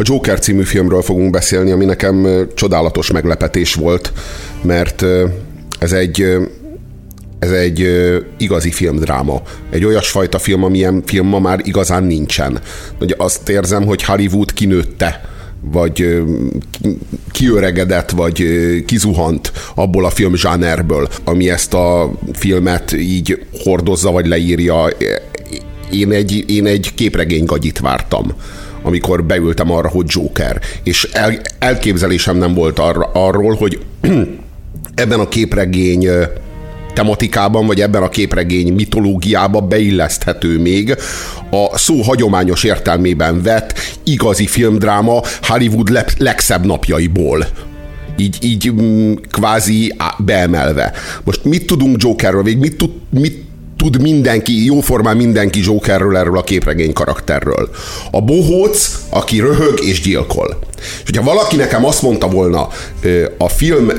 A Joker című filmről fogunk beszélni, ami nekem csodálatos meglepetés volt, mert ez egy ez egy igazi filmdráma. Egy olyasfajta film, amilyen film ma már igazán nincsen. Ugye azt érzem, hogy Hollywood kinőtte vagy kiöregedett, vagy kizuhant abból a filmzsánerből, ami ezt a filmet így hordozza, vagy leírja. Én egy, én egy képregény gagyit vártam amikor beültem arra, hogy Joker. És el, elképzelésem nem volt arra, arról, hogy ebben a képregény tematikában, vagy ebben a képregény mitológiában beilleszthető még a szó hagyományos értelmében vett igazi filmdráma Hollywood legszebb napjaiból így, így mm, kvázi beemelve. Most mit tudunk Jokerről, még mit, tud, mit tud mindenki, jóformán mindenki Jokerről, erről a képregény karakterről. A bohóc, aki röhög és gyilkol. És hogyha valaki nekem azt mondta volna a film,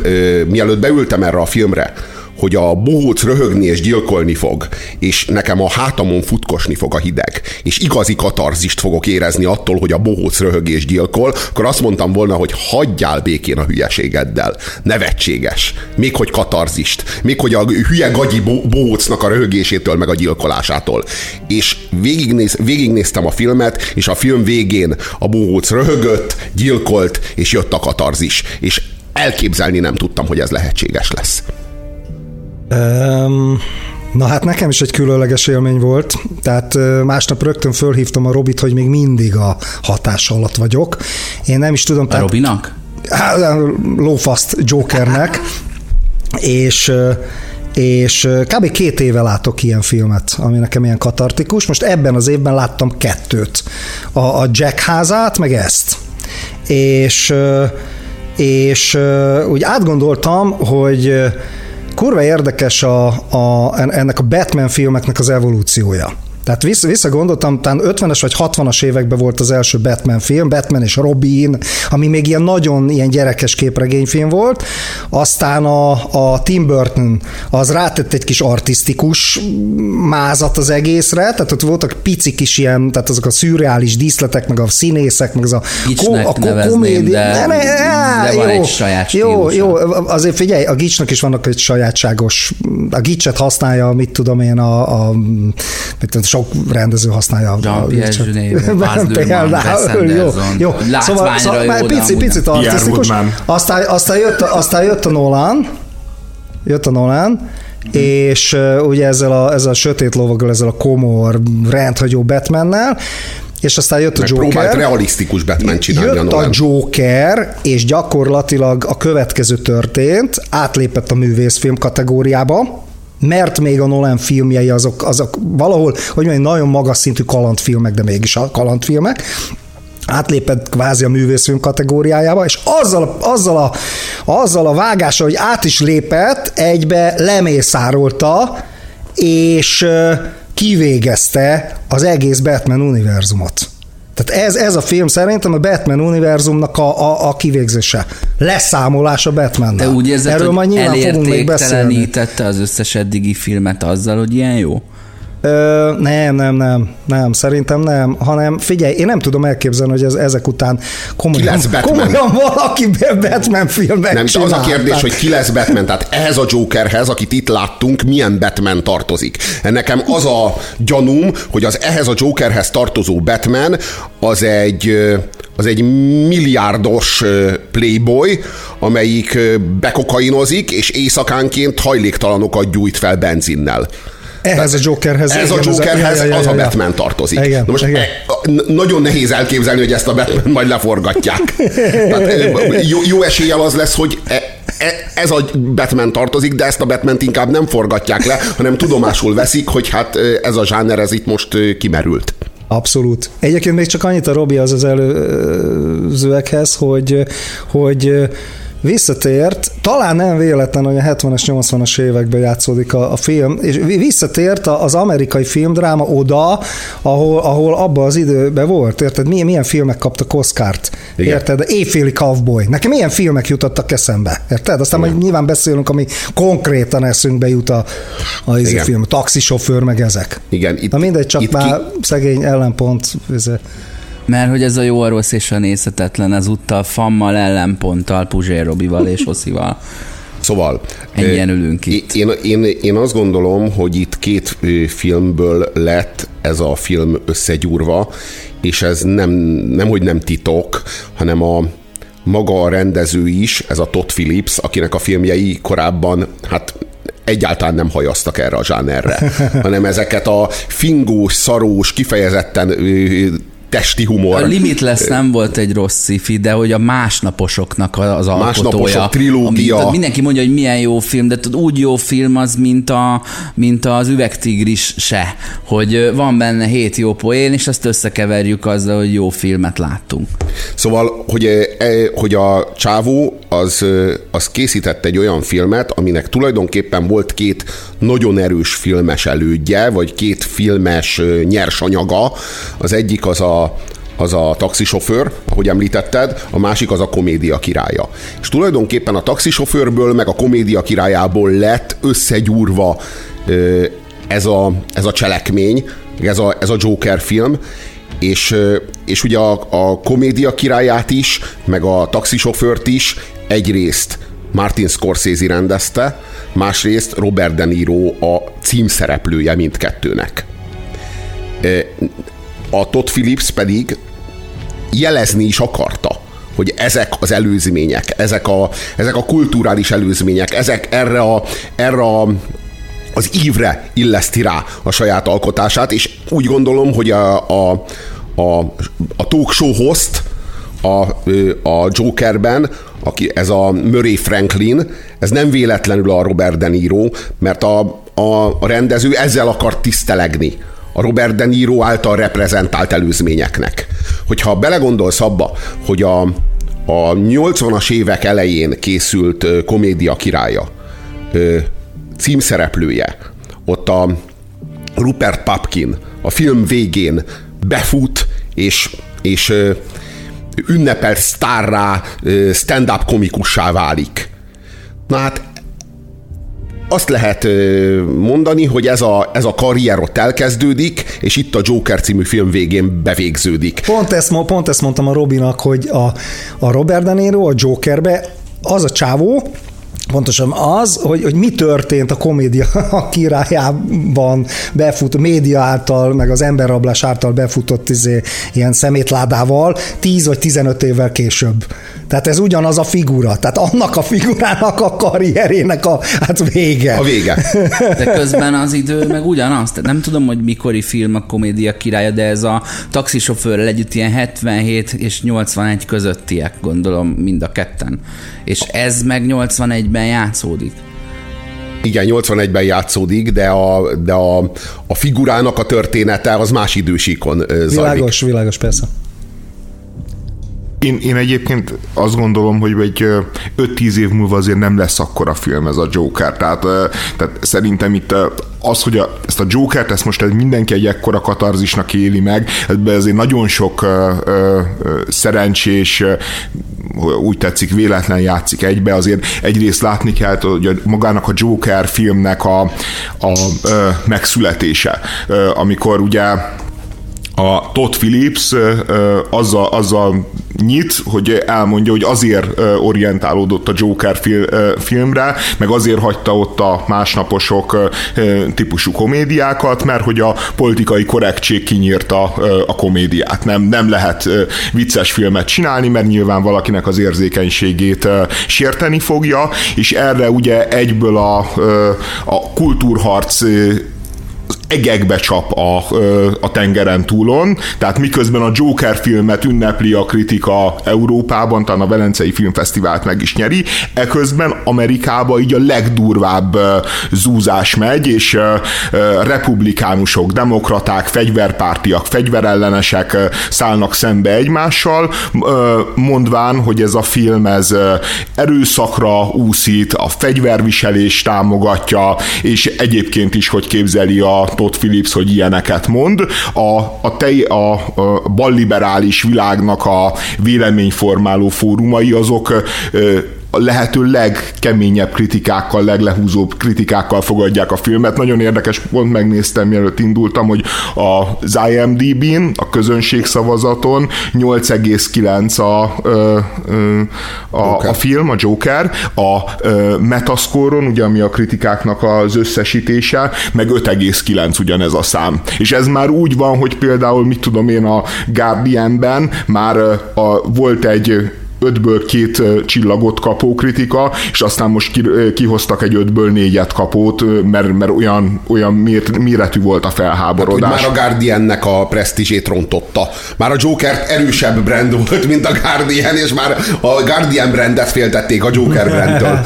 mielőtt beültem erre a filmre, hogy a bohóc röhögni és gyilkolni fog, és nekem a hátamon futkosni fog a hideg, és igazi katarzist fogok érezni attól, hogy a bohóc röhög és gyilkol, akkor azt mondtam volna, hogy hagyjál békén a hülyeségeddel. Nevetséges. Még hogy katarzist. Még hogy a hülye gagyi bohócnak a röhögésétől, meg a gyilkolásától. És végignéz, végignéztem a filmet, és a film végén a bohóc röhögött, gyilkolt, és jött a katarzis. És elképzelni nem tudtam, hogy ez lehetséges lesz. Um, na hát nekem is egy különleges élmény volt, tehát másnap rögtön fölhívtam a Robit, hogy még mindig a hatás alatt vagyok. Én nem is tudom... A tehát, Robinak? Lófaszt Jokernek, és és kb. két éve látok ilyen filmet, ami nekem ilyen katartikus. Most ebben az évben láttam kettőt. A, a Jack házát, meg ezt. És, és úgy átgondoltam, hogy kurva érdekes a, a, ennek a Batman filmeknek az evolúciója. Tehát vissza, visszagondoltam, talán 50-es vagy 60-as években volt az első Batman film, Batman és Robin, ami még ilyen nagyon ilyen gyerekes képregényfilm volt, aztán a, a Tim Burton az rátett egy kis artistikus mázat az egészre, tehát ott voltak pici kis ilyen, tehát azok a szürreális díszletek, meg a színészek, meg az a, ko, a ko, komédia. De, ne, ne, de van jó, egy saját Jó, jó, azért figyelj, a Gicsnak is vannak egy sajátságos, a Gicset használja, mit tudom én, a, a mit sok rendező használja. Jean-Pierre Jeunet, Például, jó, jó. Szóval, szóval pici, picit artistikus. Aztán, aztán, jött, aztán jött a Nolan, jött a Nolan, és uh, ugye ezzel a, ezzel a sötét lovaggal, ezzel a komor, rendhagyó Batmannel, és aztán jött a Joker. Próbált realisztikus Batman csinálni Jött a, a Joker, és gyakorlatilag a következő történt, átlépett a művészfilm kategóriába, mert még a Nolan filmjei azok, azok valahol, hogy mondjam, nagyon magas szintű kalandfilmek, de mégis a kalandfilmek, átlépett kvázi a művészfilm kategóriájába, és azzal, azzal, a, azzal a vágással, hogy át is lépett, egybe lemészárolta, és kivégezte az egész Batman univerzumot. Tehát ez, ez a film szerintem a Batman univerzumnak a, a, a kivégzése. Leszámolás a batman De úgy érzed, Erről hogy majd nyilván fogunk még beszélni. az összes eddigi filmet azzal, hogy ilyen jó? Ö, nem, nem, nem, nem, szerintem nem, hanem figyelj, én nem tudom elképzelni, hogy ez, ezek után komolyan, komolyan valaki Batman filmet Nem, az a kérdés, hogy ki lesz Batman, tehát ehhez a Jokerhez, akit itt láttunk, milyen Batman tartozik. Nekem az a gyanúm, hogy az ehhez a Jokerhez tartozó Batman az egy az egy milliárdos playboy, amelyik bekokainozik, és éjszakánként hajléktalanokat gyújt fel benzinnel. Ehhez a Jokerhez. Ez a Jokerhez az, az a Batman tartozik. Igen, Na most igen. E, nagyon nehéz elképzelni, hogy ezt a Batman majd leforgatják. Tehát, jó, jó eséllyel az lesz, hogy e, e, ez a Batman tartozik, de ezt a batman inkább nem forgatják le, hanem tudomásul veszik, hogy hát ez a zsáner ez itt most kimerült. Abszolút. Egyébként még csak annyit a Robi az az előzőekhez, hogy, hogy visszatért, talán nem véletlen, hogy a 70-es, 80-as években játszódik a, a film, és visszatért az amerikai filmdráma oda, ahol, ahol abban az időben volt, érted? Milyen, milyen filmek kaptak Oscárt, Igen. érted? Éjféli Cowboy. Nekem milyen filmek jutottak eszembe, érted? Aztán Igen. majd nyilván beszélünk, ami konkrétan eszünkbe jut a, a izé Igen. film, taxisofőr, meg ezek. Igen. Itt, Na mindegy, csak itt már ki... szegény ellenpont. Ez, Mert hogy ez a jó, a rossz és a nézhetetlen, ezúttal Fammal, ellenponttal, Puzsér Robival és Oszival. Szóval Ennyien ülünk itt. Én, én, én azt gondolom, hogy itt két filmből lett ez a film összegyúrva, és ez nem, nem hogy nem titok, hanem a, maga a rendező is, ez a Todd Phillips, akinek a filmjei korábban, hát egyáltalán nem hajaztak erre a zsánerre, hanem ezeket a fingós, szarós, kifejezetten testi humor. A Limitless nem volt egy rossz sci de hogy a másnaposoknak az alkotója. Másnaposok trilógia. Ami, mindenki mondja, hogy milyen jó film, de tudod, úgy jó film az, mint, a, mint az üvegtigris se, hogy van benne hét jó poén, és azt összekeverjük azzal, hogy jó filmet láttunk. Szóval, hogy, e, hogy a csávó az, az készített egy olyan filmet, aminek tulajdonképpen volt két nagyon erős filmes elődje, vagy két filmes nyersanyaga. Az egyik az a az a taxisofőr, ahogy említetted, a másik az a komédia királya. És tulajdonképpen a taxisofőrből, meg a komédia királyából lett összegyúrva ez a, ez a cselekmény, ez a, ez a Joker film, és, és ugye a, a komédia királyát is, meg a taxisofőrt is egyrészt Martin Scorsese rendezte, másrészt Robert De Niro a címszereplője mindkettőnek. A Todd Phillips pedig jelezni is akarta, hogy ezek az előzmények, ezek a, ezek a kulturális előzmények, ezek erre, a, erre a, az ívre illeszti rá a saját alkotását, és úgy gondolom, hogy a, a, a, a talk show host a, a Jokerben, aki, ez a Murray Franklin, ez nem véletlenül a Robert De Niro, mert a, a, rendező ezzel akar tisztelegni a Robert De Niro által reprezentált előzményeknek. Hogyha belegondolsz abba, hogy a, a 80-as évek elején készült komédia királya címszereplője, ott a Rupert Papkin a film végén befut, és, és ünnepelt sztárrá, stand-up komikussá válik. Na hát azt lehet mondani, hogy ez a, ez a karrier ott elkezdődik, és itt a Joker című film végén bevégződik. Pont ezt, pont ezt mondtam a Robinak, hogy a, a Robert De Niro a Jokerbe az a csávó, pontosan az, hogy, hogy mi történt a komédia a királyában befut, média által, meg az emberrablás által befutott izé, ilyen szemétládával 10 vagy 15 évvel később. Tehát ez ugyanaz a figura. Tehát annak a figurának a karrierének a hát vége. A vége. De közben az idő meg ugyanaz. Tehát nem tudom, hogy mikori film a komédia királya, de ez a taxisofőrrel együtt ilyen 77 és 81 közöttiek, gondolom mind a ketten. És ez meg 81-ben játszódik. Igen, 81-ben játszódik, de a, de a, a figurának a története az más idősíkon zajlik. Világos, világos, persze. Én, én egyébként azt gondolom, hogy egy 5-10 év múlva azért nem lesz akkora film ez a Joker. Tehát, tehát szerintem itt az, hogy a, ezt a Jokert, ezt most mindenki egy ekkora katarzisnak éli meg, ebben azért nagyon sok ö, ö, szerencsés, úgy tetszik, véletlen játszik egybe, azért egyrészt látni kell, hogy magának a Joker filmnek a, a ö, megszületése, amikor ugye a Todd Phillips azzal, azzal nyit, hogy elmondja, hogy azért orientálódott a Joker filmre, meg azért hagyta ott a másnaposok típusú komédiákat, mert hogy a politikai korrektség kinyírta a komédiát. Nem, nem lehet vicces filmet csinálni, mert nyilván valakinek az érzékenységét sérteni fogja, és erre ugye egyből a, a kultúrharc egekbe csap a, a tengeren túlon, tehát miközben a Joker filmet ünnepli a kritika Európában, talán a Velencei Filmfesztivált meg is nyeri, eközben Amerikába így a legdurvább zúzás megy, és republikánusok, demokraták, fegyverpártiak, fegyverellenesek szállnak szembe egymással, mondván, hogy ez a film ez erőszakra úszít, a fegyverviselés támogatja, és egyébként is, hogy képzeli a Todd Phillips, hogy ilyeneket mond. A, a, tej, a, a balliberális világnak a véleményformáló fórumai azok a lehető legkeményebb kritikákkal, leglehúzóbb kritikákkal fogadják a filmet. Nagyon érdekes, pont megnéztem, mielőtt indultam, hogy az IMDb-n, a közönségszavazaton 8,9 a, a, a, a film, a Joker, a Metascore-on, ugye ami a kritikáknak az összesítése, meg 5,9 ugyanez a szám. És ez már úgy van, hogy például, mit tudom én, a Guardianben már a, volt egy ötből két csillagot kapó kritika, és aztán most kihoztak egy ötből négyet kapót, mert, mert olyan, olyan méretű volt a felháborodás. Hát, már a Guardiannek a presztízsét rontotta. Már a Joker erősebb brand volt, mint a Guardian, és már a Guardian brandet féltették a Joker brandtől.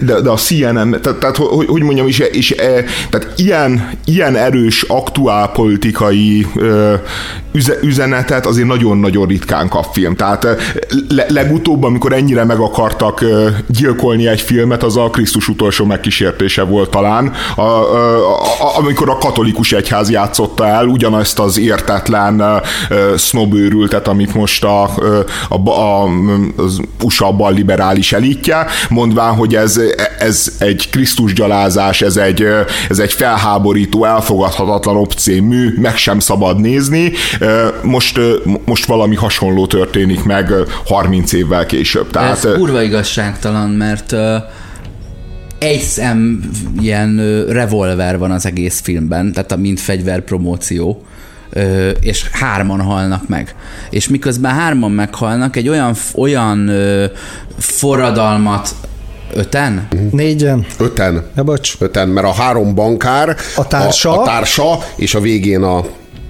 de, de a CNN, tehát, tehát hogy, hogy mondjam is, és, e, tehát ilyen, ilyen erős aktuálpolitikai üzenetet azért nagyon-nagyon ritkán kap film. Tehát le, legutóbb, amikor ennyire meg akartak gyilkolni egy filmet, az a Krisztus utolsó megkísértése volt talán, a, a, a, amikor a katolikus egyház játszotta el ugyanazt az értetlen sznobőrültet, amit most a, a, a, az USA bal liberális elitje, mondván, hogy ez, ez egy Krisztus gyalázás, ez egy, ez egy felháborító, elfogadhatatlan obszén meg sem szabad nézni. Most, most valami hasonló történik meg 30 évvel később. Tehát, Ez kurva igazságtalan, mert uh, egy szem ilyen uh, revolver van az egész filmben, tehát a mint fegyver promóció és hárman halnak meg. És miközben hárman meghalnak, egy olyan, olyan forradalmat Öten? Négyen. Öten. Ja, bocs. Öten, mert a három bankár, a társa, a, a társa és a végén a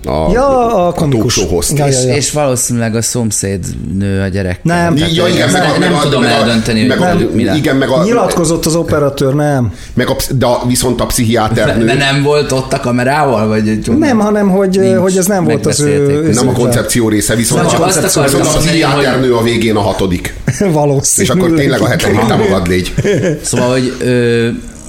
a, ja, a komikus. A ja, ja, ja. És valószínűleg a szomszéd nő a gyerek. Nem. Ja, igen, meg a, nem, nem tudom meg eldönteni, meg a, mi Igen, meg a, Nyilatkozott az operatőr, nem. Meg a, de viszont a pszichiáter nő. De nem volt ott a kamerával? Vagy nem, hanem hogy, hogy ez nem volt az ő... Nem a koncepció része, viszont, nem, csak azt viszont a pszichiáter nő a végén a hatodik. Valószínű. És akkor tényleg a hetedik támogad légy. Szóval, hogy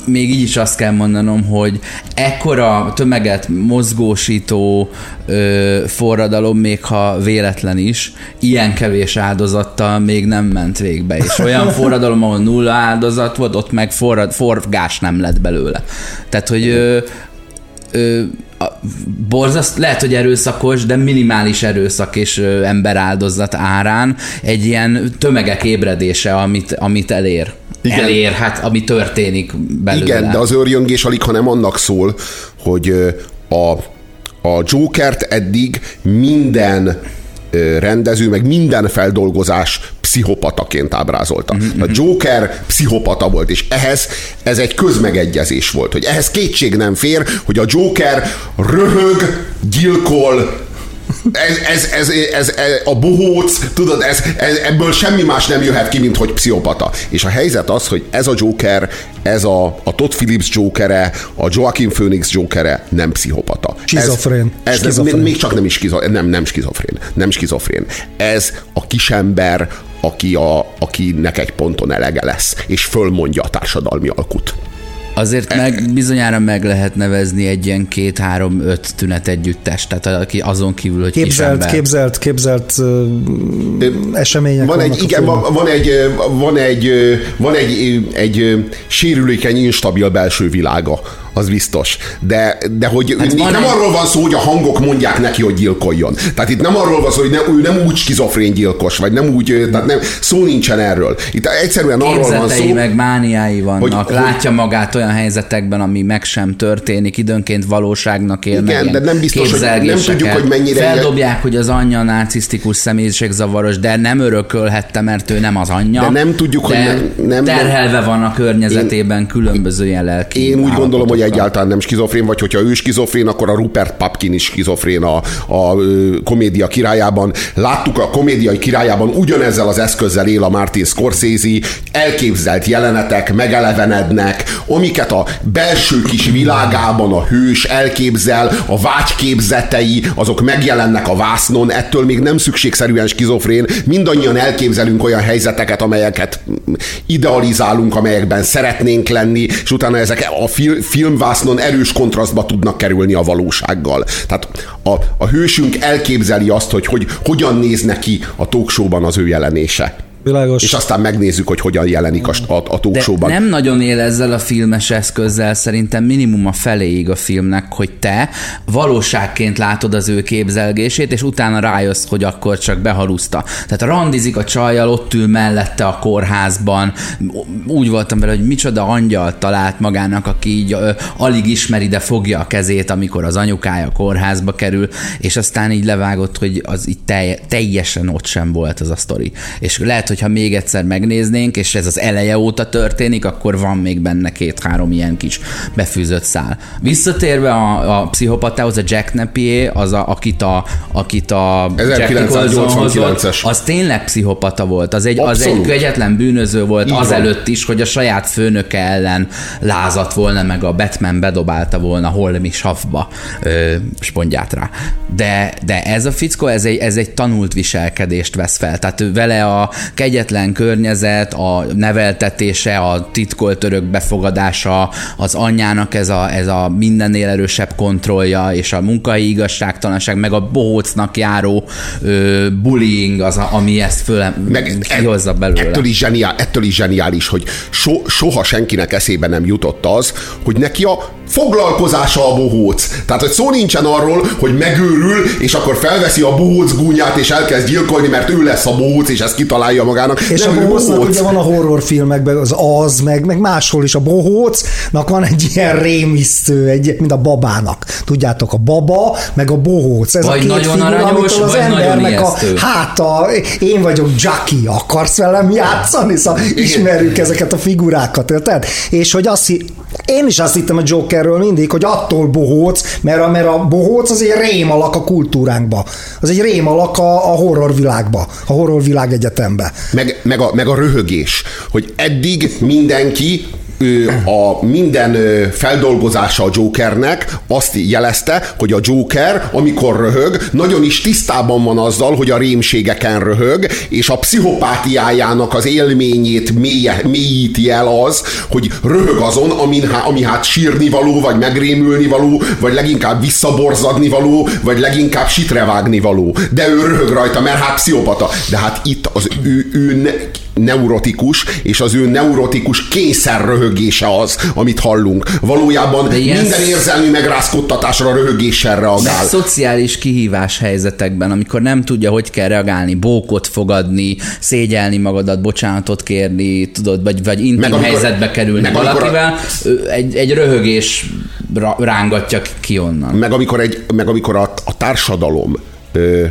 még így is azt kell mondanom, hogy ekkora tömeget mozgósító ö, forradalom, még ha véletlen is, ilyen kevés áldozattal még nem ment végbe. És olyan forradalom, ahol nulla áldozat volt, ott meg forrad, forgás nem lett belőle. Tehát, hogy ö, ö, borzaszt, lehet, hogy erőszakos, de minimális erőszak és ö, áldozat árán egy ilyen tömegek ébredése, amit, amit elér. Igen. elér, hát ami történik belőle. Igen, de az őrjöngés alig, ha nem annak szól, hogy a, a Jokert eddig minden rendező, meg minden feldolgozás pszichopataként ábrázolta. Mm-hmm. A Joker pszichopata volt, és ehhez ez egy közmegegyezés volt, hogy ehhez kétség nem fér, hogy a Joker röhög, gyilkol, ez, ez, ez, ez, ez, a bohóc, tudod, ez, ez, ebből semmi más nem jöhet ki, mint hogy pszichopata. És a helyzet az, hogy ez a Joker, ez a, a Todd Phillips Jokere, a Joaquin Phoenix Jokere nem pszichopata. Skizofrén. Ez, ez, skizofrén. még csak nem is skizofrén, nem, nem skizofrén, nem skizofrén. Ez a kisember, aki a, akinek egy ponton elege lesz, és fölmondja a társadalmi alkut. Azért meg bizonyára meg lehet nevezni egy ilyen két-három-öt tünet együttes, tehát aki azon kívül, hogy képzelt, képzelt, képzelt uh, események van egy, igen, van, van, egy, van egy, van egy, egy sérülékeny, instabil belső világa az biztos. De, de hogy hát itt nem arról van szó, hogy a hangok mondják neki, hogy gyilkoljon. Tehát itt nem arról van szó, hogy ne, ő nem úgy skizofrén gyilkos, vagy nem úgy, tehát nem, szó nincsen erről. Itt egyszerűen arról van szó, meg mániái vannak, hogy, látja hogy, magát olyan helyzetekben, ami meg sem történik, időnként valóságnak él igen, meg de nem biztos, hogy nem tudjuk, hogy mennyire Feldobják, hogy az anyja narcisztikus személyiségzavaros, de nem örökölhette, mert ő nem az anyja. De nem tudjuk, hogy nem, nem terhelve van a környezetében én, különböző ilyen lelki Én úgy gondolom, hogy egyáltalán nem skizofrén, vagy hogyha ő skizofrén, akkor a Rupert Papkin is skizofrén a, a komédia királyában. Láttuk a komédiai királyában ugyanezzel az eszközzel él a Martin Scorsese, elképzelt jelenetek megelevenednek, amiket a belső kis világában a hős elképzel, a vágyképzetei, azok megjelennek a vásznon, ettől még nem szükségszerűen skizofrén, mindannyian elképzelünk olyan helyzeteket, amelyeket idealizálunk, amelyekben szeretnénk lenni, és utána ezek a fil- filmvásznon erős kontrasztba tudnak kerülni a valósággal. Tehát a, a hősünk elképzeli azt, hogy, hogy hogyan néz neki a talkshowban az ő jelenése Világos. És aztán megnézzük, hogy hogyan jelenik a, a, a talkshow-ban. nem nagyon él ezzel a filmes eszközzel, szerintem minimum a feléig a filmnek, hogy te valóságként látod az ő képzelgését, és utána rájössz, hogy akkor csak behaluszta. Tehát randizik a csajjal, ott ül mellette a kórházban, úgy voltam vele, hogy micsoda angyal talált magának, aki így ö, alig ismeri, de fogja a kezét, amikor az anyukája a kórházba kerül, és aztán így levágott, hogy az így telj, teljesen ott sem volt az a sztori. És lehet, hogyha még egyszer megnéznénk, és ez az eleje óta történik, akkor van még benne két-három ilyen kis befűzött szál. Visszatérve a, a pszichopatához, a Jack Napier, az a, akit a, akit a Jack 1989-es. Nicholson az tényleg pszichopata volt. Az egy, az egy Abszolút. kegyetlen bűnöző volt Így van. azelőtt is, hogy a saját főnöke ellen lázadt volna, meg a Batman bedobálta volna Holmi savba ö, spondját rá. De, de ez a fickó, ez egy, ez egy tanult viselkedést vesz fel. Tehát vele a kegyetlen környezet, a neveltetése, a titkolt örök befogadása, az anyjának ez a, ez a mindennél erősebb kontrollja, és a munkai igazságtalanság, meg a bohócnak járó ö, bullying az, a, ami ezt föl meg kihozza belőle. Ettől is, zseniál, ettől is zseniális, hogy so, soha senkinek eszébe nem jutott az, hogy neki a foglalkozása a bohóc. Tehát, hogy szó nincsen arról, hogy megőrül, és akkor felveszi a bohóc gúnyát, és elkezd gyilkolni, mert ő lesz a bohóc, és ezt kitalálja magának. És nem, a bohócnak bohóc. ugye van a horrorfilmekben az az, meg, meg máshol is a bohócnak van egy ilyen rémisztő, egy, mint a babának. Tudjátok, a baba, meg a bohóc. Ez Vagy a két nagyon figura, aranyos, az vagy nagyon embernek a háta, én vagyok Jackie, akarsz velem játszani? Szóval ismerjük ezeket a figurákat, érted? És hogy azt én is azt hittem a Jokerről mindig, hogy attól bohóc, mert a, mert a bohóc az egy rémalak a kultúránkba. Az egy rémalak a, a horrorvilágba, a horrorvilág egyetembe. meg, meg, a, meg a röhögés, hogy eddig mindenki a minden feldolgozása a Jokernek azt jelezte, hogy a Joker, amikor röhög, nagyon is tisztában van azzal, hogy a rémségeken röhög, és a pszichopátiájának az élményét mélye, mélyíti el az, hogy röhög azon, amin, ami hát sírni való, vagy megrémülni való, vagy leginkább visszaborzadni való, vagy leginkább sitrevágni való. De ő röhög rajta, mert hát pszichopata. De hát itt az ő, ő neurotikus, és az ő neurotikus kényszer röhögése az, amit hallunk. Valójában De ilyen minden érzelmi megrázkodtatásra röhögéssel reagál. szociális kihívás helyzetekben, amikor nem tudja, hogy kell reagálni, bókot fogadni, szégyelni magadat, bocsánatot kérni, tudod, vagy, vagy intim Meg amikor- helyzetbe kerülni a- valakivel, ő egy, egy röhögés rángatja ki onnan. Meg amikor, egy, meg amikor a, a társadalom ö,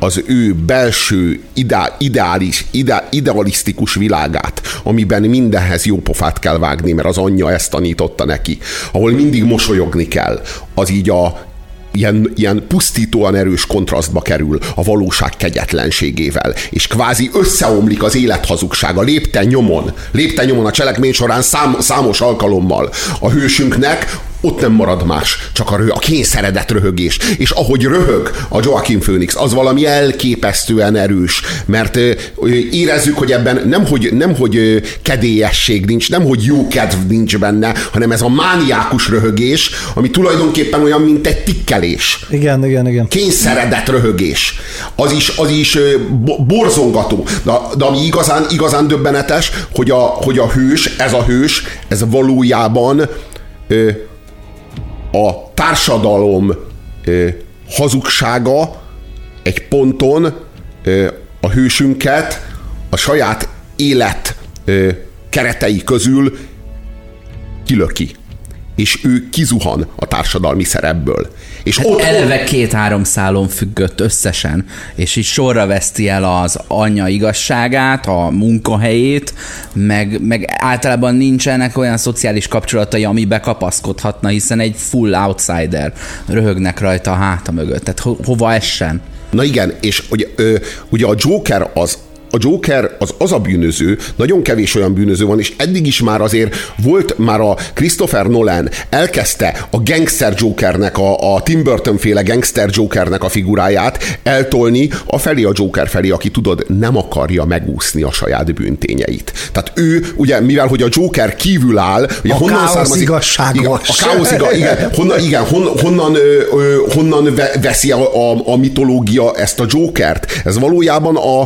az ő belső ideá, ideális, ide, idealisztikus világát, amiben mindenhez jó pofát kell vágni, mert az anyja ezt tanította neki, ahol mindig mosolyogni kell, az így a ilyen, ilyen pusztítóan erős kontrasztba kerül a valóság kegyetlenségével, és kvázi összeomlik az élet hazugsága lépten nyomon, lépten nyomon a cselekmény során szám, számos alkalommal. A hősünknek ott nem marad más, csak a, rö- a kényszeredett röhögés. És ahogy röhög a Joaquin Phoenix, az valami elképesztően erős, mert ö, érezzük, hogy ebben nemhogy, nemhogy ö, kedélyesség nincs, nemhogy jó kedv nincs benne, hanem ez a mániákus röhögés, ami tulajdonképpen olyan, mint egy tikkelés Igen, igen, igen. kényszeredett röhögés. Az is, az is ö, bo- borzongató. De, de ami igazán, igazán döbbenetes, hogy a, hogy a hős, ez a hős, ez valójában ö, a társadalom hazugsága egy ponton a hősünket a saját élet keretei közül kilöki. És ő kizuhan a társadalmi szerepből. És Hát ott, eleve két-három szálon függött összesen, és így sorra veszti el az anyja igazságát, a munkahelyét, meg, meg általában nincsenek olyan szociális kapcsolatai, amibe kapaszkodhatna, hiszen egy full outsider röhögnek rajta a háta mögött. Tehát ho- hova essen? Na igen, és ugye, ö, ugye a Joker az a Joker az az a bűnöző, nagyon kevés olyan bűnöző van, és eddig is már azért volt már a Christopher Nolan elkezdte a gangster Jokernek, a, a Tim Burton féle gangster Jokernek a figuráját eltolni a felé a Joker felé, aki tudod, nem akarja megúszni a saját bűntényeit. Tehát ő, ugye, mivel hogy a Joker kívül áll, ugye A honnan káosz származik, igazságos. Igen, a káosz igaz, igen, honnan, igen, hon, honnan, ö, ö, honnan ve- veszi a, a, a mitológia ezt a Jokert? Ez valójában a,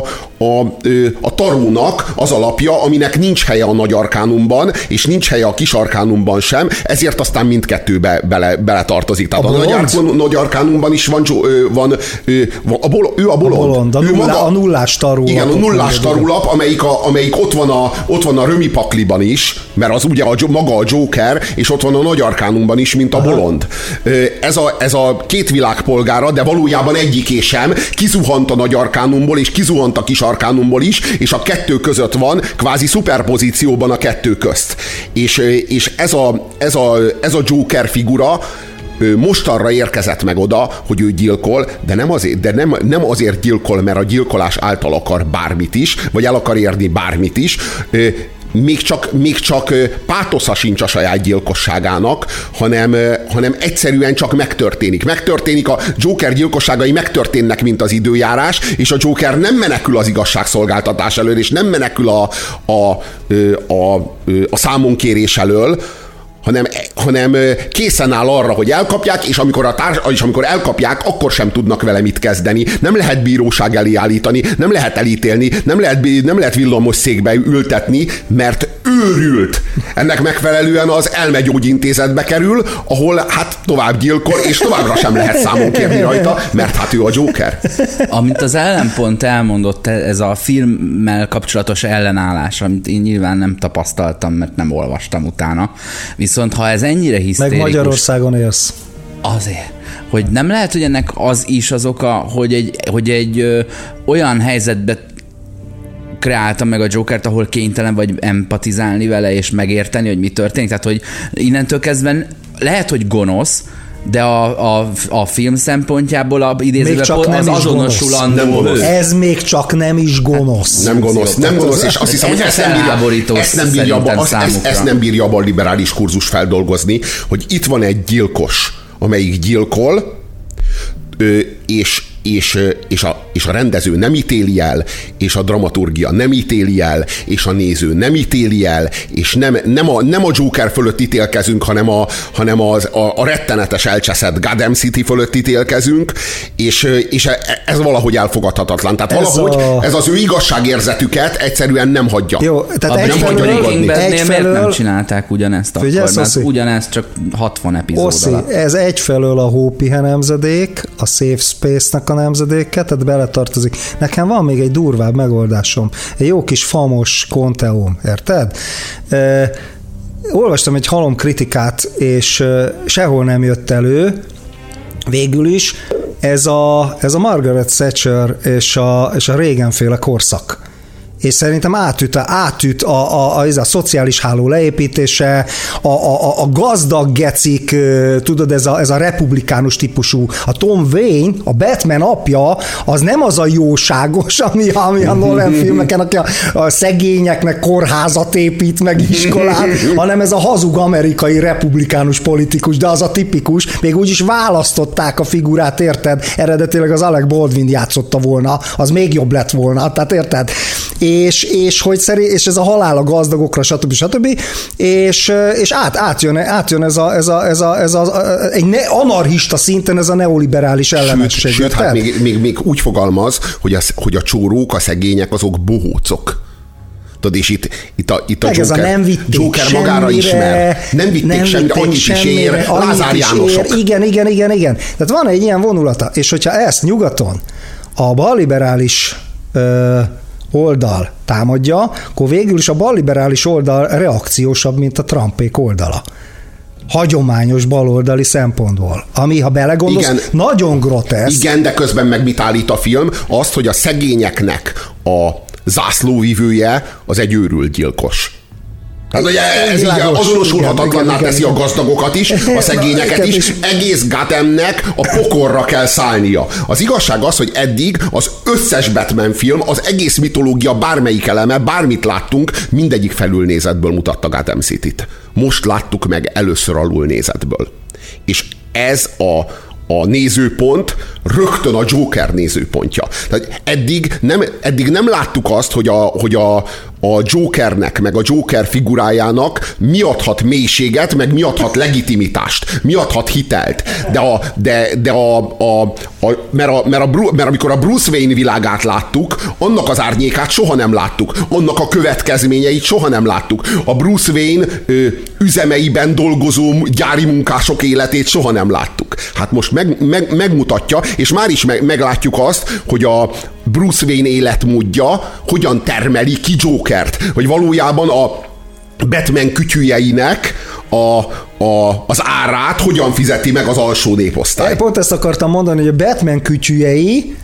a a tarónak az alapja, aminek nincs helye a nagy arkánumban, és nincs helye a kis arkánumban sem, ezért aztán mindkettőbe bele, bele tartozik. Tehát a, a nagy, arkánum, nagy arkánumban is van, van, van a bol, ő a bolond. A, bolond, a, nulla, maga, a nullás tarulap. Igen, a nullás tarulap, amelyik, a, amelyik ott van a, ott van a Römi pakliban is, mert az ugye a, maga a Joker, és ott van a nagy arkánumban is, mint a Aha. bolond. Ez a, ez a két világpolgára, de valójában egyik sem kizuhant a nagy arkánumból, és kizuhant a kis arkánumból is, és a kettő között van kvázi szuperpozícióban a kettő közt. És, és ez, a, ez, a, ez a Joker figura, mostanra érkezett meg oda, hogy ő gyilkol, de nem azért, de nem, nem azért gyilkol, mert a gyilkolás által akar bármit is, vagy el akar érni bármit is, még csak, még csak pátosza sincs a saját gyilkosságának, hanem, hanem egyszerűen csak megtörténik. Megtörténik, a Joker gyilkosságai megtörténnek, mint az időjárás, és a Joker nem menekül az igazságszolgáltatás elől, és nem menekül a, a, a, a, a számonkérés elől, hanem, hanem készen áll arra, hogy elkapják, és amikor, a társ, és amikor elkapják, akkor sem tudnak vele mit kezdeni. Nem lehet bíróság elé állítani, nem lehet elítélni, nem lehet, nem lehet villamos székbe ültetni, mert őrült. Ennek megfelelően az elmegyógyintézetbe kerül, ahol hát tovább gyilkol, és továbbra sem lehet számon kérni rajta, mert hát ő a Joker. Amit az ellenpont elmondott, ez a filmmel kapcsolatos ellenállás, amit én nyilván nem tapasztaltam, mert nem olvastam utána. Viszont ha ez ennyire hisztérikus... Meg Magyarországon élsz. Azért hogy nem lehet, hogy ennek az is az oka, hogy egy, hogy egy ö, olyan helyzetbe kreálta meg a Jokert, ahol kénytelen vagy empatizálni vele és megérteni, hogy mi történik. Tehát, hogy innentől kezdve lehet, hogy gonosz, de a, a, a film szempontjából a idézőben pont az azonosulandó. Ez még csak nem is gonosz. Nem gonosz, nem gonosz, és azt hiszem, hogy ezt nem bírja, ezt nem bírja, azt, ezt, ezt nem bírja a liberális kurzus feldolgozni, hogy itt van egy gyilkos, amelyik gyilkol, és és, és, a, és a rendező nem ítéli el, és a dramaturgia nem ítéli el, és a néző nem ítéli el, és nem, nem, a, nem a Joker fölött ítélkezünk, hanem, a, hanem az, a, a rettenetes elcseszett Gotham City fölött ítélkezünk, és, és e, ez valahogy elfogadhatatlan. Tehát ez valahogy a... ez az ő igazságérzetüket egyszerűen nem hagyja. Jó, tehát egy nem hagyja nyugodni. Egyfelől... miért nem csinálták ugyanezt Figyelsz, akkor? Mert ugyanezt csak 60 epizód Oszi, alatt. ez egyfelől a Hópihe nemzedék, a Safe Space-nak a nemzedéket, tehát beletartozik. Nekem van még egy durvább megoldásom. Egy jó kis famos konteum, érted? E, olvastam egy halom kritikát, és sehol nem jött elő, végül is ez a, ez a Margaret Thatcher és a, és a Reagan féle korszak és szerintem átüt, átüt a, a, a, a, a szociális háló leépítése, a, a, a gazdag gecik, tudod, ez a, ez a republikánus típusú, a Tom Wayne, a Batman apja, az nem az a jóságos, ami, ami a Nolan filmeken, aki a, a szegényeknek kórházat épít, meg iskolát, hanem ez a hazug amerikai republikánus politikus, de az a tipikus, még úgy is választották a figurát, érted? Eredetileg az Alec Baldwin játszotta volna, az még jobb lett volna, tehát érted? És, és hogy szerint, és ez a halál a gazdagokra, stb. stb. És, és át, átjön, átjön ez a, ez a, ez a, ez a, egy ne, anarchista szinten ez a neoliberális ellenesség. Sőt, sőt hát még, még, még, úgy fogalmaz, hogy, az, hogy a csórók, a szegények, azok bohócok. Tudod, és itt, itt a, itt a Joker, ez a nem Joker magára ismer. Nem vitték nem semmire, annyit semmire, is ér, Lázár Jánosok. Ér. Igen, igen, igen, igen. Tehát van egy ilyen vonulata, és hogyha ezt nyugaton a balliberális oldal támadja, akkor végül is a balliberális oldal reakciósabb, mint a Trumpék oldala hagyományos baloldali szempontból. Ami, ha belegondolsz, igen, nagyon grotesz. Igen, de közben meg mit állít a film? Azt, hogy a szegényeknek a zászlóvivője az egy őrült gyilkos. Tehát ugye ez így azonosulhatatlanná teszi a gazdagokat is, a szegényeket is, egész Gathamnek a pokorra kell szállnia. Az igazság az, hogy eddig az összes Batman film, az egész mitológia bármelyik eleme, bármit láttunk, mindegyik felülnézetből mutatta Gotham City-t. Most láttuk meg először alulnézetből. És ez a, a nézőpont rögtön a Joker nézőpontja. Tehát eddig nem, eddig nem láttuk azt, hogy a, hogy a, a Jokernek, meg a Joker figurájának mi adhat mélységet, meg mi adhat legitimitást, mi adhat hitelt. De, a, de, de a, a, a, mert, a, mert, a, mert amikor a Bruce Wayne világát láttuk, annak az árnyékát soha nem láttuk. Annak a következményeit soha nem láttuk. A Bruce Wayne ö, üzemeiben dolgozó gyári munkások életét soha nem láttuk. Hát most meg, meg, megmutatja, és már is meg, meglátjuk azt, hogy a Bruce Wayne életmódja hogyan termeli ki Jokert. Hogy valójában a Batman kütyüjeinek a, a, az árát hogyan fizeti meg az alsó néposztály. Pont ezt akartam mondani, hogy a Batman kütyüjei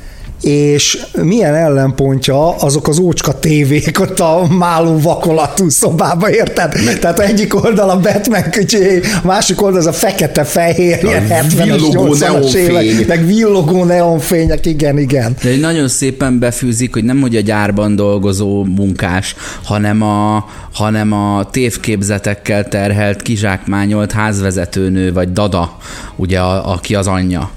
és milyen ellenpontja azok az ócska tévék ott a máló vakolatú szobába, érted? Tehát egyik oldal a Batman kütyé, a másik oldal az a fekete-fehér, ilyen 70-es, 80-as évek, meg villogó neonfények, igen, igen. De nagyon szépen befűzik, hogy nem hogy a gyárban dolgozó munkás, hanem a, hanem a tévképzetekkel terhelt, kizsákmányolt házvezetőnő, vagy dada, ugye, a, aki az anyja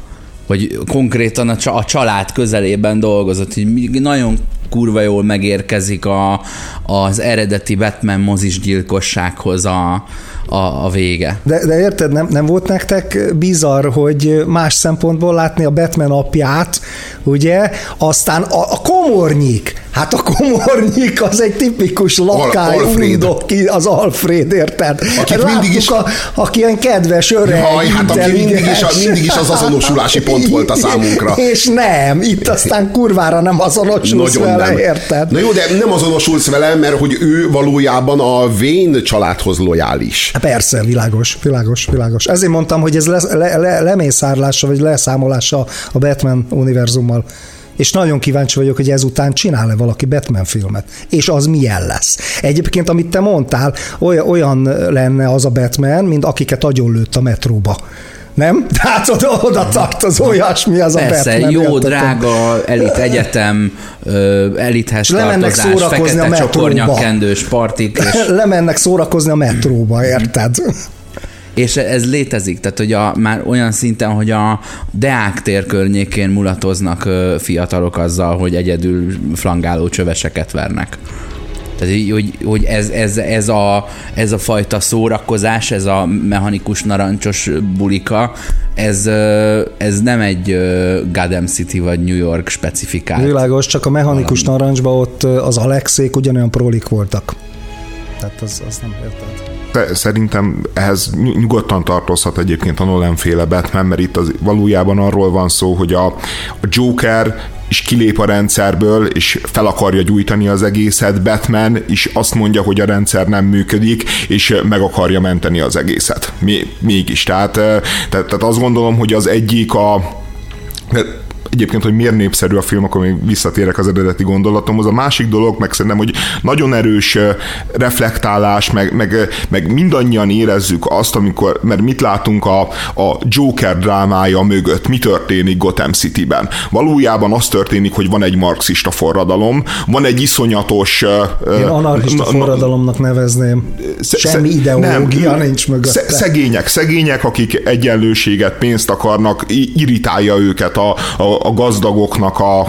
hogy konkrétan a, a család közelében dolgozott, hogy nagyon kurva jól megérkezik a, az eredeti Batman mozis gyilkossághoz a, a, a vége. De, de érted, nem, nem volt nektek bizarr, hogy más szempontból látni a Batman apját, ugye, aztán a, a komornyik, Hát a komornyik az egy tipikus lakály, Al- Alfred. ki az Alfred, érted? Akit Láttuk mindig is... A, aki ilyen kedves, öreg, Jaj, hát aki mindig is, mindig is az azonosulási pont volt a számunkra. És nem, itt aztán kurvára nem azonosulsz Nagyon vele, nem. érted? Na jó, de nem azonosulsz vele, mert hogy ő valójában a Vén családhoz lojális. Persze, világos, világos, világos. Ezért mondtam, hogy ez le, le, le, lemészárlása, vagy leszámolása a Batman univerzummal és nagyon kíváncsi vagyok, hogy ezután csinál-e valaki Batman filmet, és az milyen lesz. Egyébként, amit te mondtál, olyan lenne az a Batman, mint akiket agyonlőtt a metróba. Nem? Tehát oda, oda tart az olyasmi az Persze, a Batman. jó, értetem. drága, elit egyetem, elithez Lemennek tartozás, szórakozni fekete a csokornyakkendős partik. És... Lemennek szórakozni a metróba, érted? És ez létezik, tehát hogy a, már olyan szinten, hogy a Deák tér környékén mulatoznak fiatalok azzal, hogy egyedül flangáló csöveseket vernek. Tehát, hogy, hogy ez, ez, ez, a, ez a fajta szórakozás, ez a mechanikus narancsos bulika, ez, ez nem egy Gotham City vagy New York specifikált. Világos, csak a mechanikus valami. narancsba ott az Alexék ugyanolyan prolik voltak. Tehát az, az nem érted szerintem ehhez nyugodtan tartozhat egyébként a Nolan féle Batman, mert itt az valójában arról van szó, hogy a, a Joker is kilép a rendszerből, és fel akarja gyújtani az egészet, Batman is azt mondja, hogy a rendszer nem működik, és meg akarja menteni az egészet. Mégis. Tehát, tehát, tehát azt gondolom, hogy az egyik a egyébként, hogy miért népszerű a film, akkor még visszatérek az eredeti gondolatomhoz. A másik dolog, meg szerintem, hogy nagyon erős reflektálás, meg, meg, meg mindannyian érezzük azt, amikor, mert mit látunk a, a Joker drámája mögött, mi történik Gotham City-ben. Valójában az történik, hogy van egy marxista forradalom, van egy iszonyatos... Én anarchista forradalomnak nevezném. Semmi ideológia nem, nincs mögötte. Szegények, szegények, akik egyenlőséget, pénzt akarnak, irritálja őket a, a, a gazdagoknak a,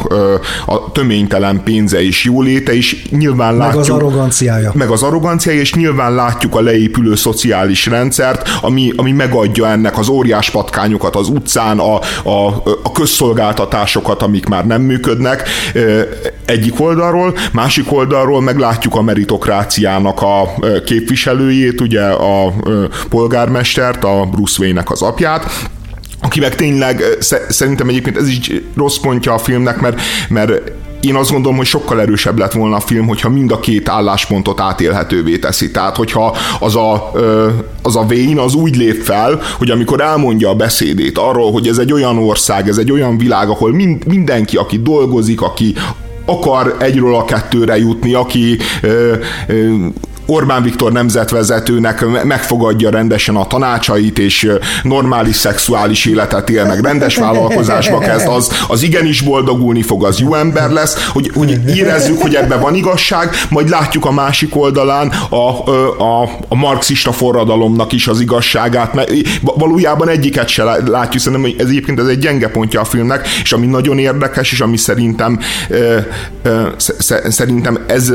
a töménytelen pénze és jóléte, és nyilván látjuk... Meg az arroganciája. Meg az arroganciája, és nyilván látjuk a leépülő szociális rendszert, ami, ami megadja ennek az óriás patkányokat az utcán, a, a, a közszolgáltatásokat, amik már nem működnek egyik oldalról, másik oldalról meglátjuk a meritokráciának a képviselőjét, ugye a polgármestert, a Bruce Wayne-nek az apját, aki meg tényleg szerintem egyébként ez is rossz pontja a filmnek, mert, mert én azt gondolom, hogy sokkal erősebb lett volna a film, hogyha mind a két álláspontot átélhetővé teszi. Tehát, hogyha az a, az a vén az úgy lép fel, hogy amikor elmondja a beszédét arról, hogy ez egy olyan ország, ez egy olyan világ, ahol mind, mindenki, aki dolgozik, aki akar egyről a kettőre jutni, aki ö, ö, Orbán Viktor nemzetvezetőnek megfogadja rendesen a tanácsait, és normális szexuális életet él meg, rendes vállalkozásba kezd, az, az igenis boldogulni fog, az jó ember lesz, hogy, hogy érezzük, hogy ebben van igazság, majd látjuk a másik oldalán a, a, a marxista forradalomnak is az igazságát, mert valójában egyiket se látjuk, szerintem ez egyébként ez egy gyenge pontja a filmnek, és ami nagyon érdekes, és ami szerintem szerintem ez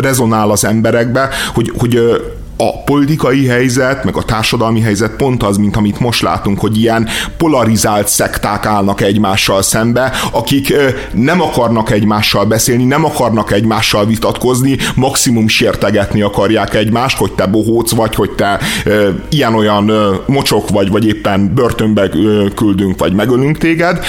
rezonál az emberekbe, hogy, hogy a politikai helyzet, meg a társadalmi helyzet pont az, mint amit most látunk, hogy ilyen polarizált szekták állnak egymással szembe, akik nem akarnak egymással beszélni, nem akarnak egymással vitatkozni, maximum sértegetni akarják egymást, hogy te bohóc vagy, hogy te ilyen-olyan mocsok vagy, vagy éppen börtönbe küldünk, vagy megölünk téged,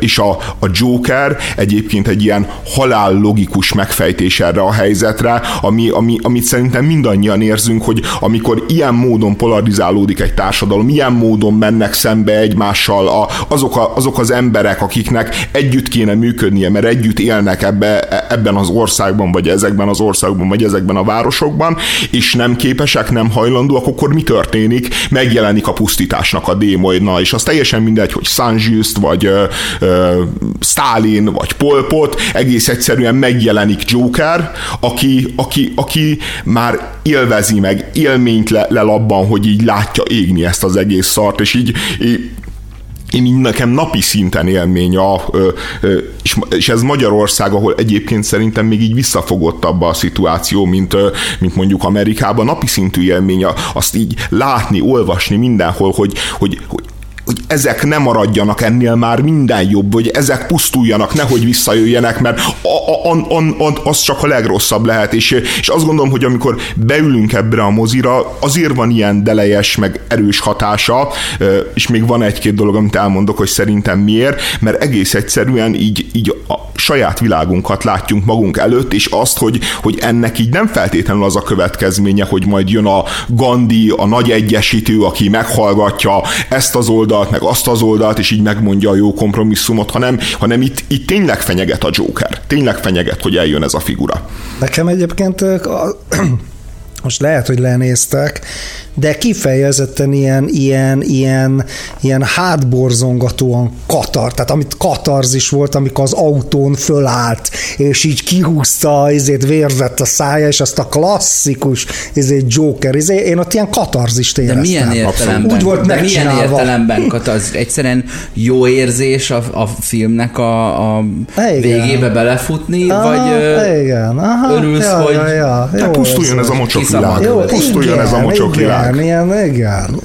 és a, a Joker egyébként egy ilyen halál logikus megfejtés erre a helyzetre, ami, ami, amit szerintem mindannyian érzünk, beszélünk, hogy amikor ilyen módon polarizálódik egy társadalom, ilyen módon mennek szembe egymással a, azok, a, azok az emberek, akiknek együtt kéne működnie, mert együtt élnek ebbe, ebben az országban, vagy ezekben az országban, vagy ezekben a városokban, és nem képesek, nem hajlandóak, akkor mi történik? Megjelenik a pusztításnak a démoidna, és az teljesen mindegy, hogy Sanjust, vagy ö, ö, Stalin, vagy Pol Pot, egész egyszerűen megjelenik Joker, aki, aki, aki már élvezi meg, élményt le, lel hogy így látja égni ezt az egész szart, és így, így én így nekem napi szinten élmény a, és, ez Magyarország, ahol egyébként szerintem még így visszafogottabb a szituáció, mint, mint mondjuk Amerikában, napi szintű élmény azt így látni, olvasni mindenhol, hogy, hogy, hogy hogy ezek ne maradjanak ennél már minden jobb, hogy ezek pusztuljanak, nehogy visszajöjjenek, mert a, a, a, a, az csak a legrosszabb lehet, és, és azt gondolom, hogy amikor beülünk ebbre a mozira, azért van ilyen delejes, meg erős hatása, és még van egy-két dolog, amit elmondok, hogy szerintem miért, mert egész egyszerűen így, így a saját világunkat látjunk magunk előtt, és azt, hogy, hogy ennek így nem feltétlenül az a következménye, hogy majd jön a Gandhi, a nagy egyesítő, aki meghallgatja ezt az oldalt, oldalt, meg azt az oldalt, és így megmondja a jó kompromisszumot, hanem, hanem itt, itt tényleg fenyeget a Joker. Tényleg fenyeget, hogy eljön ez a figura. Nekem egyébként most lehet, hogy lenéztek, de kifejezetten ilyen, ilyen, ilyen, ilyen hátborzongatóan katar, tehát amit katarzis volt, amikor az autón fölállt, és így kihúzta, ezért vérzett a szája, és azt a klasszikus ezért Joker, ezért én ott ilyen katarzist éreztem. De milyen értelemben? Úgy volt de milyen értelemben katarz? Egyszerűen jó érzés a, a filmnek a, a végébe belefutni, aha, vagy igen, aha, örülsz, ja, hogy ja, ja, jó pusztuljon ez a mocsok világ. Pusztuljon ez a mocsok világ igen, igen, igen.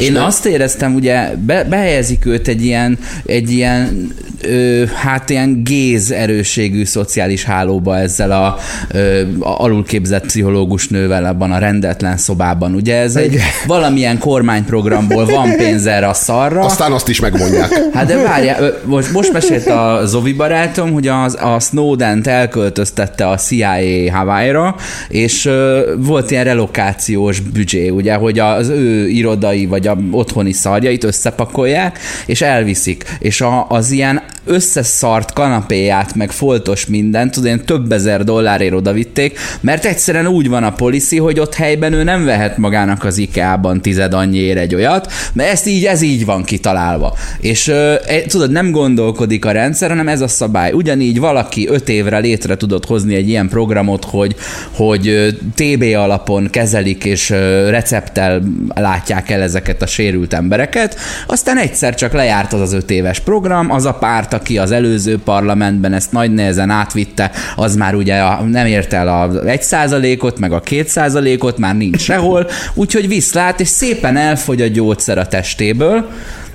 Én azt éreztem, ugye be, behelyezik őt egy ilyen, egy ilyen ö, hát ilyen géz erőségű szociális hálóba ezzel a, ö, a alulképzett pszichológus nővel abban a rendetlen szobában. Ugye ez egy Igen. valamilyen kormányprogramból van pénz erre a szarra. Aztán azt is megmondják. Hát de várjál, most, most mesélt a Zovi barátom, hogy az, a Snowden-t elköltöztette a CIA Hawaii-ra, és ö, volt ilyen relokációs büdzsé, ugye, hogy az ő irodai vagy a otthoni szarjait összepakolják, és elviszik. És a, az ilyen összeszart kanapéját, meg foltos mindent, tudod, én több ezer dollárért odavitték, mert egyszerűen úgy van a policy, hogy ott helyben ő nem vehet magának az IKEA-ban tized annyiért egy olyat, mert ezt így, ez így van kitalálva. És e, tudod, nem gondolkodik a rendszer, hanem ez a szabály. Ugyanígy valaki öt évre létre tudott hozni egy ilyen programot, hogy, hogy TB alapon kezelik és recepttel látják el ezeket a sérült embereket, aztán egyszer csak lejárt az az öt éves program, az a párt aki az előző parlamentben ezt nagy nehezen átvitte, az már ugye a, nem ért el a 1 százalékot, meg a 2 százalékot, már nincs sehol, úgyhogy viszlát, és szépen elfogy a gyógyszer a testéből,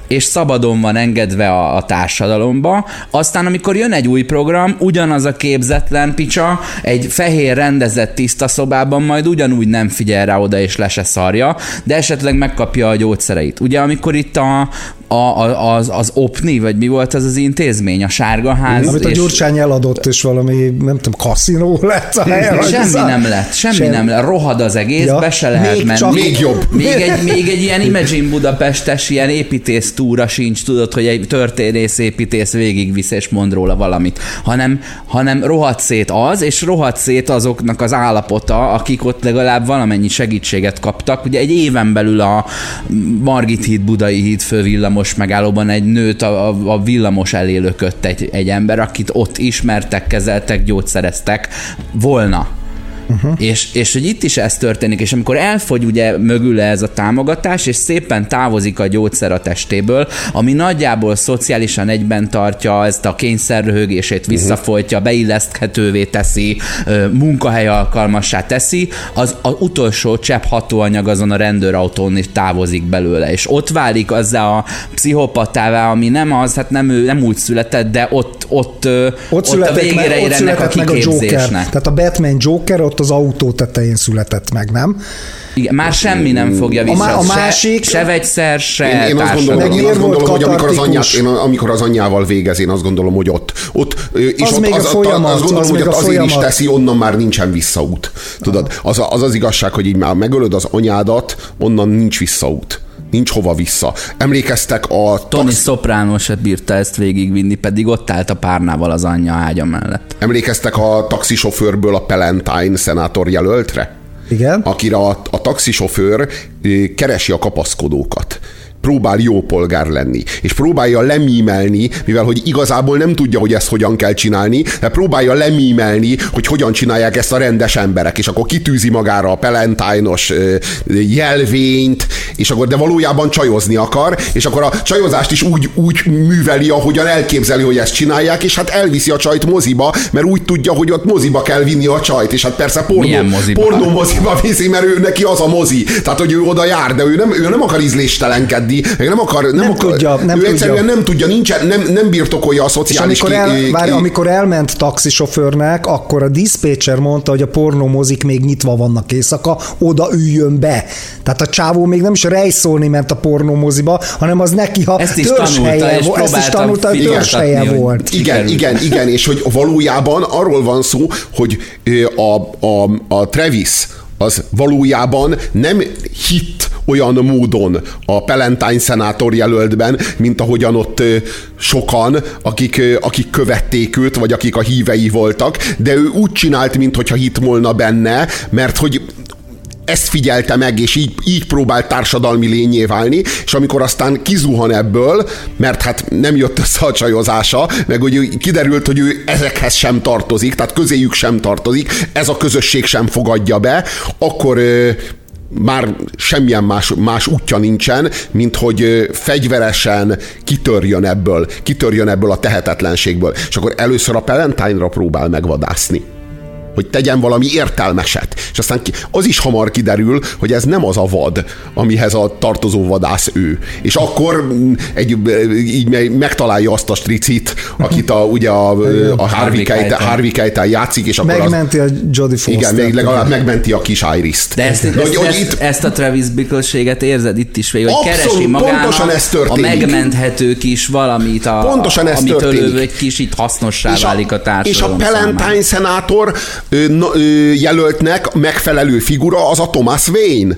és szabadon van engedve a, a társadalomba. Aztán, amikor jön egy új program, ugyanaz a képzetlen picsa egy fehér rendezett tiszta szobában majd ugyanúgy nem figyel rá oda és le se szarja, de esetleg megkapja a gyógyszereit. Ugye, amikor itt a, a, a, az, az OPNI, vagy mi volt az az intézmény, a sárga ház. Amit a és- Gyurcsány eladott, és valami, nem tudom, kaszinó lett a hely. vagy Semmi nem lett, semmi, Semmi. nem lett. Rohad az egész, Ja, be se lehet még menni. csak- Még jobb. Még egy, még egy ilyen Imagine Budapestes ilyen építész túra sincs, tudod, hogy egy történész építész végigvisz és mond róla valamit, hanem, hanem rohadt szét az, és rohadt szét azoknak az állapota, akik ott legalább valamennyi segítséget kaptak. Ugye egy éven belül a Margit híd, Budai híd fővillamos megállóban egy nőt a, a villamos elé lökött egy, egy ember, akit ott ismertek, kezeltek, gyógyszereztek volna. Uh-huh. És, és hogy itt is ez történik, és amikor elfogy ugye mögül ez a támogatás, és szépen távozik a gyógyszer a testéből, ami nagyjából szociálisan egyben tartja ezt a kényszerröhögését, visszafolytja, beilleszthetővé teszi, munkahely alkalmassá teszi, az, az utolsó csepp hatóanyag azon a rendőrautón is távozik belőle, és ott válik azzá a pszichopatává, ami nem az, hát nem ő nem úgy született, de ott, ott, Ott, ott a végére meg, ott ennek a meg a Joker. kiképzésnek. Tehát a Batman Joker ott az autó tetején született meg, nem? Igen, már semmi nem fogja vissza. a se, másik- se vegyszer, se Én, én azt gondolom, én azt gondolom hogy amikor az, anyjá, katartikus? én, amikor az anyjával végez, én azt gondolom, hogy ott, ott és Az ott még a az, folyamat, azt gondolom, az hogy ott a azért is teszi, onnan már nincsen visszaút. Tudod, az, a- az az igazság, hogy így már megölöd az anyádat, onnan nincs visszaút. Nincs hova vissza. Emlékeztek a Tony tax, Soprano se bírta ezt végigvinni, pedig ott állt a párnával az anyja ágya mellett. emlékeztek a taxisofőrből a Palantine szenátor jelöltre? Igen. akire a, a taxisofőr ö, keresi a kapaszkodókat próbál jó polgár lenni, és próbálja lemímelni, mivel hogy igazából nem tudja, hogy ezt hogyan kell csinálni, de próbálja lemímelni, hogy hogyan csinálják ezt a rendes emberek, és akkor kitűzi magára a Palantine-os ö, jelvényt, és akkor de valójában csajozni akar, és akkor a csajozást is úgy, úgy műveli, ahogyan elképzeli, hogy ezt csinálják, és hát elviszi a csajt moziba, mert úgy tudja, hogy ott moziba kell vinni a csajt, és hát persze pornó, moziba? pornó moziba viszi, mert ő neki az a mozi. Tehát, hogy ő oda jár, de ő nem, ő nem akar ízléstelenkedni, meg nem akar, nem, Nem akar, tudja, nem ő tudja. egyszerűen nem tudja, nincsen, nem, nem birtokolja a És szociális amikor, ki- el, ki- várj, amikor elment taxisofőrnek, akkor a diszpécser mondta, hogy a pornómozik még nyitva vannak éjszaka, oda üljön be. Tehát a csávó még nem is rejszolni ment a pornómoziba, hanem az neki, ha Ezt is tanulta, és volt, ezt is tanulta, hogy törzshelye volt. Igen, igen, igen, és hogy valójában arról van szó, hogy a, a, a Travis az valójában nem hitt olyan módon a Palantine szenátor jelöltben, mint ahogyan ott sokan, akik, akik követték őt, vagy akik a hívei voltak, de ő úgy csinált, mintha hitt volna benne, mert hogy ezt figyelte meg, és így, így próbált társadalmi lényé válni, és amikor aztán kizuhan ebből, mert hát nem jött össze a csajozása, meg hogy kiderült, hogy ő ezekhez sem tartozik, tehát közéjük sem tartozik, ez a közösség sem fogadja be, akkor már semmilyen más, más útja nincsen, mint hogy fegyveresen kitörjön ebből, kitörjön ebből a tehetetlenségből. És akkor először a Palantine-ra próbál megvadászni hogy tegyen valami értelmeset. És aztán ki, az is hamar kiderül, hogy ez nem az a vad, amihez a tartozó vadász ő. És akkor mm, egy, így me- megtalálja azt a stricit, akit a, ugye a, a Harvey Keitel. Harvey Keitel játszik, és akkor Megmenti a Jodie az, Foster. igen, még legalább megmenti a kis Iris-t. De ezt, ezt, hogy ezt, itt, ezt a Travis Bickle-séget érzed itt is hogy Abszolút, keresi magának pontosan ez a történik. megmenthető kis valamit, a, Pontosan ez amitől történik. ő egy kicsit hasznossá és válik a és a társadalom Palantine számára. szenátor ö, na, ö, jelöltnek megfelelő figura az a Thomas Wayne.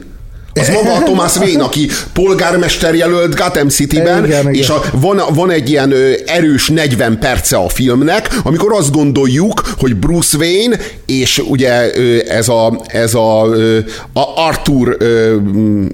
Az maga a Thomas Wayne, aki polgármester jelölt Gotham City-ben, Igen, igen. és a, van, van egy ilyen ö, erős 40 perce a filmnek, amikor azt gondoljuk, hogy Bruce Wayne és ugye ö, ez a, ez a, ö, a Arthur, ö,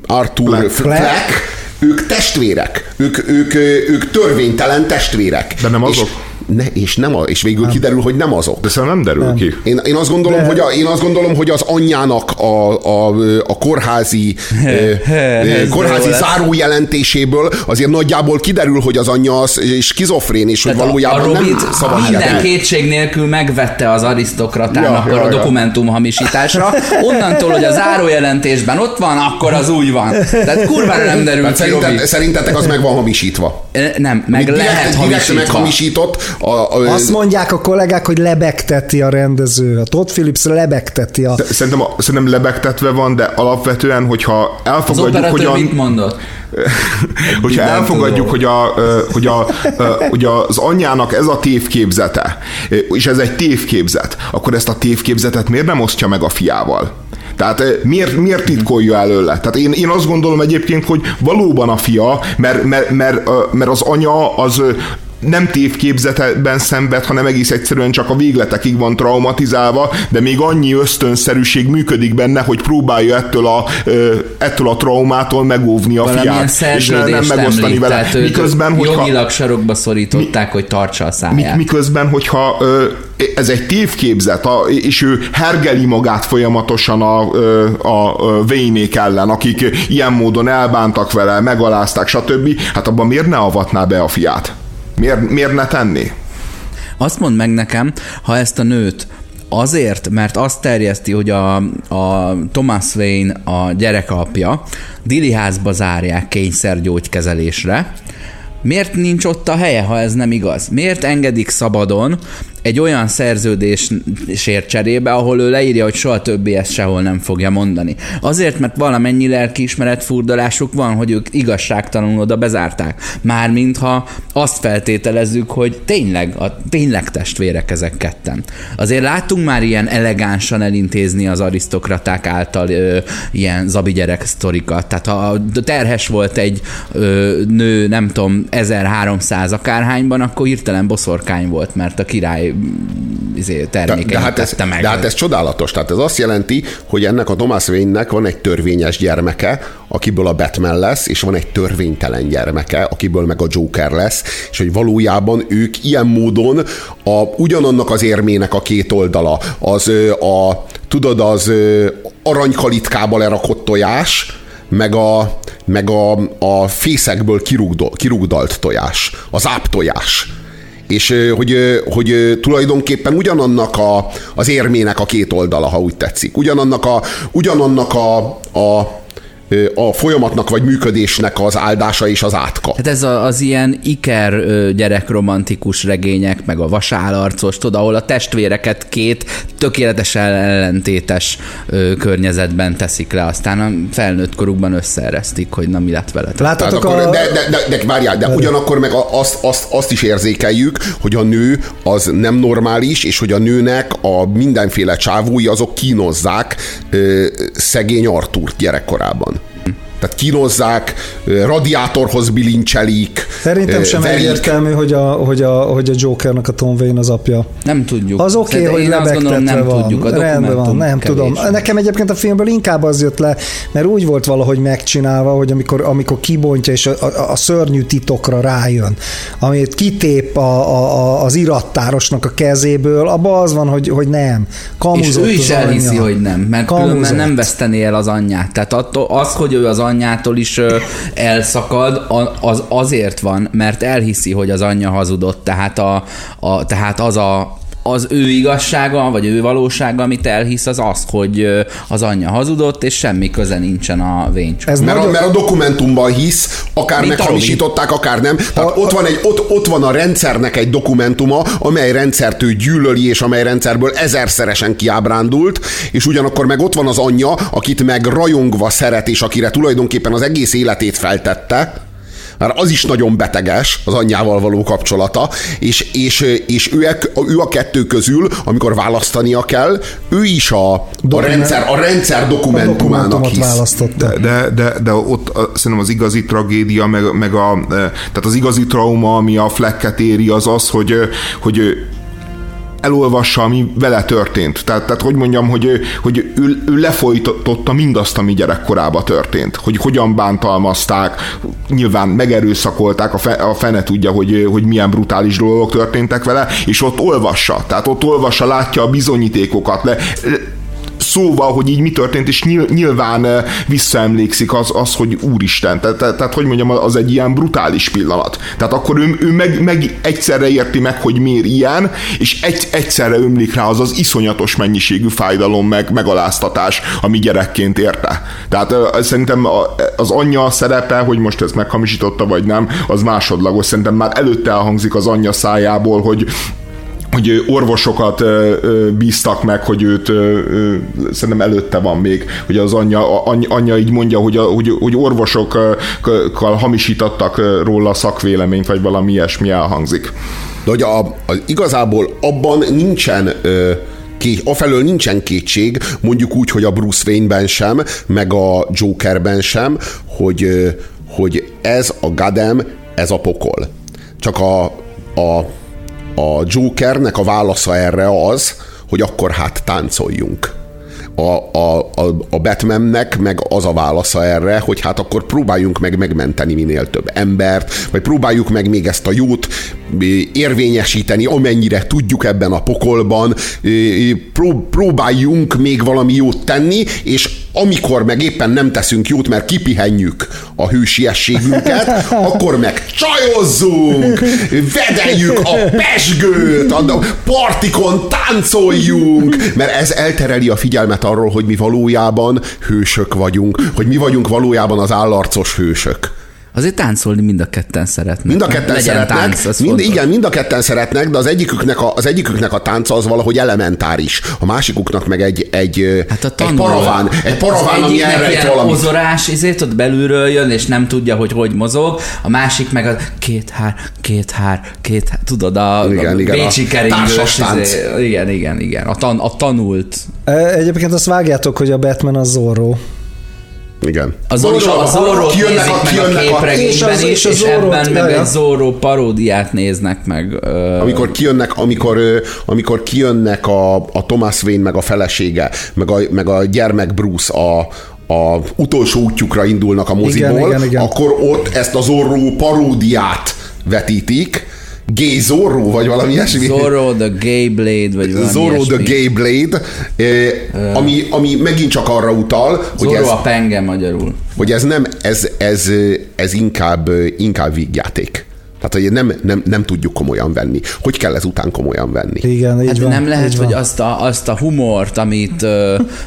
Arthur Fleck, Fleck. Fleck ők testvérek, ők, ők, ö, ők törvénytelen testvérek. De nem És- azok? Ne, és, nem a, és végül kiderül, hogy nem azok. De szerintem nem derül ki. Én, én, azt gondolom, De- hogy a, én azt gondolom, hogy az anyjának a, a, a kórházi, Ez kórházi zárójelentéséből azért nagyjából kiderül, hogy az anyja az skizofrén, és hogy Tehát a- valójában a Robit nem szabad minden hihetni. kétség nélkül megvette az arisztokratának Ja, ja, a ja. dokumentum hamisításra. Onnantól, hogy a zárójelentésben ott van, akkor az úgy van. Tehát kurvára nem derül Tehát ki, Robi. szerinted, szerintetek az meg van hamisítva. Nem, meg direkt, lehet direkt hamisítva. meghamisított, a, a, Azt mondják a kollégák, hogy lebegteti a rendező. A Todd Phillips lebegteti a... Szerintem, a, szerintem lebegtetve van, de alapvetően, hogyha Az elfogadjuk, hogy operatőr a, mit mondott? hogyha elfogadjuk, hogy, a, hogy, a, hogy az anyjának ez a tévképzete, és ez egy tévképzet, akkor ezt a tévképzetet miért nem osztja meg a fiával? Tehát miért, miért titkolja előle? Tehát én, én azt gondolom egyébként, hogy valóban a fia, mert, mert, mert, mert az anya az nem tévképzetben szenved, hanem egész egyszerűen csak a végletekig van traumatizálva, de még annyi ösztönszerűség működik benne, hogy próbálja ettől a, ettől a traumától megóvni a fiát, és ne, nem szerződést megosztani említ, vele. Miközben, hogyha, jogilag sarokba szorították, hogy tartsa a mi, száját. miközben, hogyha ez egy tévképzet, és ő hergeli magát folyamatosan a, a Vénék ellen, akik ilyen módon elbántak vele, megalázták, stb. Hát abban miért ne avatná be a fiát? Miért, miért ne tenné? Azt mondd meg nekem, ha ezt a nőt azért, mert azt terjeszti, hogy a, a Thomas Wayne a gyerekapja, diliházba zárják kényszergyógykezelésre, miért nincs ott a helye, ha ez nem igaz? Miért engedik szabadon egy olyan szerződésért cserébe, ahol ő leírja, hogy soha többé ezt sehol nem fogja mondani. Azért, mert valamennyi lelkiismeret furdalásuk van, hogy ők igazságtalanul oda bezárták. Mármintha azt feltételezzük, hogy tényleg, a, tényleg testvérek ezek ketten. Azért láttunk már ilyen elegánsan elintézni az arisztokraták által ö, ilyen zabi gyerek sztorikat. Tehát ha terhes volt egy ö, nő, nem tudom, 1300 akárhányban, akkor hirtelen boszorkány volt, mert a király izé, De, termékeit de, hát ez, meg. de hát ez csodálatos. Tehát ez azt jelenti, hogy ennek a Thomas Wayne-nek van egy törvényes gyermeke, akiből a Batman lesz, és van egy törvénytelen gyermeke, akiből meg a Joker lesz, és hogy valójában ők ilyen módon a, ugyanannak az érmének a két oldala, az a, tudod, az aranykalitkába lerakott tojás, meg a, meg a, a fészekből kirúgdalt tojás, az áptojás és hogy, hogy tulajdonképpen ugyanannak a, az érmének a két oldala, ha úgy tetszik. Ugyanannak a, ugyanannak a, a, a folyamatnak vagy működésnek az áldása és az átka. Hát ez a, az ilyen iker gyerekromantikus regények, meg a vasállarcos, tudod, ahol a testvéreket két tökéletesen ellentétes ö, környezetben teszik le, aztán a felnőtt korukban összeeresztik, hogy na mi lett veletek. Tehát Láttatok akkor, a... de, de, de, de várjál, de ugyanakkor meg azt, azt, azt is érzékeljük, hogy a nő az nem normális, és hogy a nőnek a mindenféle csávói azok kínozzák ö, szegény Artúrt gyerekkorában. Tehát kínozzák, radiátorhoz bilincselik. Szerintem sem verik. egyértelmű, hogy a, hogy, a, hogy a Jokernek a Tom Wayne az apja. Nem tudjuk. Az oké, okay, hogy én azt gondolom, lebegtetve nem van. tudjuk. A Rendben van, nem kevés. tudom. Nekem egyébként a filmből inkább az jött le, mert úgy volt valahogy megcsinálva, hogy amikor, amikor kibontja és a, a, a szörnyű titokra rájön, amit kitép a, a, a, az irattárosnak a kezéből, abban az van, hogy, hogy nem. És Kamuzott ő is elhiszi, anyja. hogy nem, mert Kamuzott. különben nem vesztené el az anyját. Tehát attól, az, hogy ő az anyjától is elszakad, az azért van, mert elhiszi, hogy az anyja hazudott. Tehát, a, a, tehát az a az ő igazsága, vagy ő valósága, amit elhisz, az az, hogy az anyja hazudott, és semmi köze nincsen a vénycsok. Ez Mert a, nagyon, mert a dokumentumban hisz, akár Mint meghamisították, akár nem. Tehát A- ott, van egy, ott, ott van a rendszernek egy dokumentuma, amely rendszert ő gyűlöli, és amely rendszerből ezerszeresen kiábrándult, és ugyanakkor meg ott van az anyja, akit meg rajongva szeret, és akire tulajdonképpen az egész életét feltette, mert az is nagyon beteges, az anyjával való kapcsolata, és, és, és ő, ő a kettő közül, amikor választania kell, ő is a, a, rendszer, a rendszer a dokumentumának hisz. választotta. De, de, de, de ott szerintem az igazi tragédia, meg, meg a, e, tehát az igazi trauma, ami a Flecket éri, az az, hogy, hogy elolvassa, ami vele történt. Tehát, tehát hogy mondjam, hogy, hogy ő, ő lefolytotta mindazt, ami gyerekkorába történt. Hogy hogyan bántalmazták, nyilván megerőszakolták, a, fe, a fene tudja, hogy, hogy milyen brutális dolgok történtek vele, és ott olvassa. Tehát ott olvassa, látja a bizonyítékokat, le, szóval, hogy így mi történt, és nyilván visszaemlékszik az, az hogy úristen, tehát, tehát, tehát hogy mondjam, az egy ilyen brutális pillanat. Tehát akkor ő, ő meg, meg egyszerre érti meg, hogy miért ilyen, és egy, egyszerre ömlik rá az az iszonyatos mennyiségű fájdalom, meg megaláztatás, ami gyerekként érte. Tehát szerintem az anyja szerepe, hogy most ezt meghamisította, vagy nem, az másodlagos. Szerintem már előtte elhangzik az anyja szájából, hogy hogy orvosokat bíztak meg, hogy őt szerintem előtte van még, hogy az anyja, anyja így mondja, hogy, hogy, hogy orvosokkal hamisítottak róla szakvéleményt, vagy valami ilyesmi elhangzik. De hogy a, a, igazából abban nincsen ö, afelől nincsen kétség, mondjuk úgy, hogy a Bruce Wayne-ben sem, meg a Jokerben sem, hogy, hogy ez a Gadem, ez a pokol. Csak a, a a Jokernek a válasza erre az, hogy akkor hát táncoljunk. A, a, a, a Batmannek meg az a válasza erre, hogy hát akkor próbáljunk meg megmenteni minél több embert, vagy próbáljuk meg még ezt a jót érvényesíteni, amennyire tudjuk ebben a pokolban, próbáljunk még valami jót tenni, és amikor meg éppen nem teszünk jót, mert kipihenjük a hősiességünket, akkor meg csajozzunk, vedeljük a pesgőt, a partikon táncoljunk, mert ez eltereli a figyelmet arról, hogy mi valójában hősök vagyunk, hogy mi vagyunk valójában az állarcos hősök. Azért táncolni mind a ketten szeretnek. Mind a ketten Legyen szeretnek. Tánc, mind, igen, mind a ketten szeretnek, de az egyiküknek a, az egyiküknek a tánca az valahogy elementáris. A másikuknak meg egy, egy, hát a egy paraván, egy paraván, ami elrejt valami. mozorás, ezért ott belülről jön, és nem tudja, hogy hogy mozog. A másik meg a két hár, két hár, két hár, tudod, a, igen, a igen, bécsi keringős. Izé, igen, igen, igen. A, tan, a tanult. Egyébként azt vágjátok, hogy a Batman az Zorro. Igen. Az Zorro, a Zorro a, meg a képregényben és, az, és, és ebben meg egy Zorro paródiát néznek meg. Amikor kijönnek, amikor, amikor kijönnek a, a Thomas Wayne meg a felesége, meg a, meg a gyermek Bruce a, a utolsó útjukra indulnak a moziból, igen, igen, igen. akkor ott ezt a Zorro paródiát vetítik, Gay Zorro, vagy valami ilyesmi. Zorro the Gay Blade, vagy valami Zorro ilyesmi. the Gay Blade, eh, ami, ami megint csak arra utal, hogy Zorro ez, a penge magyarul. Hogy ez nem, ez, ez, ez inkább, inkább vígjáték. Tehát, hogy nem, nem, nem tudjuk komolyan venni. Hogy kell ezután komolyan venni? Igen, így hát van, nem lehet, így hogy azt a, azt a humort, amit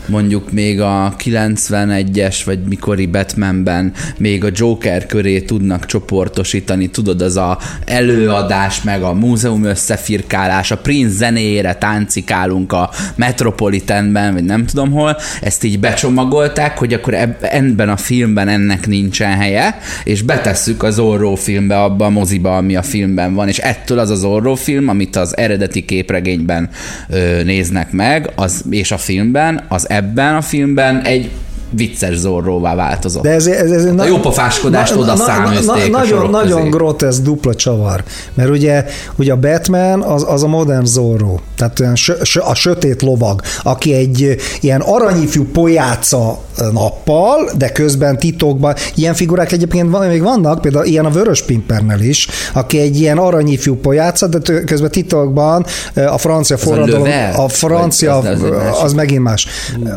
mondjuk még a 91-es vagy mikori Batmanben még a Joker köré tudnak csoportosítani, tudod, az a előadás, meg a múzeum összefirkálás, a Prince zenéjére táncikálunk a Metropolitanben, vagy nem tudom hol, ezt így becsomagolták, hogy akkor ebben a filmben ennek nincsen helye, és betesszük az Orró filmbe abba a moziba moziba, ami a filmben van, és ettől az az Orró film, amit az eredeti képregényben ö, néznek meg, az, és a filmben, az ebben a filmben egy vicces zorróvá változott. De ez, ez, ez a jó pofáskodást na, oda na, száműzték na, Nagyon, nagyon grotesz dupla csavar, mert ugye, ugye a Batman az, az a modern zorró, tehát olyan sö, sö, a sötét lovag, aki egy ilyen aranyifjú pojáca nappal, de közben titokban, ilyen figurák egyébként van, még vannak, például ilyen a Vörös Pimpernel is, aki egy ilyen aranyifjú pojáca, de közben titokban a francia forradalom, a, a francia, az, az, az megint más,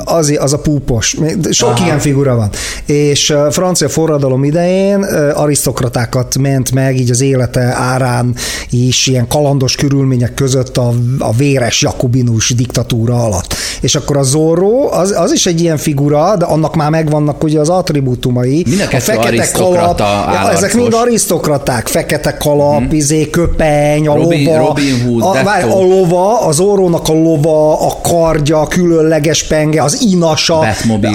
az, az a púpos, sok Aha. ilyen figura van. És a francia forradalom idején arisztokratákat ment meg, így az élete árán is ilyen kalandos körülmények között a, a véres jakobinus diktatúra alatt. És akkor a Zorro, az, az is egy ilyen figura, de annak már megvannak ugye az attribútumai. a fekete kalap, ja, ezek mind arisztokraták, fekete kalap, hmm. izé, köpeny, a Robin, lova, Robin Hood, a, várj, a lova, az Zorrónak a lova, a kardja, a különleges penge, az inasa,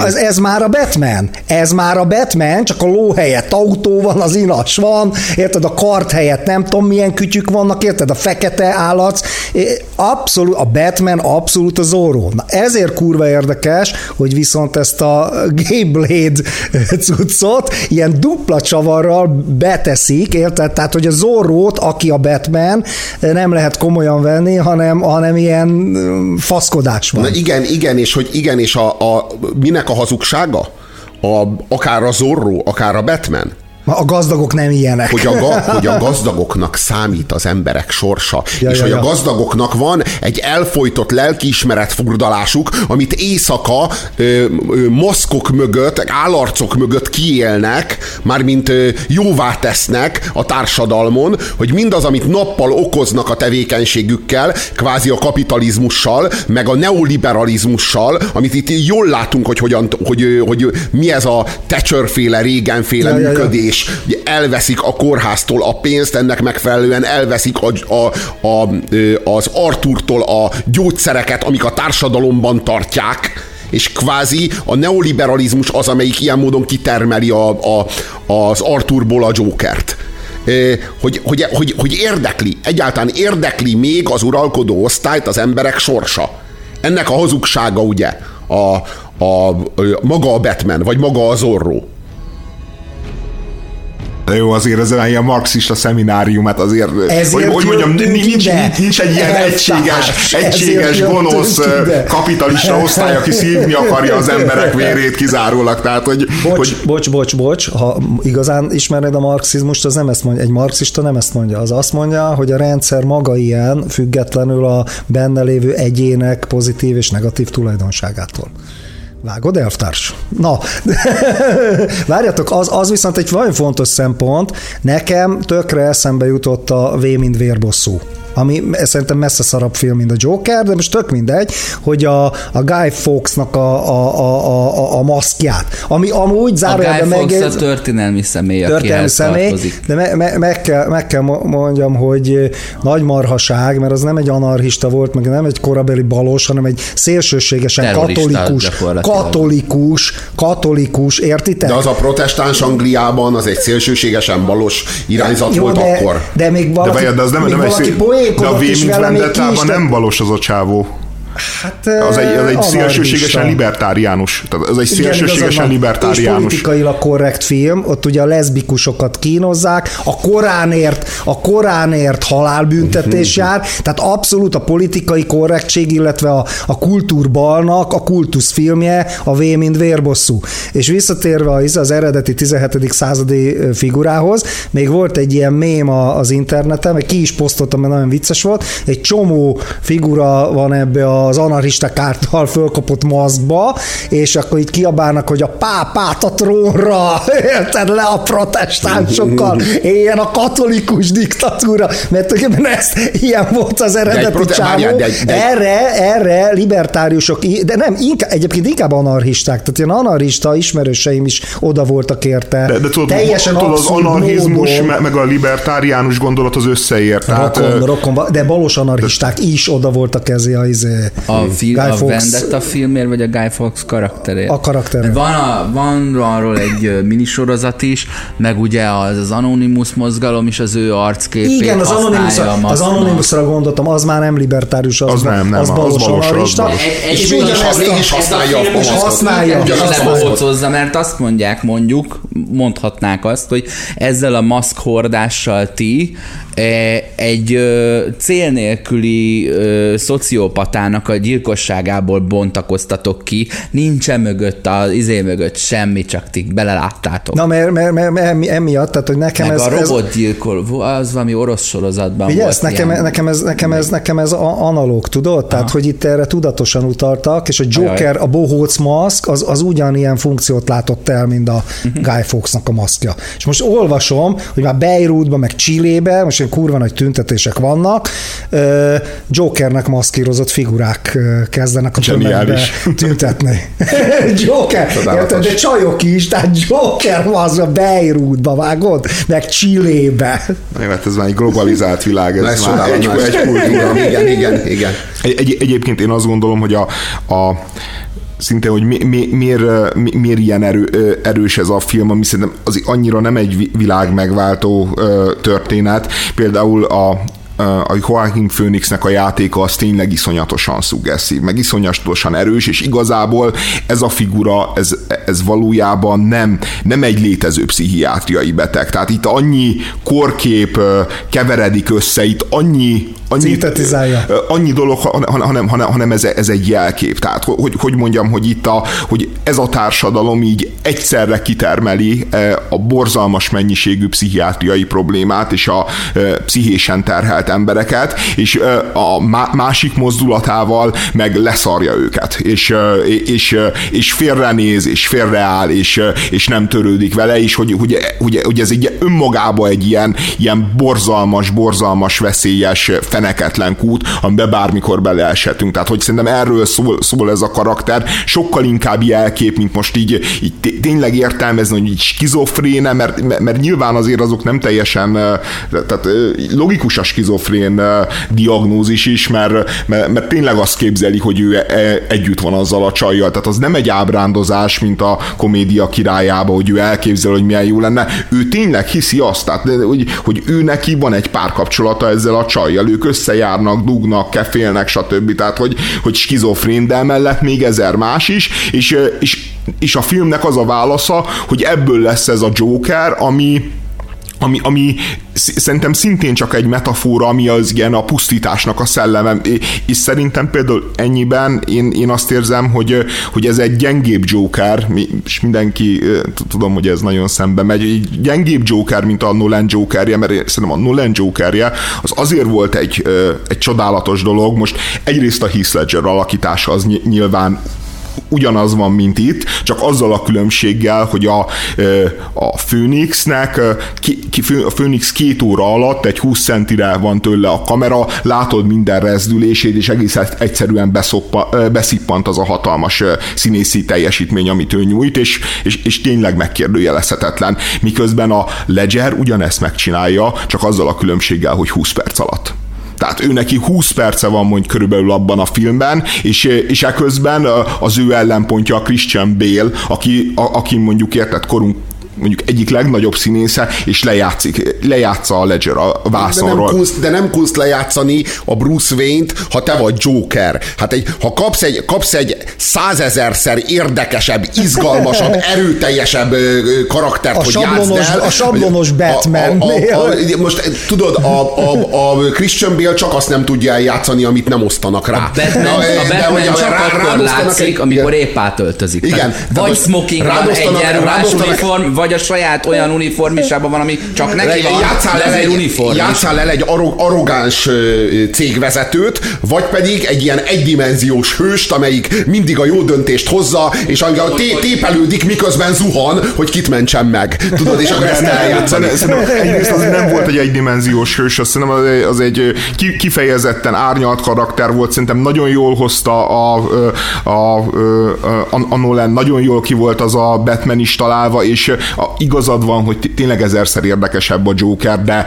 ez, ez ez már a Batman. Ez már a Batman, csak a ló helyett autó van, az inas van, érted, a kart helyett nem tudom milyen kütyük vannak, érted, a fekete állat. Abszolút, a Batman abszolút a Zorro. Na ezért kurva érdekes, hogy viszont ezt a Gayblade cuccot ilyen dupla csavarral beteszik, érted? Tehát, hogy a Zorrót, aki a Batman, nem lehet komolyan venni, hanem, hanem ilyen faszkodás van. Na igen, igen, és hogy igen, és a, a minek a hazug hazugsága? A, akár a Zorro, akár a Batman? A gazdagok nem ilyenek. Hogy a, ga, hogy a gazdagoknak számít az emberek sorsa, Ja, és ja, hogy a ja. gazdagoknak van egy elfolytott lelkiismeret furdalásuk, amit éjszaka ö, ö, maszkok mögött, állarcok mögött kiélnek, mármint ö, jóvá tesznek a társadalmon, hogy mindaz, amit nappal okoznak a tevékenységükkel, kvázi a kapitalizmussal, meg a neoliberalizmussal, amit itt jól látunk, hogy, hogyan, hogy, ö, hogy mi ez a Thatcher-féle, Reagan-féle Ja, ja, ja. És elveszik a kórháztól a pénzt, ennek megfelelően elveszik a, a, a, az Arturtól a gyógyszereket, amik a társadalomban tartják, és kvázi a neoliberalizmus az, amelyik ilyen módon kitermeli a, a, az Arturból a Jokert. Hogy, hogy, hogy, hogy érdekli, egyáltalán érdekli még az uralkodó osztályt az emberek sorsa. Ennek a hazugsága ugye a, a, ö, maga a Batman, vagy maga az Zorro. De jó, azért ez ilyen marxista szemináriumát azért, Ezért hogy, hogy mondjam, nincs, nincs, ide. nincs egy ilyen egységes, egységes gonosz kapitalista osztály, aki szívni akarja az emberek vérét kizárólag. Tehát, hogy, Bocs, hogy bocs, bocs, bocs, ha igazán ismered a marxizmust, az nem ezt mondja, egy marxista nem ezt mondja, az azt mondja, hogy a rendszer maga ilyen, függetlenül a benne lévő egyének pozitív és negatív tulajdonságától. Vágod, elvtárs? Na, várjatok, az, az viszont egy nagyon fontos szempont. Nekem tökre eszembe jutott a V mint vérbosszú ami szerintem messze szarabb film, mint a Joker, de most tök mindegy, hogy a, a Guy Fawkesnak a, a, a, a, a maszkját, ami amúgy A zárójelben Guy Fawkes a történelmi személy, történelmi személy, tartozik. de me, me, meg, kell, meg kell mo- mondjam, hogy nagy marhaság, mert az nem egy anarchista volt, meg nem egy korabeli balos, hanem egy szélsőségesen Terrorista katolikus, katolikus, katolikus, értitek? De az a protestáns Angliában az egy szélsőségesen balos irányzat Jó, volt de, akkor. De még de, valaki, várjad, de az nem, még nem egy valaki szép, de a V mint Vendettában nem balos az a csávó. Hát, Az egy, az egy anarchista. szélsőségesen libertáriánus. Tehát az egy Igen, szélsőségesen. És libertáriánus. politikailag korrekt film, ott ugye a leszbikusokat kínozzák, a Koránért, a Koránért halálbüntetés jár, tehát abszolút a politikai korrektség, illetve a, a kultúrbalnak a kultuszfilmje a V mint vérbosszú. És visszatérve az, az eredeti 17. századi figurához, még volt egy ilyen mém a- az interneten, meg ki is posztoltam, mert nagyon vicces volt, egy csomó figura van ebbe az anarchisták által fölkapott maszkba, és akkor itt kiabálnak, hogy a pápát a trónra, érted le a protestánsokkal, éljen a katolikus diktatúra, mert tulajdonképpen ez ilyen volt az eredeti prote- csávó. várjál, de egy- de egy- Erre, erre libertáriusok, de nem, inkább, egyébként inkább anarchisták, tehát ilyen anarchista ismerőseim is oda voltak érte. De, de tudod, Teljesen tudod az anarchizmus módon. me- meg a libertáriánus gondolat az összeér. Tehát, Rokon, ö, rokon, de balos anarchisták is oda voltak ezé a, izé, A, film, Guy a Fawkes- Vendetta filmért, vagy a Guy Fawkes karakterért? A karakterért. Van, a, van arról egy minisorozat is, meg ugye az, az Anonymous mozgalom is az ő arcképét Igen, az Anonymous, az. Anonymousra gondoltam, az már nem libertárius, az, Az nem, nem, az az balos balos, az anarchista. balos. Egy, egy És ugyanezt mégis használja a is maszkot. Használja. Ugyanazt bohócozza, mert azt mondják, mondjuk, mondhatnák azt, hogy ezzel a maszkhordással ti eh, egy ö, cél nélküli szociopatának a gyilkosságából bontakoztatok ki, nincsen mögött, az izé mögött semmi, csak ti beleláttátok. Na, mert, mert, mert, mert emi- emiatt, tehát, hogy nekem Meg ez, a ez, robotgyilkol, az valami orosz sorozatban Ugye volt nekem, ilyen. nekem, ez, nekem, ez, nekem ez analóg, tudod? Tehát, hogy itt erre tudatosan utaltak, és a Joker, a bohóc maszk, az, az ugyanilyen funkciót látott el, mint a Mhm. Guy Fawkesnak a maszkja. És most olvasom, hogy már Beirutban, meg Csillébe, most ilyen kurva nagy tüntetések vannak, Jokernek maszkírozott figurák kezdenek a tömegbe tüntetni. Joker, érted? de csajok is, tehát Joker az a Beirutba, vágod? Meg Csillébe. Hát ez már egy globalizált világ, ez, Ez már egy, egy kultúra. Igen, igen, igen. Egy, egy, egyébként én azt gondolom, hogy a, a szinte, hogy mi, mi, miért, mi, miért ilyen erő, erős ez a film, ami szerintem az annyira nem egy vi- világ megváltó történet. Például a a Joaquin Phoenixnek a játéka az tényleg iszonyatosan szuggeszív, meg iszonyatosan erős, és igazából ez a figura, ez, ez valójában nem, nem egy létező pszichiátriai beteg. Tehát itt annyi korkép keveredik össze, itt annyi annyi, Szintetizálja. annyi dolog, hanem, hanem, hanem ez, ez egy jelkép. Tehát, hogy, hogy mondjam, hogy itt a, hogy ez a társadalom így egyszerre kitermeli a borzalmas mennyiségű pszichiátriai problémát és a pszichésen terhelt embereket, és a másik mozdulatával meg leszarja őket, és, és, és félrenéz, és félreáll, és, és nem törődik vele, és hogy, hogy, hogy, hogy ez egy önmagában egy ilyen, ilyen borzalmas, borzalmas, veszélyes, feneketlen kút, amiben bármikor beleeshetünk. Tehát, hogy szerintem erről szól, szól ez a karakter, sokkal inkább jelkép, mint most így, így tényleg értelmezni, hogy így skizofréne, mert, mert nyilván azért azok nem teljesen, tehát logikus a skizofrén diagnózis is, mert, mert, mert tényleg azt képzeli, hogy ő e, együtt van azzal a csajjal, tehát az nem egy ábrándozás, mint a komédia királyába, hogy ő elképzel, hogy milyen jó lenne, ő tényleg hiszi azt, tehát, hogy, hogy ő neki van egy párkapcsolata ezzel a csajjal, ők összejárnak, dugnak, kefélnek, stb. Tehát, hogy, hogy skizofrén, de mellett még ezer más is, és, és, és a filmnek az a válasza, hogy ebből lesz ez a Joker, ami ami, ami szerintem szintén csak egy metafora, ami az igen a pusztításnak a szelleme, és szerintem például ennyiben én, én azt érzem, hogy, hogy ez egy gyengébb Joker, és mindenki, tudom, hogy ez nagyon szembe megy, egy gyengébb Joker, mint a Nolan Jokerje, mert szerintem a Nolan Jokerje az azért volt egy, egy csodálatos dolog, most egyrészt a Heath Ledger alakítása az nyilván ugyanaz van, mint itt, csak azzal a különbséggel, hogy a, a Phoenixnek, a Phoenix két óra alatt egy 20 centire van tőle a kamera, látod minden rezdülését, és egész egyszerűen beszoppa, beszippant az a hatalmas színészi teljesítmény, amit ő nyújt, és, és, és tényleg megkérdőjelezhetetlen. Miközben a Ledger ugyanezt megcsinálja, csak azzal a különbséggel, hogy 20 perc alatt. Tehát ő neki 20 perce van mondjuk körülbelül abban a filmben, és, és eközben az ő ellenpontja a Christian Bale, aki, a, aki mondjuk értett korunk mondjuk egyik legnagyobb színésze, és lejátszik, lejátsza a Ledger a vászonról. De nem, kunst, de nem kunst lejátszani a Bruce Wayne-t, ha te vagy Joker. Hát egy, ha kapsz egy, kapsz egy százezerszer érdekesebb, izgalmasabb, erőteljesebb karaktert, a hogy sablonos, el, A sablonos Batman. A, a, a, a, most tudod, a, a, a Christian Bale csak azt nem tudja eljátszani, amit nem osztanak rá. A Batman, Na, a Batman de, csak rá, akkor látszik, egy, amikor épp átöltözik. Igen. Vagy smoking van, egyenruhás uniform, vagy vagy a saját olyan uniformisában van, ami csak neki van, játszál el egy, uniform. Játszál el egy arrogáns cégvezetőt, vagy pedig egy ilyen egydimenziós hőst, amelyik mindig a jó döntést hozza, és a té- tépelődik, miközben zuhan, hogy kit mentsen meg. Tudod, és akkor ezt eljátszani. Egyrészt az nem volt egy egydimenziós hős, azt szerintem az egy kifejezetten árnyalt karakter volt, szerintem nagyon jól hozta a, a, a, a, a Nolan, nagyon jól ki volt az a Batman is találva, és a, igazad van, hogy tényleg ezerszer érdekesebb a Joker, de,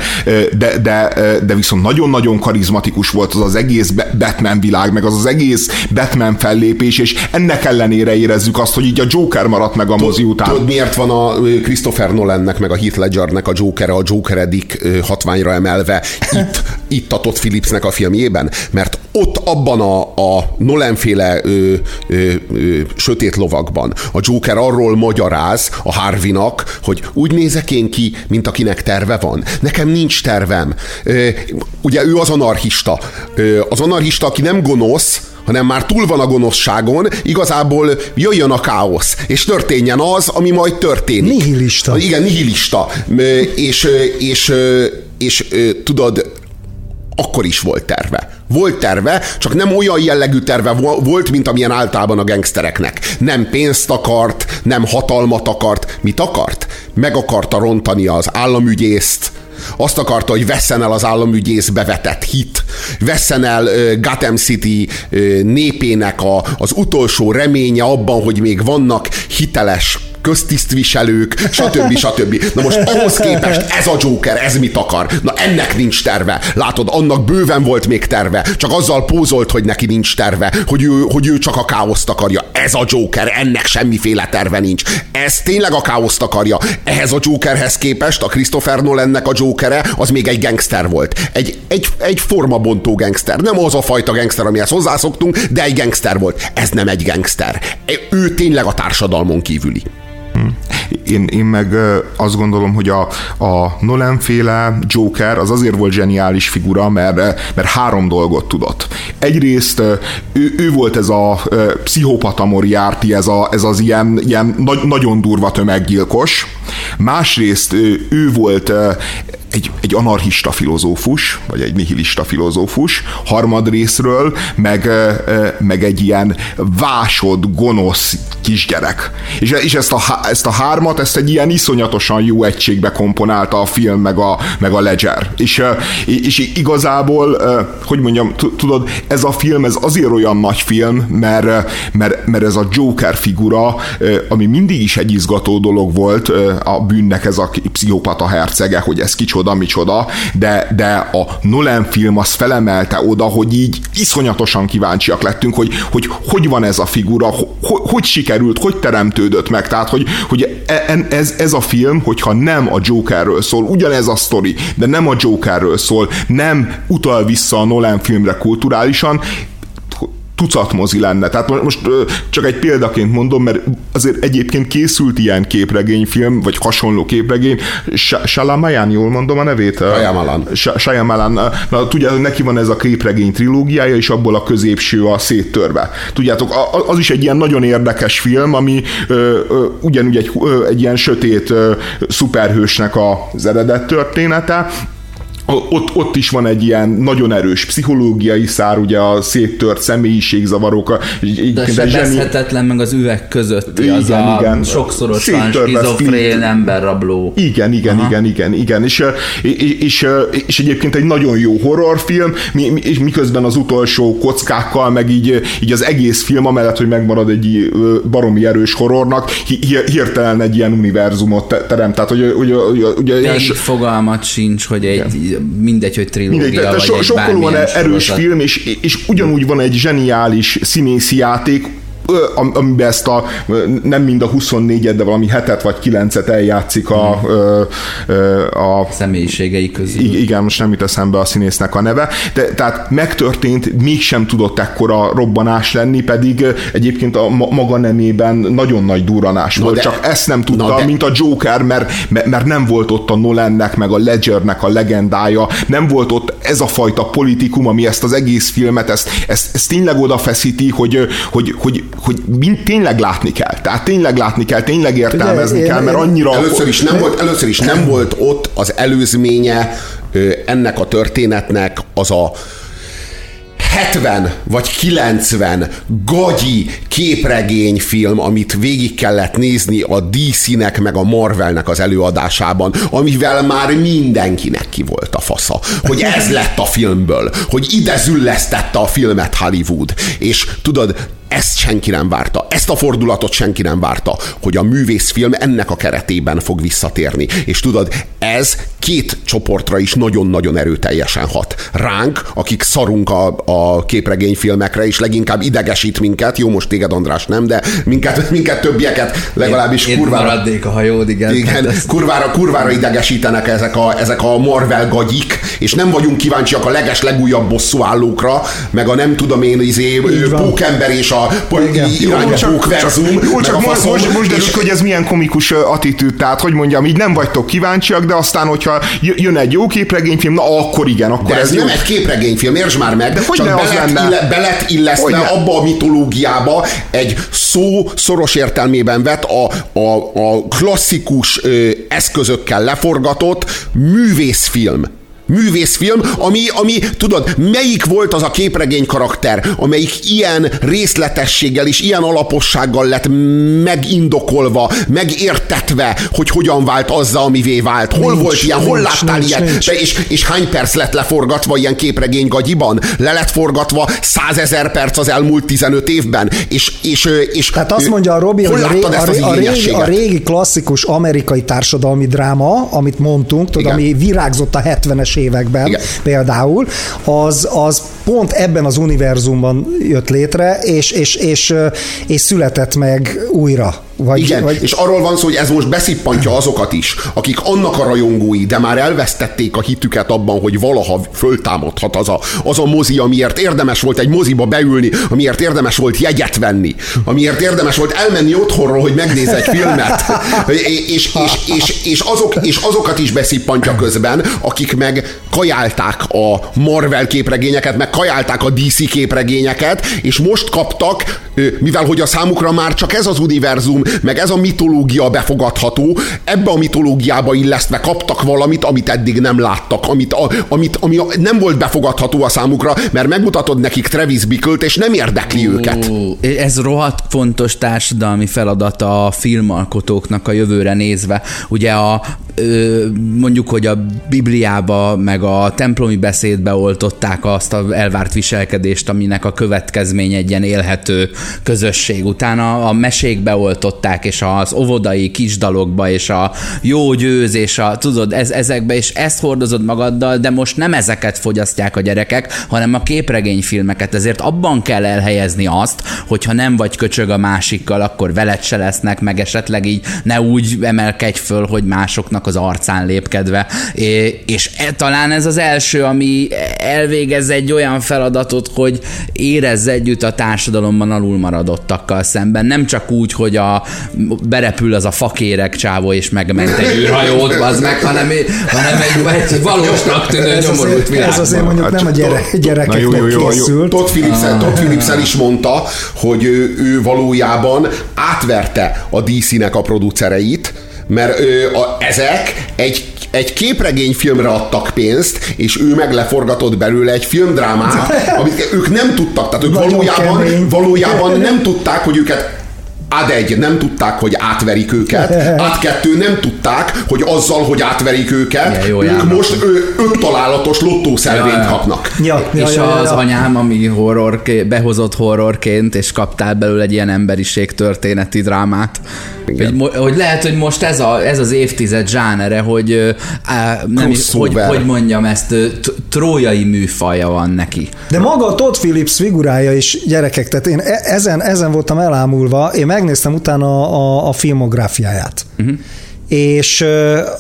de, de, de viszont nagyon-nagyon karizmatikus volt az az egész Batman világ, meg az az egész Batman fellépés, és ennek ellenére érezzük azt, hogy így a Joker maradt meg a mozi után. Tudod, miért van a Christopher Nolannek, meg a Heath Ledgernek a Joker a Jokeredik hatványra emelve itt, itt a Todd Phillipsnek a filmjében? Mert ott abban a, a Nolan-féle ö, ö, ö, sötét lovakban a Joker arról magyaráz a Harvinak, hogy úgy nézek én ki, mint akinek terve van. Nekem nincs tervem. Ö, ugye ő az anarchista. Ö, az anarchista, aki nem gonosz, hanem már túl van a gonoszságon, igazából jöjjön a káosz, és történjen az, ami majd történik. Nihilista. Igen, nihilista. És, és, és, és tudod, akkor is volt terve. Volt terve, csak nem olyan jellegű terve volt, mint amilyen általában a gangstereknek. Nem pénzt akart, nem hatalmat akart. Mit akart? Meg akarta rontani az államügyészt, azt akarta, hogy vesszen el az államügyész bevetett hit, vesszen el Gotham City népének a, az utolsó reménye abban, hogy még vannak hiteles köztisztviselők, stb. stb. Na most ahhoz képest ez a Joker, ez mit akar? Na ennek nincs terve. Látod, annak bőven volt még terve, csak azzal pózolt, hogy neki nincs terve, hogy ő, hogy ő csak a káoszt akarja. Ez a Joker, ennek semmiféle terve nincs. Ez tényleg a káoszt akarja. Ehhez a Jokerhez képest a Christopher Nolannek a Jokere az még egy gangster volt. Egy, egy, egy formabontó gangster. Nem az a fajta gangster, amihez hozzászoktunk, de egy gangster volt. Ez nem egy gangster. Ő tényleg a társadalmon kívüli. Én, én meg azt gondolom, hogy a, a Nolan féle Joker az azért volt zseniális figura, mert, mert három dolgot tudott. Egyrészt ő, ő volt ez a pszichopata Moriarty, ez, a, ez az ilyen, ilyen nagy, nagyon durva tömeggyilkos. Másrészt ő volt egy, egy anarchista filozófus, vagy egy nihilista filozófus, harmad részről, meg, meg egy ilyen vásod, gonosz kisgyerek. És, és ezt, a, ezt a hármat, ezt egy ilyen iszonyatosan jó egységbe komponálta a film, meg a, meg a Ledger. És, és igazából, hogy mondjam, tudod, ez a film, ez azért olyan nagy film, mert, mert, mert ez a Joker figura, ami mindig is egy izgató dolog volt a bűnnek ez a pszichopata hercege, hogy ez kicsoda micsoda, micsoda, de, de a Nolan film az felemelte oda, hogy így iszonyatosan kíváncsiak lettünk, hogy hogy, hogy van ez a figura, hogy, hogy sikerült, hogy teremtődött meg, tehát hogy, hogy e, ez, ez a film, hogyha nem a Jokerről szól, ugyanez a sztori, de nem a Jokerről szól, nem utal vissza a Nolan filmre kulturálisan, tucat mozi lenne. Tehát most csak egy példaként mondom, mert azért egyébként készült ilyen képregényfilm, vagy hasonló képregény. Shalamayan, jól mondom a nevét? Shyamalan. Shyamalan. Na, tudja, neki van ez a képregény trilógiája, és abból a középső a széttörve. Tudjátok, az is egy ilyen nagyon érdekes film, ami ugyanúgy egy, egy ilyen sötét szuperhősnek az eredet története, ott, ott is van egy ilyen nagyon erős pszichológiai szár, ugye a széttört személyiségzavarok. De sebezhetetlen meg az üveg közötti, igen, az a igen. sokszorosan skizofrén emberrabló. Igen, igen, Aha. igen, igen, igen. És, és, és, és egyébként egy nagyon jó horrorfilm, és miközben az utolsó kockákkal, meg így, így az egész film, amellett, hogy megmarad egy baromi erős horrornak, hirtelen egy ilyen univerzumot teremt. Tehát, hogy, hogy, hogy, hogy, hogy fogalmat sincs, hogy egy igen mindegy, hogy trilógia mindegy, vagy so, egy sokkal van erős sorozat. film, és, és ugyanúgy van egy zseniális színészi játék, amiben ezt a nem mind a 24 de valami hetet vagy kilencet eljátszik a, a, a személyiségei közül. Igen, most nem jut eszembe a színésznek a neve, de tehát megtörtént, mégsem tudott ekkora robbanás lenni, pedig egyébként a maga nemében nagyon nagy duranás na volt, de, csak ezt nem tudta, de, mint a Joker, mert, mert nem volt ott a Nolannek, meg a Ledgernek a legendája, nem volt ott ez a fajta politikum, ami ezt az egész filmet, ezt, ezt, ezt tényleg odafeszíti, hogy, hogy, hogy, hogy mind tényleg látni kell. Tehát tényleg látni kell, tényleg értelmezni Ugye, kell, mert annyira... Először is, nem volt, először is nem volt ott az előzménye ennek a történetnek az a 70 vagy 90 gagyi képregényfilm, amit végig kellett nézni a DC-nek meg a Marvelnek az előadásában, amivel már mindenkinek ki volt a fasza. Hogy ez lett a filmből, hogy ide züllesztette a filmet Hollywood. És tudod, ezt senki nem várta. Ezt a fordulatot senki nem várta, hogy a művészfilm ennek a keretében fog visszatérni. És tudod, ez két csoportra is nagyon-nagyon erőteljesen hat. Ránk, akik szarunk a, a képregényfilmekre, és leginkább idegesít minket, jó most téged András nem, de minket, minket többieket legalábbis én, kurvára... Én a hajód, igen. igen ezt... kurvára, kurvára idegesítenek ezek a, ezek a Marvel gagyik, és nem vagyunk kíváncsiak a leges legújabb bosszúállókra, meg a nem tudom én, izé, pókember és a a irányítók verzum. Jó, csak most, most, most derült, hogy ez milyen komikus attitűd, tehát hogy mondjam, így nem vagytok kíváncsiak, de aztán, hogyha jön egy jó képregényfilm, na akkor igen, akkor de ez, ez nem jó. egy képregényfilm, értsd már meg, de hogy csak belet, lenne? Ille, belet illesztve abba a mitológiába egy szó szoros értelmében vett a, a, a klasszikus ö, eszközökkel leforgatott művészfilm művészfilm, ami, ami, tudod, melyik volt az a képregény karakter, amelyik ilyen részletességgel és ilyen alapossággal lett megindokolva, megértetve, hogy hogyan vált azzal, amivé vált. Hol nincs, volt ilyen, hol láttál nincs, ilyen, nincs. és, és hány perc lett leforgatva ilyen képregény gagyiban? Le lett forgatva százezer perc az elmúlt 15 évben, és, és, és Tehát azt mondja a Robi, hogy a, ré, a, a, régi, a régi klasszikus amerikai társadalmi dráma, amit mondtunk, tudod, ami virágzott a 70-es években Igen. például, az, az pont ebben az univerzumban jött létre, és, és, és, és született meg újra Vagy, Igen, vagy, és arról van szó, hogy ez most beszippantja azokat is, akik annak a rajongói, de már elvesztették a hitüket abban, hogy valaha föltámadhat az a, az a mozi, amiért érdemes volt egy moziba beülni, amiért érdemes volt jegyet venni, amiért érdemes volt elmenni otthonról, hogy megnéz egy filmet, és, és, és, és, azok, és azokat is beszippantja közben, akik meg kajálták a Marvel képregényeket, meg kajálták a DC képregényeket, és most kaptak, mivel hogy a számukra már csak ez az univerzum, meg ez a mitológia befogadható, ebbe a mitológiába illesztve kaptak valamit, amit eddig nem láttak, amit, a, amit ami a, nem volt befogadható a számukra, mert megmutatod nekik Travis Bickle-t, és nem érdekli uh, őket. Ez rohadt fontos társadalmi feladat a filmalkotóknak a jövőre nézve. Ugye a mondjuk, hogy a Bibliába, meg a templomi beszédbe oltották azt a elvárt viselkedést, aminek a következmény egy ilyen élhető közösség. Utána a mesékbe oltották, és az óvodai kisdalokba, és a jó győz, és a, tudod, ez, ezekbe, és ezt hordozod magaddal, de most nem ezeket fogyasztják a gyerekek, hanem a képregényfilmeket. Ezért abban kell elhelyezni azt, hogyha nem vagy köcsög a másikkal, akkor veled se lesznek, meg esetleg így ne úgy emelkedj föl, hogy másoknak az arcán lépkedve. És e, talán ez az első, ami elvégez egy olyan feladatot, hogy érezz együtt a társadalomban alul maradottakkal szemben. Nem csak úgy, hogy a, berepül az a fakérek csávó és megment egy űrhajót, az meg, hanem, hanem egy, egy valósnak tűnő nyomorult világban. Ez azért mondjuk nem a gyere, gyerekeknek jó, jó, jó, készült. Todd Phillips, ah. Todd Phillips el is mondta, hogy ő, ő valójában átverte a DC-nek a producereit, mert ő, a, ezek egy egy képregényfilmre adtak pénzt, és ő meg leforgatott belőle egy filmdrámát, amit ők nem tudtak, tehát ők valójában, valójában nem tudták, hogy őket Ad egy, nem tudták, hogy átverik őket, Ad kettő, nem tudták, hogy azzal, hogy átverik őket, jó, ők járnak. most ő, öt találatos lottószelvényt ja, kapnak. Ja, ja, és ja, ja, az ja. anyám, ami horror, behozott horrorként, és kaptál belőle egy ilyen emberiség történeti drámát. Hogy, hogy lehet, hogy most ez, a, ez az évtized zsánere, hogy á, nem is, hogy, hogy mondjam ezt, trójai műfaja van neki. De maga a Todd Phillips figurája is gyerekek, tehát én e- ezen, ezen voltam elámulva, én megnéztem utána a, a filmográfiáját. Uh-huh és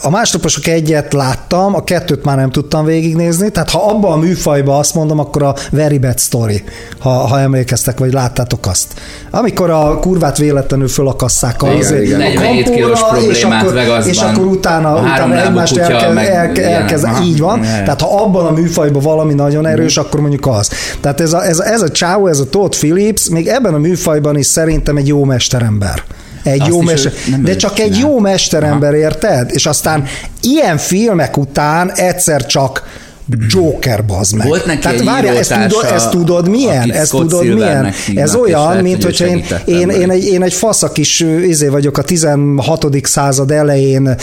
a másnaposok egyet láttam, a kettőt már nem tudtam végignézni, tehát ha abban a műfajban azt mondom, akkor a Very Bad Story, ha, ha emlékeztek, vagy láttátok azt. Amikor a kurvát véletlenül fölakasszák az igen, igen. a kampóra, és akkor, és akkor utána, utána egymást elkezd, elke, elkezd így van. Igen. Tehát ha abban a műfajban valami nagyon erős, mm. akkor mondjuk az. Tehát ez a, ez, ez a Chow, ez a Todd Phillips, még ebben a műfajban is szerintem egy jó mesterember. Egy Azt jó mester, de csak csinál. egy jó mesterember, érted? És aztán ilyen filmek után egyszer csak Joker, bazd meg. Volt neki Tehát várjál, ezt tudod, ezt tudod milyen? Ezt tudod milyen? Ez olyan, mint hogyha én, én, én, egy, én egy faszak is izé vagyok a 16. század elején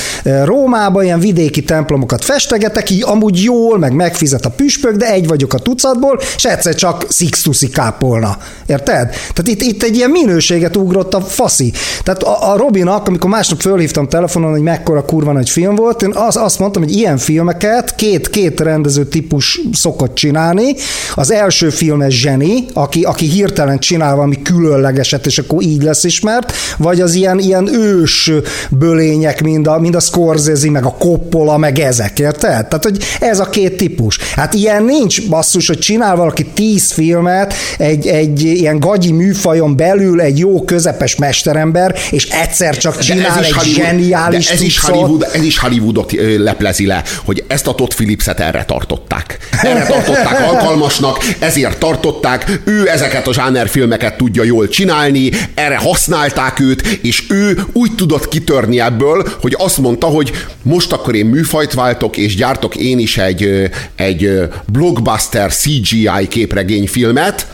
Rómában, ilyen vidéki templomokat festegetek, így amúgy jól, meg megfizet a püspök, de egy vagyok a tucatból, és egyszer csak Sixtusi kápolna. Érted? Tehát itt, itt egy ilyen minőséget ugrott a faszi. Tehát a, a Robinak, amikor másnap fölhívtam telefonon, hogy mekkora kurva nagy film volt, én az, azt mondtam, hogy ilyen filmeket két, két rendező rendező típus szokott csinálni. Az első film ez zseni, aki, aki hirtelen csinál valami különlegeset, és akkor így lesz ismert, vagy az ilyen, ilyen ős bölények, mind a, mind a Scorsese, meg a Coppola, meg ezek, érted? Tehát, hogy ez a két típus. Hát ilyen nincs basszus, hogy csinál valaki tíz filmet egy, egy ilyen gagyi műfajon belül egy jó közepes mesterember, és egyszer csak csinál egy Hollywood, zseniális ez is, Hollywood, ez is Hollywoodot leplezi le, hogy ezt a Todd Phillips-et erre tart tartották. Erre tartották alkalmasnak, ezért tartották, ő ezeket a zsánerfilmeket tudja jól csinálni, erre használták őt, és ő úgy tudott kitörni ebből, hogy azt mondta, hogy most akkor én műfajt váltok, és gyártok én is egy, egy blockbuster CGI képregényfilmet,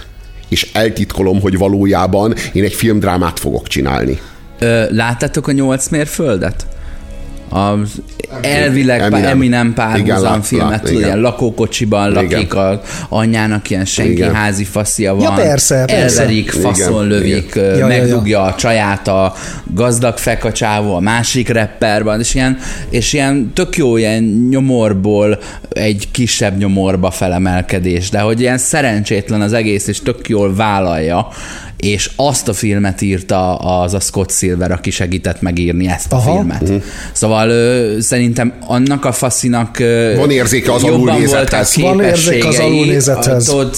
és eltitkolom, hogy valójában én egy filmdrámát fogok csinálni. Ö, láttátok a nyolc mérföldet? Az elvileg Eminem, Eminem párhuzam filmet, tudod, ilyen lakókocsiban igen. lakik a anyjának, ilyen senki igen. házi faszia van. Ja, persze, persze. Elverik, faszon igen, lövik, igen. megdugja ja, ja. a csaját a gazdag fekacsávó, a másik rapperban, és ilyen, és ilyen tök jó ilyen nyomorból egy kisebb nyomorba felemelkedés, de hogy ilyen szerencsétlen az egész, és tök jól vállalja, és azt a filmet írta az a Scott Silver, aki segített megírni ezt a Aha. filmet. Szóval ö, szerintem annak a faszinak ö, Van érzéke az alulnézethez. Van érzéke az alulnézethez. Todd,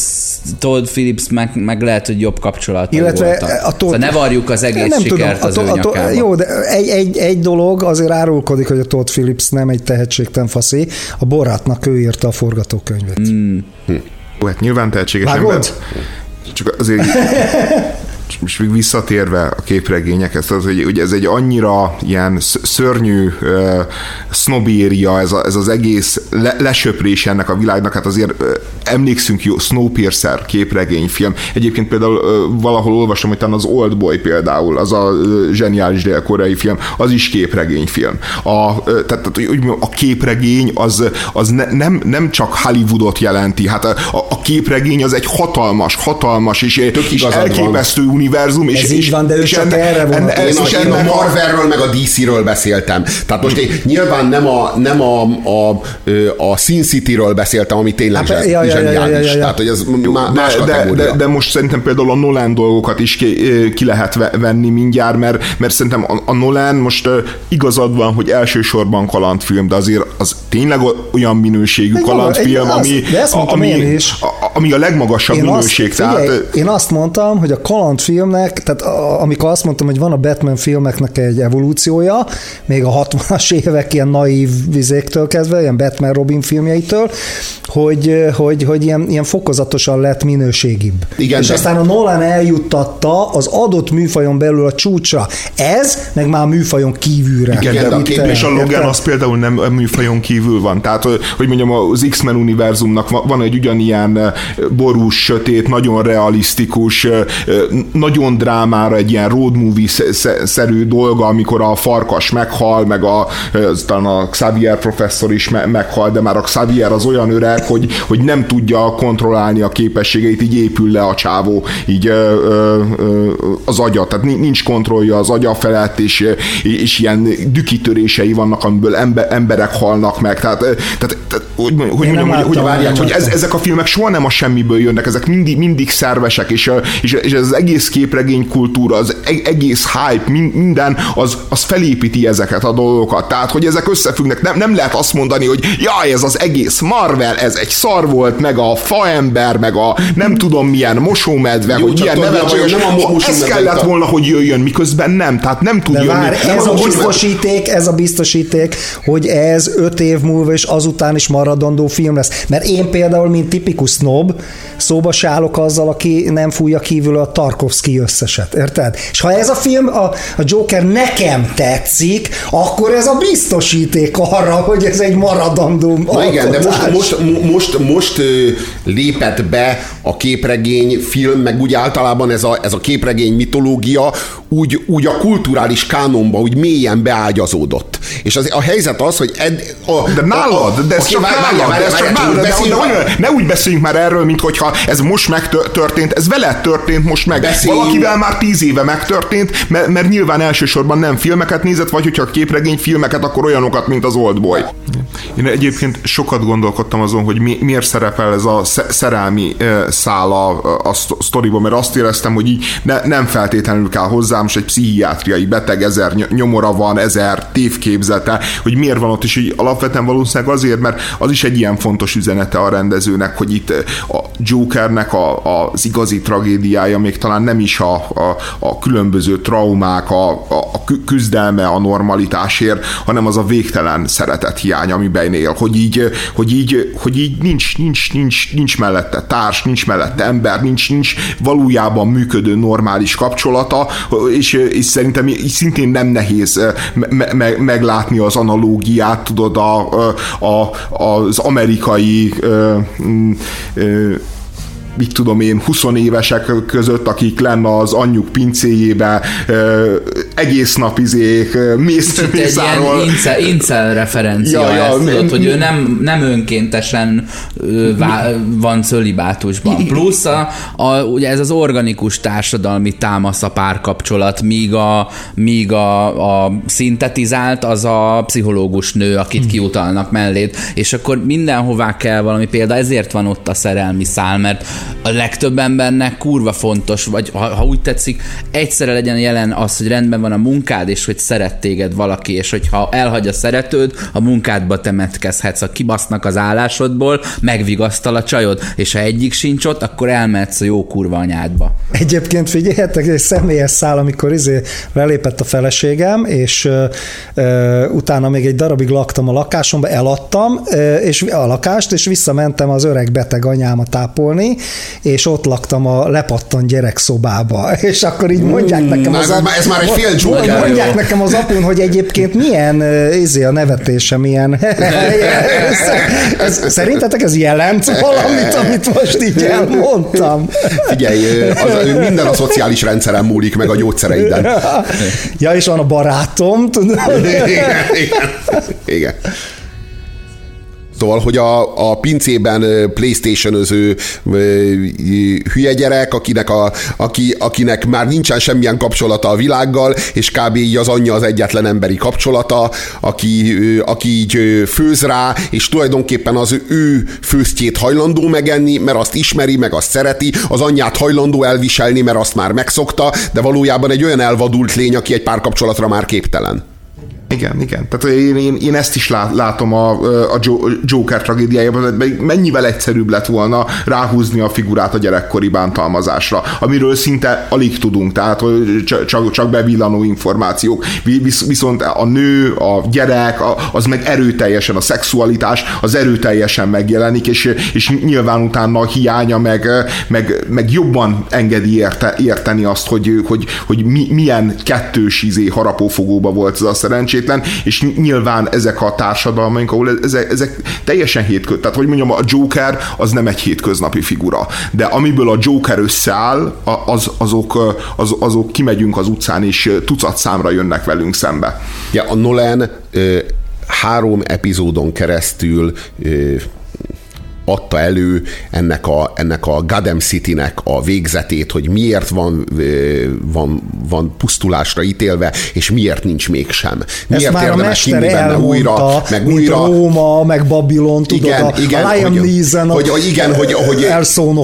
Todd Phillips meg, meg lehet, hogy jobb kapcsolatai Illetve voltak. a Todd- Szóval ne varjuk az egész nem sikert tudom, az a, ő to- a, to- nyakába. Jó, de egy, egy, egy dolog azért árulkodik, hogy a Todd Phillips nem egy tehetségtelen faszi. A Borátnak ő írta a forgatókönyvet. Mm. Jó, hát nyilván tehetséges Vágod? ember. Csak azért most még visszatérve a képregényekhez, az, hogy, hogy ez egy annyira ilyen sz- szörnyű uh, sznobéria, ez, a, ez az egész le, lesöprés ennek a világnak, hát azért uh, emlékszünk jó, Snowpiercer képregényfilm. Egyébként például uh, valahol olvasom, hogy talán az Old Boy például, az a uh, zseniális dél-koreai film, az is képregényfilm. A, uh, tehát, tehát úgy mondjam, a képregény az, az ne, nem, nem csak Hollywoodot jelenti, hát a, a, a képregény az egy hatalmas, hatalmas és, és igazad van. Univerzum. És, Ez így és, van, de ő és csak enne- erre enne- vonatkozik. Én, és a, én a ennek Marvelről meg a DC-ről beszéltem. Tehát most én nyilván nem a, nem a, a, a Sin City-ről beszéltem, ami tényleg Hát, ja, ja, ja, ja, ja, ja. Tehát, hogy ez má, más de, de, de, de most szerintem például a Nolan dolgokat is ki, ki lehet ve- venni mindjárt, mert, mert szerintem a, a Nolan most igazad van, hogy elsősorban kalandfilm, de azért az tényleg olyan minőségű Egy kalandfilm, ami, ami, én is. a- ami a legmagasabb Én azt, minőség. figyelj, tehát, én azt mondtam, hogy a kalandfilmnek, tehát a, amikor azt mondtam, hogy van a Batman filmeknek egy evolúciója, még a 60-as évek ilyen naív vizéktől kezdve, ilyen Batman Robin filmjeitől, hogy, hogy, hogy ilyen, ilyen fokozatosan lett minőségibb. Igen, És de- aztán a Nolan eljuttatta az adott műfajon belül a csúcsra. Ez meg már a műfajon kívülre. Igen, de de a kép és a Logan az például nem a műfajon kívül van. Tehát, hogy mondjam, az X-Men univerzumnak va- van egy ugyanilyen eh, borús, sötét, nagyon realisztikus, eh, eh, nagyon drámára egy ilyen road movie-szerű dolga, amikor a farkas meghal, meg a, aztán a Xavier professzor is me- meghal, de már a Xavier az olyan öreg, hogy, hogy nem tudja kontrollálni a képességeit, így épül le a csávó, így ö, ö, ö, az agya, tehát ni- nincs kontrollja az agya felett, és, és ilyen dükitörései vannak, amiből ember, emberek halnak meg, tehát, tehát, tehát hogy, hogy, Én mondjam, hogy, hogy, várják, hogy ez, ezek a filmek soha nem a semmiből jönnek, ezek mindig, mindig szervesek, és, és, és ez az egész képregény kultúra, az e- egész hype, min- minden, az, az felépíti ezeket a dolgokat. Tehát, hogy ezek összefüggnek, nem, nem lehet azt mondani, hogy jaj, ez az egész Marvel, ez egy szar volt, meg a faember, meg a nem tudom milyen mosómedve, Jó, hogy milyen tudod, nevetséges. nem a mosómedve Ez kellett a- volna, hogy jöjjön, miközben nem, tehát nem tud De jönni. vár, Nem ez a mosómedve- biztosíték, ez a biztosíték, hogy ez öt év múlva és azután is maradandó film lesz. Mert én például, mint tipikus snob, szóba se állok azzal, aki nem fújja kívül a Tarkovsky összeset, érted? És ha ez a film, a, a Joker nekem tetszik, akkor ez a biztosíték arra, hogy ez egy maradandó Na igen, de most, most, mo- most, most lépett be a képregény film, meg úgy általában ez a, ez a képregény mitológia úgy, úgy a kulturális kánonba úgy mélyen beágyazódott. És az, a helyzet az, hogy ed, a, De nálad, de ez csak nálad, de ez csak nálad, de, beszéljünk- de, de, ne úgy beszéljünk már erről, mint hogyha ez most megtörtént, ez veled történt most meg. Beszéljünk- Valakivel már tíz éve megtörtént, mert, mert nyilván elsősorban nem filmeket nézett, vagy hogyha képregény filmeket, akkor olyanokat, mint az Old Boy. Én egyébként sokat gondolkodtam azon, hogy mi, miért szerepel ez a sze- szerelmi ö, szál a, a szto- sztoriban, mert azt éreztem, hogy így ne, nem feltétlenül kell hozzá, most egy pszichiátriai beteg, ezer ny- nyomora van, ezer tévképzete, hogy miért van ott, és így alapvetően valószínűleg azért, mert az is egy ilyen fontos üzenete a rendezőnek, hogy itt a Jokernek a, az igazi tragédiája még talán nem is a, a, a különböző traumák, a, a, a kü- küzdelme a normalitásért, hanem az a végtelen szeretet hiány, amiben él, hogy így, hogy így, hogy így nincs, nincs, nincs, nincs mellette társ, nincs mellette ember, nincs, nincs valójában működő normális kapcsolata, és, és szerintem így szintén nem nehéz me- me- meglátni az analógiát, tudod, a, a, az amerikai ö, ö, mit tudom én, 20 évesek között, akik lenne az anyjuk pincéjébe, egész nap izék, mész, egy mészáról. ilyen incel, incel referencia Ja, ja, ja, ez, mi- tudod, hogy mi- ő nem, nem önkéntesen ö, vá, van cölibátusban. Plusz a, a, ugye ez az organikus társadalmi támasz a párkapcsolat, míg a, míg a, a szintetizált az a pszichológus nő, akit kiutalnak mellét, és akkor mindenhová kell valami példa, ezért van ott a szerelmi szál, mert a legtöbb embernek kurva fontos, vagy ha, ha úgy tetszik, egyszerre legyen jelen az, hogy rendben van a munkád, és hogy szeret téged valaki, és hogyha elhagy a szeretőd, a munkádba temetkezhetsz, ha kibasznak az állásodból, megvigasztal a csajod, és ha egyik sincs ott, akkor elmehetsz a jó kurva anyádba. Egyébként figyeljetek, egy személyes szál, amikor izé lelépett a feleségem, és ö, ö, utána még egy darabig laktam a lakásomba, eladtam ö, és a lakást, és visszamentem az öreg beteg anyámat tápolni, és ott laktam a lepattan gyerek szobába, és akkor így mondják nekem az ez, már, ez már egy fél Mondják, Joker. mondják nekem az apun, hogy egyébként milyen izé a nevetése, milyen... ez, szerintetek ez jelent valamit, amit most így elmondtam? Figyelj, az, minden a szociális rendszeren múlik, meg a gyógyszereiden. Ja, és van a barátom, tudod? Igen, igen. igen. Szóval, hogy a, a pincében Playstation-öző hülye gyerek, akinek, a, aki, akinek már nincsen semmilyen kapcsolata a világgal, és kb. így az anyja az egyetlen emberi kapcsolata, aki, aki így főz rá, és tulajdonképpen az ő főztjét hajlandó megenni, mert azt ismeri, meg azt szereti, az anyját hajlandó elviselni, mert azt már megszokta, de valójában egy olyan elvadult lény, aki egy párkapcsolatra már képtelen. Igen, igen. Tehát én, én, én ezt is lát, látom a, a Joker tragédiájában, mennyivel egyszerűbb lett volna ráhúzni a figurát a gyerekkori bántalmazásra, amiről szinte alig tudunk, tehát hogy csak, csak bevillanó információk. Visz, viszont a nő, a gyerek, az meg erőteljesen, a szexualitás az erőteljesen megjelenik, és, és nyilván utána a hiánya meg, meg, meg jobban engedi érte, érteni azt, hogy, hogy, hogy mi, milyen kettős izé harapófogóba volt ez a szerencsét, szerencsétlen, és nyilván ezek a társadalmaink, ahol ezek, ezek teljesen hétköznapi, tehát hogy mondjam, a Joker az nem egy hétköznapi figura, de amiből a Joker összeáll, az, azok, az, azok kimegyünk az utcán, és tucat számra jönnek velünk szembe. Ja, a Nolan ö, három epizódon keresztül ö, adta elő ennek a, ennek a Gotham City-nek a végzetét, hogy miért van, van, van pusztulásra ítélve, és miért nincs mégsem. Miért Ezt már a mester benne újra, meg újra. Róma, meg Babilon, tudod, igen, a, igen, a Liam hogy, Neeson hogy, hogy, igen, hogy, hogy.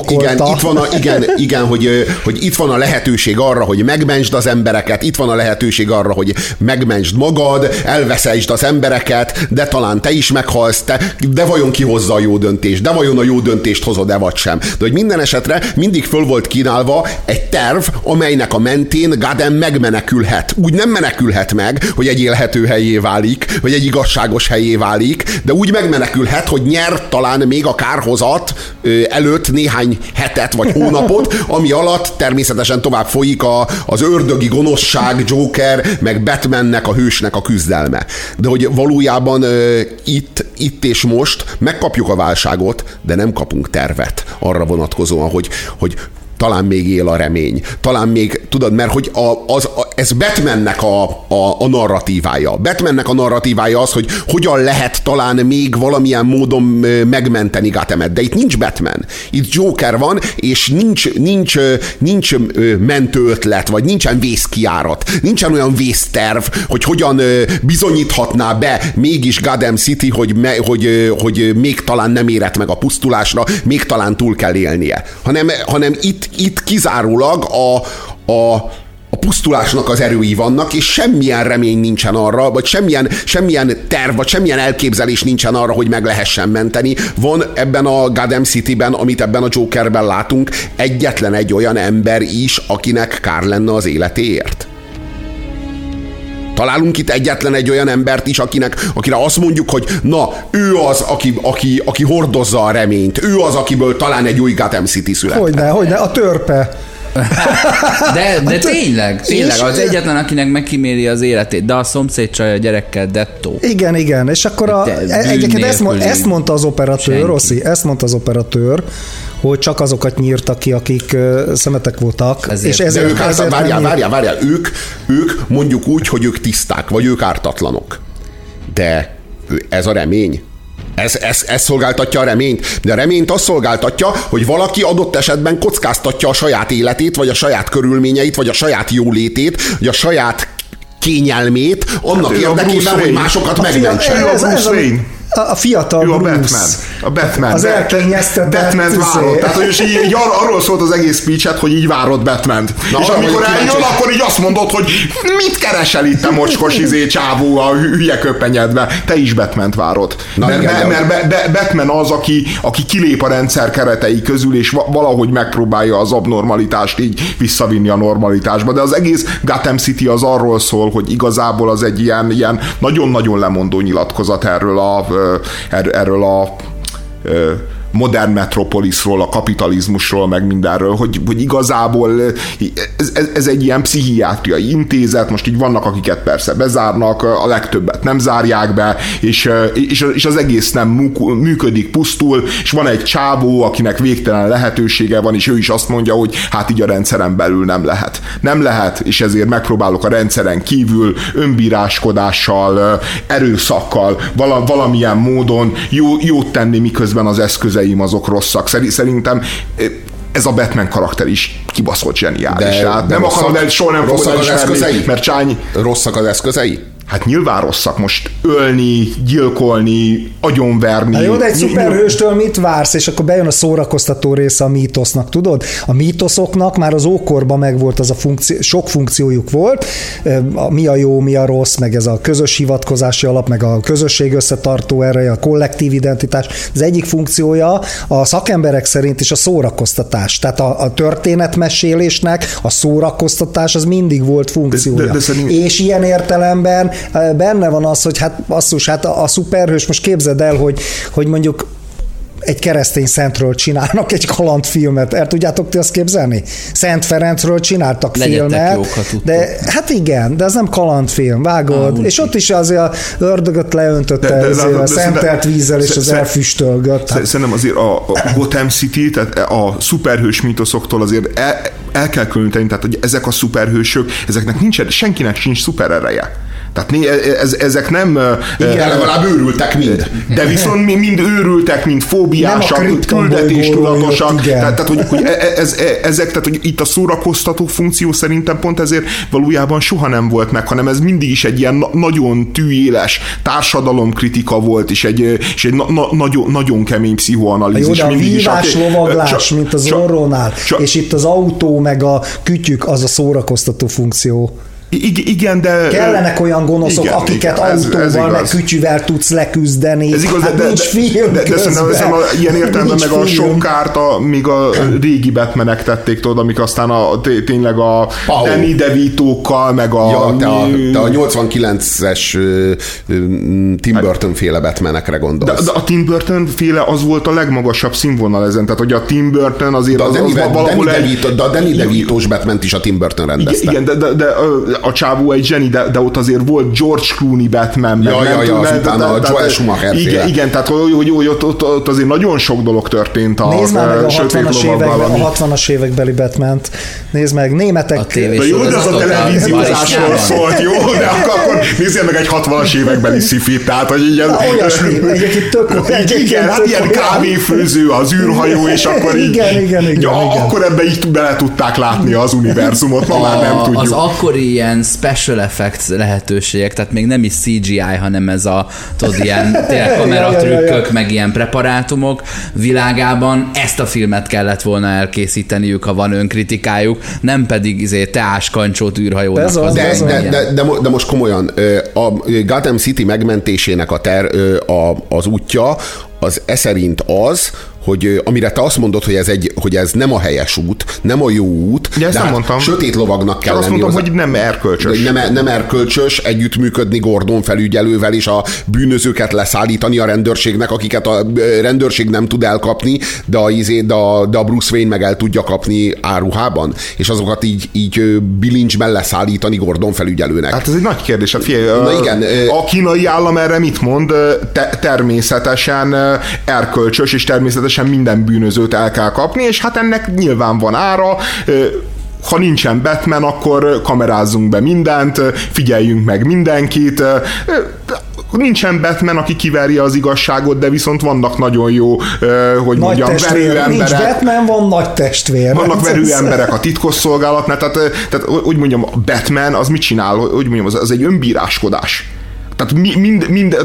Igen, itt van, a, igen, igen hogy, hogy itt van a lehetőség arra, hogy megmentsd az embereket, itt van a lehetőség arra, hogy megmentsd magad, elveszesd az embereket, de talán te is meghalsz, te, de vajon ki hozza a jó döntést, de vajon a jó döntést hozod-e vagy sem. De hogy minden esetre mindig föl volt kínálva egy terv, amelynek a mentén Gaden megmenekülhet. Úgy nem menekülhet meg, hogy egy élhető helyé válik, vagy egy igazságos helyé válik, de úgy megmenekülhet, hogy nyer talán még a kárhozat előtt néhány hetet vagy hónapot, ami alatt természetesen tovább folyik a, az ördögi gonoszság, Joker, meg Batmannek, a hősnek a küzdelme. De hogy valójában itt, itt és most megkapjuk a válságot, de nem kapunk tervet arra vonatkozóan, hogy, hogy talán még él a remény. Talán még, tudod, mert hogy a, az, a, ez Batmannek a, a, a narratívája. Batmannek a narratívája az, hogy hogyan lehet talán még valamilyen módon megmenteni Gothemet. De itt nincs Batman. Itt Joker van, és nincs, nincs, nincs mentő ötlet, vagy nincsen vészkiárat. Nincsen olyan vészterv, hogy hogyan bizonyíthatná be mégis Gotham City, hogy, me, hogy, hogy még talán nem érett meg a pusztulásra, még talán túl kell élnie. Hanem, hanem itt, itt kizárólag a, a, a pusztulásnak az erői vannak, és semmilyen remény nincsen arra, vagy semmilyen, semmilyen terv, vagy semmilyen elképzelés nincsen arra, hogy meg lehessen menteni. Van ebben a Gotham City-ben, amit ebben a Jokerben látunk, egyetlen egy olyan ember is, akinek kár lenne az életéért. Találunk itt egyetlen egy olyan embert is, akinek, akire azt mondjuk, hogy na, ő az, aki, aki, aki hordozza a reményt, ő az, akiből talán egy új Gotham City született. Hogyne, hogyne, a törpe. De, de tényleg, tényleg, az egyetlen, akinek megkíméli az életét, de a szomszéd csaj a gyerekkel dettó. Igen, igen, és akkor a, egyébként ezt, ezt mondta az operatőr, Senki. Rossi, ezt mondta az operatőr, hogy csak azokat nyírtak ki, akik szemetek voltak. Ezért. És ezért, ők ezért várjál, várjál, várjál, ők, ők mondjuk úgy, hogy ők tiszták, vagy ők ártatlanok. De ez a remény, ez, ez, ez szolgáltatja a reményt. De a reményt azt szolgáltatja, hogy valaki adott esetben kockáztatja a saját életét, vagy a saját körülményeit, vagy a saját jólétét, vagy a saját kényelmét annak hát érdekében, hogy másokat megmentsen. Ez, ez a, a fiatal ő Bruce. A Batman. A Batman. Az elkényeztetett Batman izé. várod. Tehát, hogy és így, így ar- arról szólt az egész speech hogy így várod batman Na, És amikor eljön, akkor így azt mondod, hogy mit keresel itt a mocskos izé csávó a hü- hülye köpenyedbe. Te is batman várod. Na, mert, igen, mert, mert Be- Be- Batman az, aki, aki kilép a rendszer keretei közül, és va- valahogy megpróbálja az abnormalitást így visszavinni a normalitásba. De az egész Gotham City az arról szól, hogy igazából az egy ilyen, ilyen nagyon-nagyon lemondó nyilatkozat erről a, erről a modern metropolisról, a kapitalizmusról, meg mindenről, hogy, hogy igazából ez, ez, ez egy ilyen pszichiátriai intézet, most így vannak, akiket persze bezárnak, a legtöbbet nem zárják be, és, és, és az egész nem működik, pusztul, és van egy csávó, akinek végtelen lehetősége van, és ő is azt mondja, hogy hát így a rendszeren belül nem lehet. Nem lehet, és ezért megpróbálok a rendszeren kívül önbíráskodással, erőszakkal, vala, valamilyen módon jó, jót tenni, miközben az eszközeim azok rosszak. Szeri- Szerintem ez a Batman karakter is kibaszott zseniális. De- de nem rosszak- akarom, el, soha nem fogod elismerni, mert Csányi, Rosszak az eszközei? Hát nyilván rosszak most ölni, gyilkolni, agyonverni. Na jó, de egy Ny- szuperhőstől mit vársz, és akkor bejön a szórakoztató része a mítosznak, tudod? A mítoszoknak már az ókorban megvolt az a funkció, sok funkciójuk volt, mi a jó, mi a rossz, meg ez a közös hivatkozási alap, meg a közösség összetartó ereje, a kollektív identitás. Az egyik funkciója a szakemberek szerint is a szórakoztatás. Tehát a, a történetmesélésnek a szórakoztatás az mindig volt funkciója. de szerint- És ilyen értelemben benne van az, hogy hát basszus, hát a, a szuperhős, most képzeld el, hogy, hogy mondjuk egy keresztény szentről csinálnak egy kalandfilmet. El tudjátok ti azt képzelni? Szent Ferencről csináltak Legyetek filmet. jók, de hát igen, de ez nem kalandfilm, vágod? Ah, és ott is azért a ördögöt leöntötte De- de- de- de- a de szentelt vízzel és az elfüstölgött. Sze- Szerintem azért a, a Gotham City, tehát a szuperhős mítoszoktól azért el, el kell különíteni, tehát hogy ezek a szuperhősök, ezeknek nincsen, senkinek sincs szuperereje. Tehát né- ez, ezek nem... Igen, eh, legalább őrültek mind. de viszont mi- mind őrültek, mind fóbiásak, küldetéstudatosak. igen. Tehát, tehát hogy, hogy e- ez, e- ezek, tehát hogy itt a szórakoztató funkció szerintem pont ezért valójában soha nem volt meg, hanem ez mindig is egy ilyen na- nagyon tűéles társadalomkritika volt, és egy, és egy na- na- nagyon, nagyon kemény Jó, pszichoanalízis. de a vívás, lovaglás, csak- mint az csak- orrónál, csak- és itt az autó meg a kütyük, az a szórakoztató funkció. Ig- Igen, de... Kellenek olyan gonoszok, igen, akiket igen, ez- autóval, ez meg kütyüvel tudsz leküzdeni. Ez igaz, hát de, nincs de, film de, de szerintem, közben. szerintem a, ilyen értelemben meg a film. sok kárt, a, még a régi Batmanek tették, tudod, amik aztán a, té- tényleg a Pau. Danny DeVito-kkal, meg a... Ja, te a, te a 89-es ö, ö, Tim Burton féle Batmanekre de, gondolsz. de a Tim Burton féle az volt a legmagasabb színvonal ezen, tehát hogy a Tim Burton azért De a az, Danny, az Danny, valahol de a Danny DeVito-s batman is a Tim Burton rendezte. igen, de, de, de a csávó egy zseni, de, de ott azért volt George Clooney Batman, Ja, ja, ja, azután de- a Joel Schumacher Igen, igen, tehát hogy, hogy, hogy ott, ott, ott, azért nagyon sok dolog történt a Nézd már meg a Sötét 60-as, Lovaggal, években, a 60-as évekbeli batman Nézd meg, németek... A tévés De jó, de az a televíziózásról a- szólt, jó, de akkor, akkor nézzél meg egy 60-as évekbeli szifit, tehát, hogy így olyasmi, egyébként tök Igen, hát ilyen kávéfőző, az űrhajó, és akkor így... Igen, igen, igen. Akkor ebbe így bele tudták látni az univerzumot, ma már nem tudjuk. az akkori ilyen special effects lehetőségek, tehát még nem is CGI, hanem ez a, tudod, ilyen kameratrükkök, ja. meg ilyen preparátumok világában ezt a filmet kellett volna elkészíteniük, ha van önkritikájuk, nem pedig izé teáskancsót űrhajónak. Ez az, az De, ez de, de, de, de most komolyan, a Gotham City megmentésének a ter, a, az útja, az e szerint az, hogy amire te azt mondod, hogy ez, egy, hogy ez nem a helyes út, nem a jó út, Ja, ezt de nem hát mondtam. sötét lovagnak kell Csak azt lenni mondtam, hozzá. hogy nem erkölcsös. De nem, nem erkölcsös együttműködni Gordon felügyelővel, és a bűnözőket leszállítani a rendőrségnek, akiket a rendőrség nem tud elkapni, de a, izé, de a, de a Bruce Wayne meg el tudja kapni áruhában, és azokat így, így bilincsben leszállítani Gordon felügyelőnek. Hát ez egy nagy kérdés. Hát figyelj, Na igen, a kínai állam erre mit mond? Te, természetesen erkölcsös, és természetesen minden bűnözőt el kell kapni, és hát ennek nyilván van ára. Ha nincsen Batman, akkor kamerázzunk be mindent, figyeljünk meg mindenkit. Nincsen Batman, aki kiverje az igazságot, de viszont vannak nagyon jó, hogy Nagy mondjam, verő testvér. Nincs emberek. Batman, van nagy testvér. Vannak Ez- verő emberek a titkosszolgálatnál, tehát, tehát úgy mondjam, a Batman az mit csinál, hogy mondjam, az, az egy önbíráskodás. Tehát mi, mind, mind,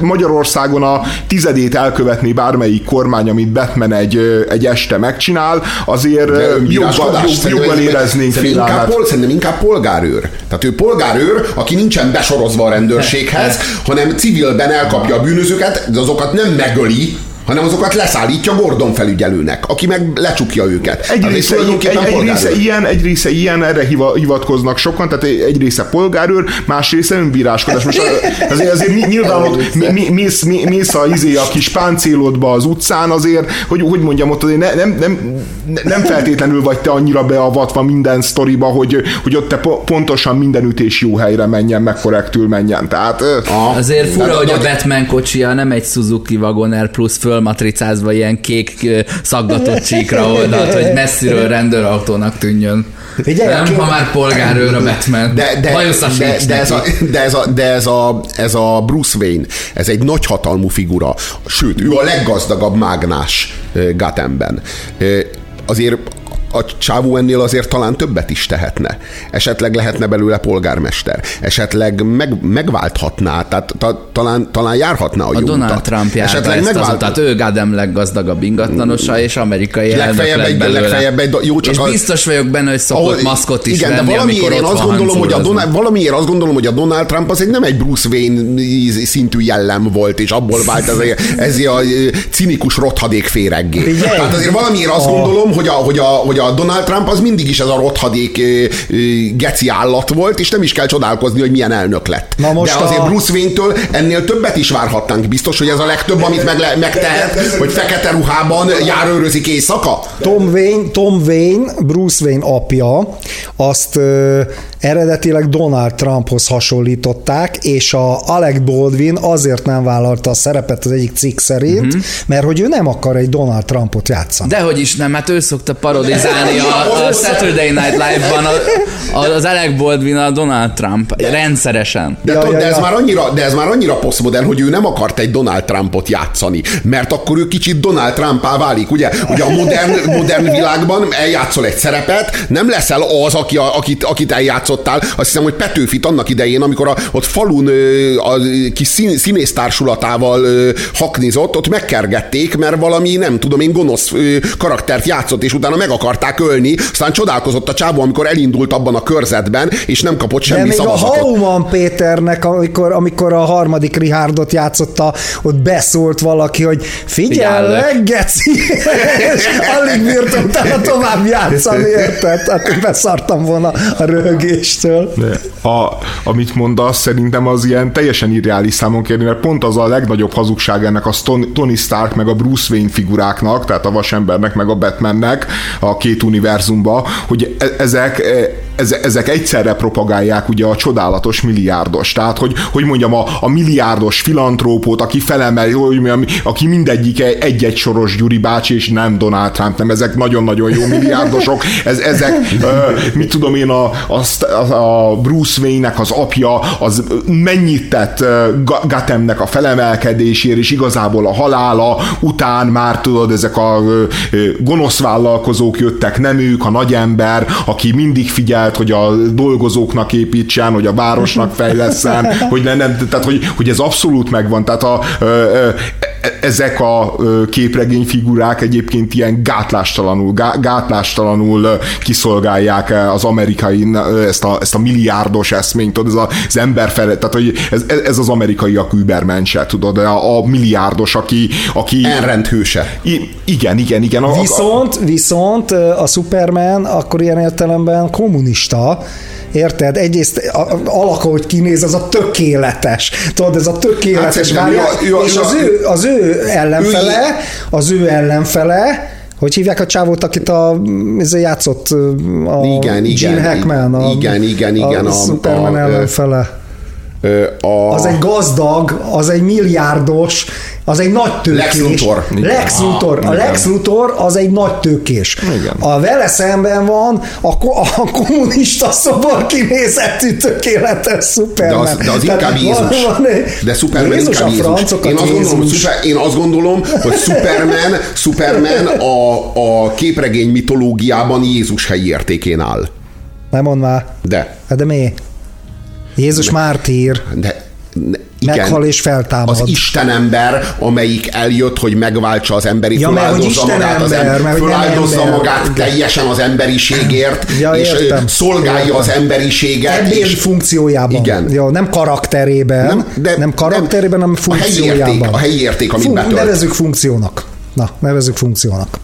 Magyarországon a tizedét elkövetné bármelyik kormány, amit Batman egy, egy este megcsinál, azért jobban, jobb, jobban éreznénk szerintem inkább, pol, szerintem inkább polgárőr. Tehát ő polgárőr, aki nincsen besorozva a rendőrséghez, hanem civilben elkapja a bűnözőket, de azokat nem megöli, hanem azokat leszállítja Gordon felügyelőnek, aki meg lecsukja őket. Egy, része, egy, egy, része ilyen, egy része ilyen, erre hivatkoznak sokan, tehát egy része polgárőr, más része önbíráskodás. Most azért, azért nyilván ott mész, mész a, izé, a kis páncélodba az utcán azért, hogy hogy mondjam, ott azért ne, nem, nem, nem feltétlenül vagy te annyira beavatva minden sztoriba, hogy, hogy ott te pontosan minden ütés jó helyre menjen, meg korrektül menjen. Tehát, azért fura, hogy a Batman kocsia nem egy Suzuki Wagoner plusz föl fölmatricázva ilyen kék szaggatott csíkra oldalt, hogy messziről rendőrautónak tűnjön. Figyelj, nem, ha már polgárőr a Batman. De, de, de, de, ez a, de, ez a, de ez, a, ez a Bruce Wayne, ez egy nagyhatalmú figura. Sőt, ő a leggazdagabb mágnás Gothamben. Azért a csávó ennél azért talán többet is tehetne. Esetleg lehetne belőle polgármester. Esetleg meg, megválthatná, tehát ta, talán, talán járhatna a, a jó Donald utat. Trump Esetleg megvált... tehát ő Gádem leggazdagabb ingatlanosa, és amerikai elnök lett belőle. Legfeljebb egy, jó, csak és a... biztos vagyok benne, hogy szokott ahol, maszkot is igen, venni, de valamiért én azt gondolom, hogy a Donald, valamiért azt gondolom, hogy a Donald Trump az egy nem egy Bruce Wayne szintű jellem volt, és abból vált ez a, ez a cinikus rothadék féreggé. Tehát azért valamiért azt gondolom, hogy a, hogy a, hogy a Donald Trump az mindig is ez a rothadék geci állat volt, és nem is kell csodálkozni, hogy milyen elnök lett. Na most De azért a... Bruce Wayne-től ennél többet is várhatnánk. Biztos, hogy ez a legtöbb, amit meg megtehet, hogy fekete ruhában járőrözik éjszaka? Tom Wayne, Tom Wayne, Bruce Wayne apja, azt ö, eredetileg Donald Trumphoz hasonlították, és a Alec Baldwin azért nem vállalta a szerepet az egyik cikk szerint, uh-huh. mert hogy ő nem akar egy Donald Trumpot játszani. Dehogy is nem, hát ő szokta parodizálni a, a Saturday Night Live-ban a, az Alec Baldwin a Donald Trump de, rendszeresen. De, ja, ja, de, ez ja. Már annyira, de ez már annyira posztmodern, hogy ő nem akart egy Donald Trumpot játszani, mert akkor ő kicsit Donald Trumpá válik, ugye? Ugye a modern, modern világban eljátszol egy szerepet, nem leszel az, aki, a, akit, akit eljátszottál. Azt hiszem, hogy Petőfit annak idején, amikor a, ott falun a kis szín, színész társulatával haknizott, ott megkergették, mert valami, nem tudom én, gonosz karaktert játszott, és utána meg akarták ölni, aztán csodálkozott a csávó, amikor elindult abban a körzetben, és nem kapott semmi De még szavazatot. a Hauman Péternek, amikor, amikor a harmadik Richardot játszotta, ott beszólt valaki, hogy figyelj, geci, és alig bírtam utána tovább játszani, érted? Tehát beszartam volna a röhögéstől. A, amit mondasz, szerintem az ilyen teljesen irreális számon kérni, mert pont az a legnagyobb hazugság ennek a Tony Stark meg a Bruce Wayne figuráknak, tehát a vasembernek meg a Batmannek a két univerzumba, hogy e- ezek e- ezek egyszerre propagálják ugye a csodálatos milliárdos. Tehát, hogy, hogy mondjam, a, a milliárdos filantrópot, aki felemel, aki mindegyik egy-egy soros Gyuri bácsi, és nem Donald Trump, nem, ezek nagyon-nagyon jó milliárdosok. Ez, ezek, mit tudom én, a, a, a Bruce Wayne-nek az apja, az mennyit tett Gatemnek a felemelkedésért, és igazából a halála után már tudod, ezek a gonosz vállalkozók jöttek, nem ők, a nagyember, aki mindig figyel munkát, hogy a dolgozóknak építsen, hogy a városnak fejleszen, hogy, ne, nem, tehát, hogy, hogy ez abszolút megvan. Tehát a, ö, ö, ezek a képregény figurák egyébként ilyen gátlástalanul, gátlástalanul kiszolgálják az amerikai, ezt a, ezt a milliárdos eszményt, tudod, ez az ember fele, tehát hogy ez, ez az amerikaiak übermense, tudod, a, a milliárdos, aki... aki hőse. Igen, igen, igen. A, viszont, a, viszont a Superman akkor ilyen értelemben kommunista, Érted? Egyrészt alak, hogy kinéz, az a tökéletes. Tudod, ez a tökéletes hát, várja, ő, ő, és az ő, az ő ellenfele, az ő ellenfele, hogy hívják a csávót, akit a, ez játszott a igen, Gene igen, Hackman, a, igen, igen, igen, a, a Superman a, ellenfele. A... Az egy gazdag, az egy milliárdos, az egy nagy tőkés. Lex Luthor. Lex Luthor. A Lex Luthor az egy nagy tőkés. Igen. A vele szemben van a, a kommunista szobor kinézetű tökéletes Superman. De az, de az inkább Jézus. Van, van, de Superman Jézus inkább Jézus. Én azt, gondolom, hogy szuper, én azt gondolom, hogy Superman, Superman a, a képregény mitológiában Jézus helyi értékén áll. Nem mond már. De. Hát de mi? Jézus de, mártír. De igen, Meghal és feltámad. Az Istenember, amelyik eljött, hogy megváltsa az emberi, Ja, föláldozza magát, az Istenember, mert föláldozza ember. magát Igen. teljesen az emberiségért, Ja, és értem. szolgálja az emberiséget. Emberi és funkciójában. Igen. Jó, nem karakterében, nem, de- nem karakterében, hanem a helyi funkciójában. érték, a helyi érték, amit betölt. Nevezzük funkciónak. Na, nevezzük funkciónak.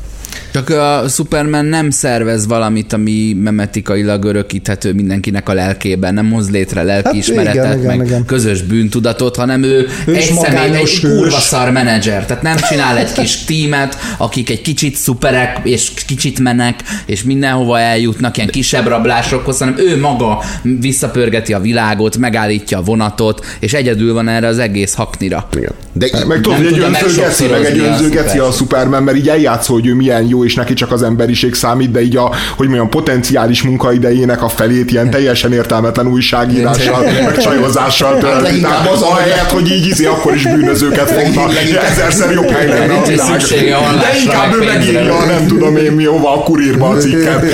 Csak a Superman nem szervez valamit, ami memetikailag örökíthető mindenkinek a lelkében, nem hoz létre lelkiismeretet, Hát igen, igen, meg igen. közös bűntudatot, hanem ő, Ő egy személy, egy kurva szar menedzser. Tehát nem csinál egy kis tímet, akik egy kicsit szuperek, és kicsit menek, és mindenhova eljutnak ilyen kisebb rablásokhoz, hanem ő maga visszapörgeti a világot, megállítja a vonatot, és egyedül van erre az egész haknira. Igen. De Meg tudod, hogy egy önző geci, meg egy önző geci a Superman. Superman, mert így eljátszol, hogy ő milyen jó, és neki csak az emberiség számít, de így a, hogy mondjam, potenciális munkaidejének a felét ilyen teljesen értelmetlen újságírással, meg csajozással tölti. leginkább Tehát az ahelyett, hogy így izi, akkor is bűnözőket leginkább- Ezerszer jobb hely lenne a világ. De inkább ő megírja, nem tudom én mi, hova a kurírba a cikket.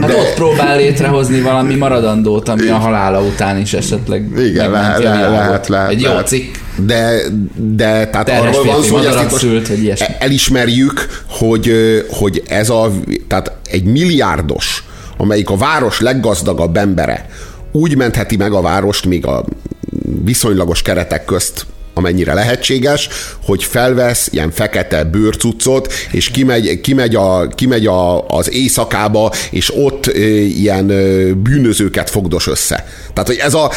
Hát ott próbál létrehozni valami maradandót, ami a halála után is esetleg Igen, lehet, lehet, lehet, Egy jó cikk. De, de tehát Terhes arról van szó, hogy ezt szült, vagy ilyesmi. elismerjük, hogy, hogy ez a, tehát egy milliárdos, amelyik a város leggazdagabb embere, úgy mentheti meg a várost még a viszonylagos keretek közt amennyire lehetséges, hogy felvesz ilyen fekete bőrcuccot, és kimegy, kimegy, a, kimegy a, az éjszakába, és ott ö, ilyen ö, bűnözőket fogdos össze. Tehát, hogy ez a,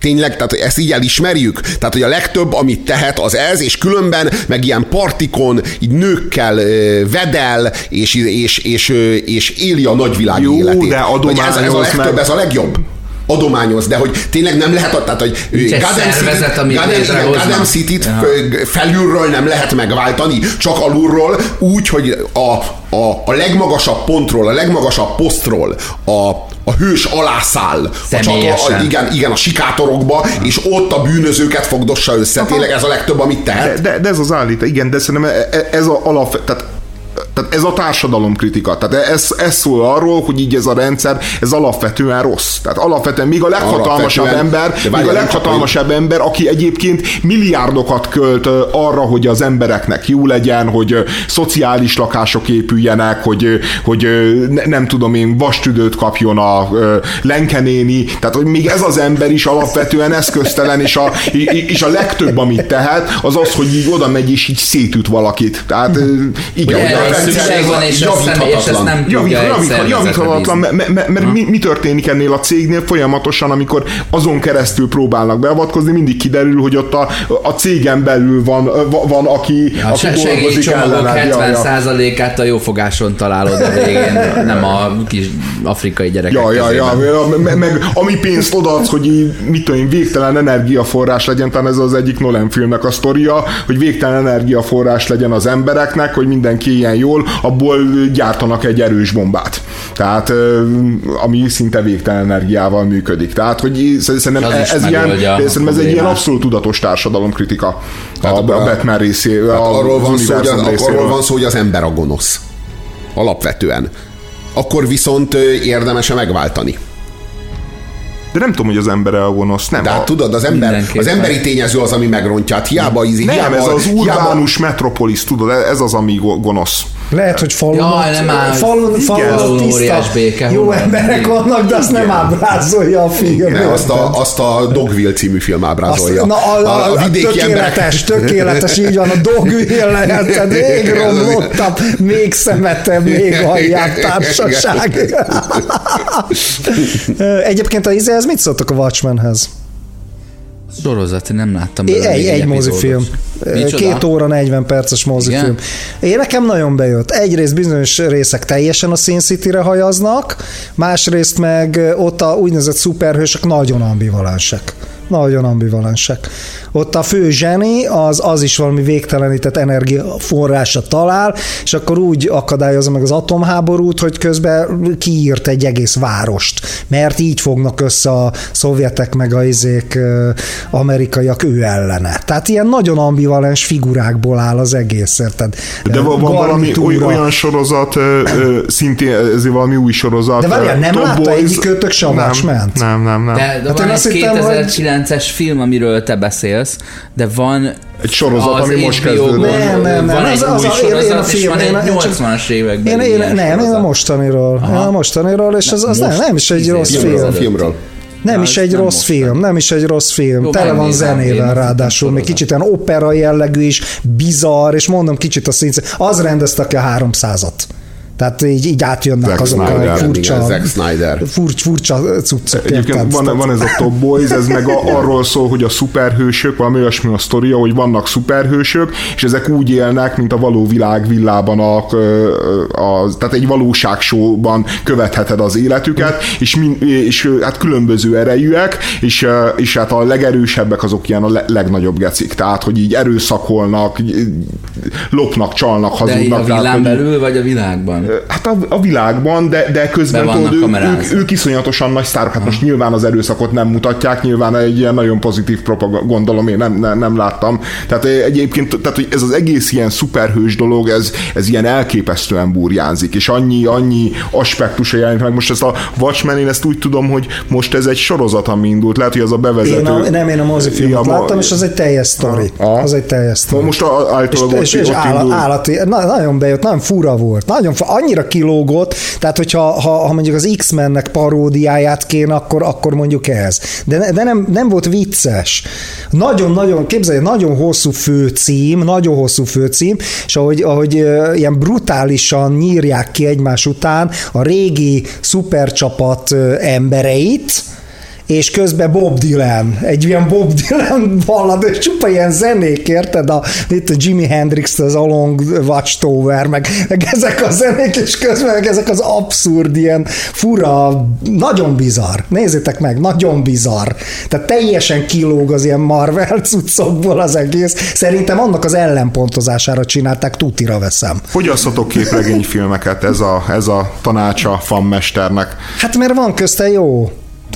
tényleg, tehát hogy ezt így elismerjük? Tehát, hogy a legtöbb, amit tehet, az ez, és különben meg ilyen partikon, így nőkkel ö, vedel, és, és, és, ö, és éli a nagyvilág Jó, életét. de Hogy ez, ez a legtöbb, meg. ez a legjobb adományoz, de hogy tényleg nem lehet, tehát, hogy szervezet, City-t- City-t Ja. felülről nem lehet megváltani, csak alulról, úgy, hogy a, a, a legmagasabb pontról, a legmagasabb posztról a, a hős alászáll. A csata, a, igen, igen, a sikátorokba, és ott a bűnözőket fogdossa össze. Tényleg ez a legtöbb, amit tehet. De, de, de ez az állít, igen, de szerintem e- e- ez a alap, tehát tehát ez a társadalomkritika. Tehát ez, ez szól arról, hogy így ez a rendszer, ez alapvetően rossz. Tehát alapvetően még a leghatalmasabb ember, még a leghatalmasabb ember, aki egyébként milliárdokat költ arra, hogy az embereknek jó legyen, hogy szociális lakások épüljenek, hogy, hogy nem tudom én, vastüdőt kapjon a lenkenéni, tehát hogy még ez az ember is alapvetően eszköztelen, és a, és a legtöbb, amit tehet, az az, hogy így oda megy, és így szétüt valakit. Tehát igen, Ugye szükség van, és ezt, nem, javíthatatlan, mert, mi, történik ennél a cégnél folyamatosan, amikor azon keresztül próbálnak beavatkozni, mindig kiderül, hogy ott a, a cégen belül van, van aki, A aki dolgozik ellened. Ja, ja. 70%-át a jófogáson találod a végén, nem a kis afrikai gyerekek Ja, ja, ja, ja, meg, meg ami pénzt odaadsz, hogy mit tudom én, végtelen energiaforrás legyen, talán ez az egyik Nolan filmnek a sztoria, hogy végtelen energiaforrás legyen az embereknek, hogy mindenki ilyen jól, abból gyártanak egy erős bombát. Tehát, ami szinte végtelen energiával működik. Tehát, hogy szerintem Az is ez, ilyen, szerintem ez egy ilyen abszolút tudatos társadalomkritika a, Tehát a a- Batman részé, Hát arról, van szó, hogy az, univerzum arról részéről. van szó, hogy az ember a gonosz. Alapvetően. Akkor viszont ö, érdemes megváltani. De nem tudom, hogy az ember a gonosz. Nem, De hát a, tudod, az, ember, az emberi tényező az, ami megrontja. Hát hiába, izé, nem, hiába, ez az hiába, urbánus metropolis, tudod, ez az, ami go- gonosz. Lehet, hogy falun, Jaj, nem áll. falun, falun tiszta, béke, jó van? emberek Igen. vannak, de azt nem ábrázolja a film. Ne, azt, a, azt a Dogville című film ábrázolja. Azt, na, a, a, a, a tökéletes, tökéletes, így van, a Dogville lehetett, még romlottabb, még szemetebb, még aljább társaság. Egyébként a izé, ez mit szóltok a Watchmenhez? Sorozat, én nem láttam belőle egy, egy mozifilm. Micsoda? Két óra 40 perces mozifilm. Igen? Én nekem nagyon bejött. Egyrészt bizonyos részek teljesen a Sin City-re hajaznak, másrészt meg ott a úgynevezett szuperhősök nagyon ambivalensek. Nagyon ambivalensek. Ott a fő zseni az, az is valami végtelenített energiaforrása talál, és akkor úgy akadályozza meg az atomháborút, hogy közben kiírt egy egész várost, mert így fognak össze a szovjetek meg a izék amerikaiak ő ellene. Tehát ilyen nagyon ambivalens figurákból áll az egész, érted? De van, van valami olyan sorozat, szintén ez valami új sorozat. De várjál, nem látta Boys- egyikőtök se a nem? Nem, nem, nem. De, de Hát van én egy azt hittem, hogy- 2009-es film, amiről te beszélsz, de van Egy sorozat, az ami most kezdődött. Nem, nem, nem. Van egy Az- az új a- én- én a sorozat, és film- van én a- egy én csak- 80-as években Én, én, ilyen nem, én a sorozat. mostaniról. Én a mostaniról, és az, az nem, nem is egy rossz film. Ezelőtt. filmről. Nem Ja, is egy nem rossz most film, nem is egy rossz film. Jó, Tele van én zenével ráadásul, még sorozat. kicsit ilyen opera jellegű is, bizarr, és mondom kicsit a szín. Az rendezte ki a 300-at. Tehát így, így átjönnek Zack azok Snyder, a furcsa, igen, Zack Snyder. furcsa, furcsa cuccok. Egyébként van, van ez a Top Boys, ez meg a, arról szól, hogy a szuperhősök, valami olyasmi a sztoria, hogy vannak szuperhősök, és ezek úgy élnek, mint a való világ villában, a, a, tehát egy valóságsóban követheted az életüket, és, min, és hát különböző erejűek, és, és hát a legerősebbek azok ilyen a le, legnagyobb gecik, tehát hogy így erőszakolnak, lopnak, csalnak, De a hazudnak. tehát, villán hogy- belül, vagy a világban? Hát a, a világban, de, de közben tudod, ők, ők, ők iszonyatosan nagy sztárok. Hát most nyilván az erőszakot nem mutatják, nyilván egy ilyen nagyon pozitív propaganda, gondolom, én nem, nem, nem láttam. Tehát eh, egyébként, tehát, hogy ez az egész ilyen szuperhős dolog, ez, ez ilyen elképesztően burjánzik, és annyi, annyi aspektusa jelenik meg. Most ezt a Watchmen, én ezt úgy tudom, hogy most ez egy sorozat, ami indult. Lehet, hogy az a bevezető. Én a, nem, én a mozifilmet Ja, láttam, és az egy teljes sztori. Aha. Az egy teljes sztori. Most a, általában és, és, és ott áll, állati, na, nagyon bejött, nagyon fura volt, nagyon fura, annyira kilógott, tehát hogyha ha, ha mondjuk az X-mennek paródiáját kéne, akkor, akkor mondjuk ez. De, de nem, nem volt vicces. Nagyon-nagyon, képzelj, nagyon hosszú főcím, nagyon hosszú főcím, és ahogy, ahogy ilyen brutálisan nyírják ki egymás után a régi szupercsapat embereit, és közben Bob Dylan, egy ilyen Bob Dylan ballad, és csupa ilyen zenék, érted? A, itt a Jimi Hendrix, az Along Watchtower, meg, meg ezek a zenék, és közben meg ezek az abszurd, ilyen fura, nagyon bizarr. Nézzétek meg, nagyon bizarr. Tehát teljesen kilóg az ilyen Marvel cuccokból az egész. Szerintem annak az ellenpontozására csinálták, tutira veszem. Fogyasszatok képregényfilmeket, ez a, ez a tanácsa fanmesternek. Hát mert van közte jó.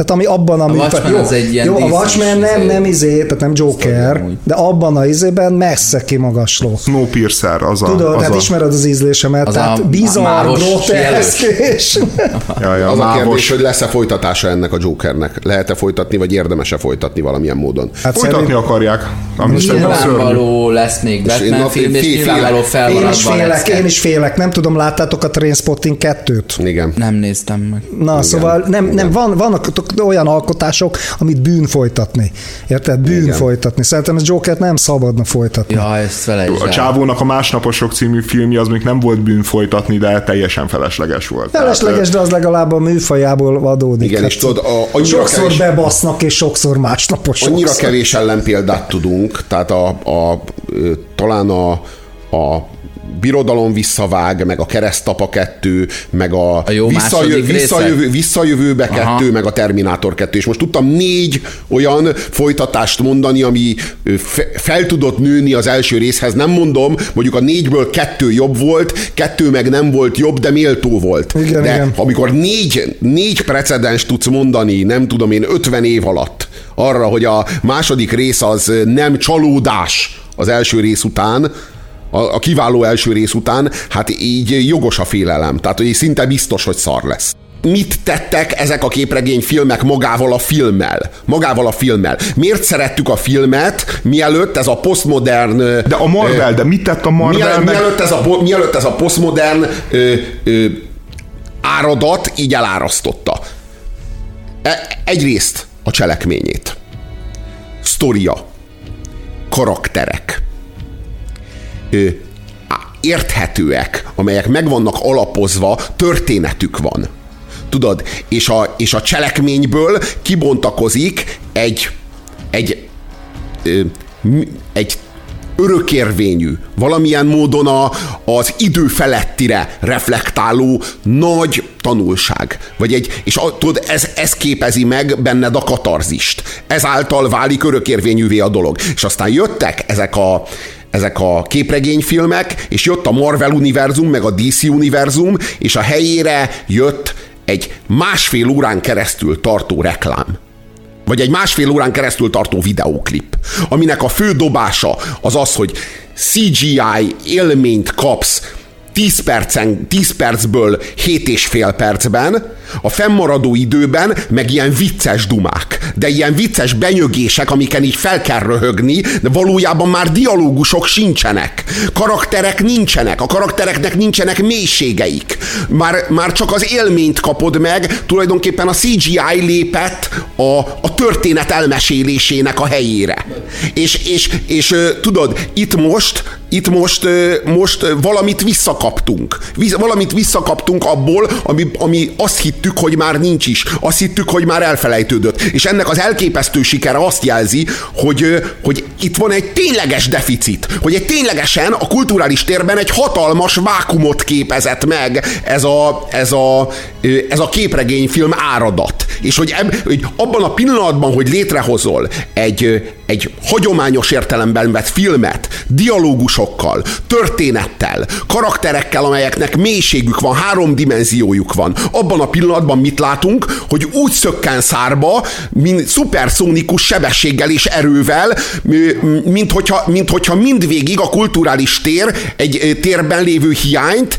Tehát ami abban a, Watchmen jó, az egy ilyen jó, a Watchmen nem, izé. nem izé, tehát nem Joker, de abban a izében messze kimagasló. Snowpiercer, az a... Tudod, az hát a, ismered az ízlésemet, Az tehát a bizarr, groteszk, és ja, ja, Az a kérdés, hogy lesz-e folytatása ennek a Jokernek? Lehet-e folytatni, vagy érdemes-e folytatni valamilyen módon? hát Folytatni szerint- akarják, ami. Nyilvánvaló lesz még Batman a- film, és nyilvánvaló félek. én is felmaradva félek, én is félek, nem tudom, láttátok a Trainspotting 2-t? Igen. Nem néztem meg. Na, Igen. szóval nem, nem van, vannak olyan alkotások, amit bűn folytatni. Érted? Bűn Igen. folytatni. Szerintem ez Jokert nem szabadna folytatni. Ja, ezt felejtsd A csávónak a Másnaposok című filmje az még nem volt bűn folytatni, de teljesen felesleges volt. Felesleges, de az legalább a műfajából adódik. Igen, és tudod, a- annyira sokszor kevés- bebasznak, és sokszor másnapos. Annyira sokszor. kevés ellenpéldát tudunk, tehát a, a, talán a, a birodalom visszavág, meg a keresztapa kettő, meg a, A jó része? visszajövő, visszajövőbe Aha. kettő, meg a Terminátor kettő. És most tudtam négy olyan folytatást mondani, ami fe, fel tudott nőni az első részhez. Nem mondom, mondjuk a négyből kettő jobb volt, kettő meg nem volt jobb, de méltó volt. Igen, de igen. amikor négy, négy precedens tudsz mondani, nem tudom én, 50 év alatt, arra, hogy a második rész az nem csalódás az első rész után, a, a kiváló első rész után, hát így jogos a félelem. Tehát, hogy szinte biztos, hogy szar lesz. Mit tettek ezek a képregényfilmek magával a filmmel? Magával a filmmel. Miért szerettük a filmet, mielőtt ez a posztmodern... De a Marvel, de mit tett a Marvel? Miel, meg- mielőtt, ez a, mielőtt ez a posztmodern ö, ö, áradat így elárasztotta. E, egyrészt a cselekményét. Sztoria. Karakterek. Érthetőek, amelyek meg vannak alapozva, történetük van. Tudod, és a, és a cselekményből kibontakozik egy, egy, egy örökérvényű, valamilyen módon a, az idő felettire reflektáló nagy tanulság. Vagy egy, és a, tudod, ez, ez képezi meg benned a katarzist. Ezáltal válik örökérvényűvé a dolog. És aztán jöttek ezek a, ezek a képregényfilmek, és jött a Marvel univerzum, meg a DC univerzum, és a helyére jött egy másfél órán keresztül tartó reklám. Vagy egy másfél órán keresztül tartó videóklip, aminek a fő dobása az az, hogy CGI élményt kapsz 10, percen, 10 percből 7 és fél percben, a fennmaradó időben meg ilyen vicces dumák, de ilyen vicces benyögések, amiken így fel kell röhögni, de valójában már dialógusok sincsenek. Karakterek nincsenek, a karaktereknek nincsenek mélységeik. Már, már csak az élményt kapod meg, tulajdonképpen a CGI lépett a, a történet elmesélésének a helyére. És, és, és, tudod, itt most itt most, most valamit visszakaptunk. Valamit visszakaptunk abból, ami, ami azt hittük, hogy már nincs is. Azt hittük, hogy már elfelejtődött. És ennek az elképesztő sikere azt jelzi, hogy, hogy itt van egy tényleges deficit. Hogy egy ténylegesen a kulturális térben egy hatalmas vákumot képezett meg ez a, ez a, ez a képregényfilm áradat. És hogy, eb, hogy abban a pillanatban, hogy létrehozol egy, egy hagyományos értelemben vett filmet, dialógusokkal, történettel, karakterekkel, amelyeknek mélységük van, három dimenziójuk van, abban a pillanatban mit látunk, hogy úgy szökken szárba, mint szuperszónikus sebességgel és erővel, mint hogyha, mint hogyha mindvégig a kulturális tér egy térben lévő hiányt,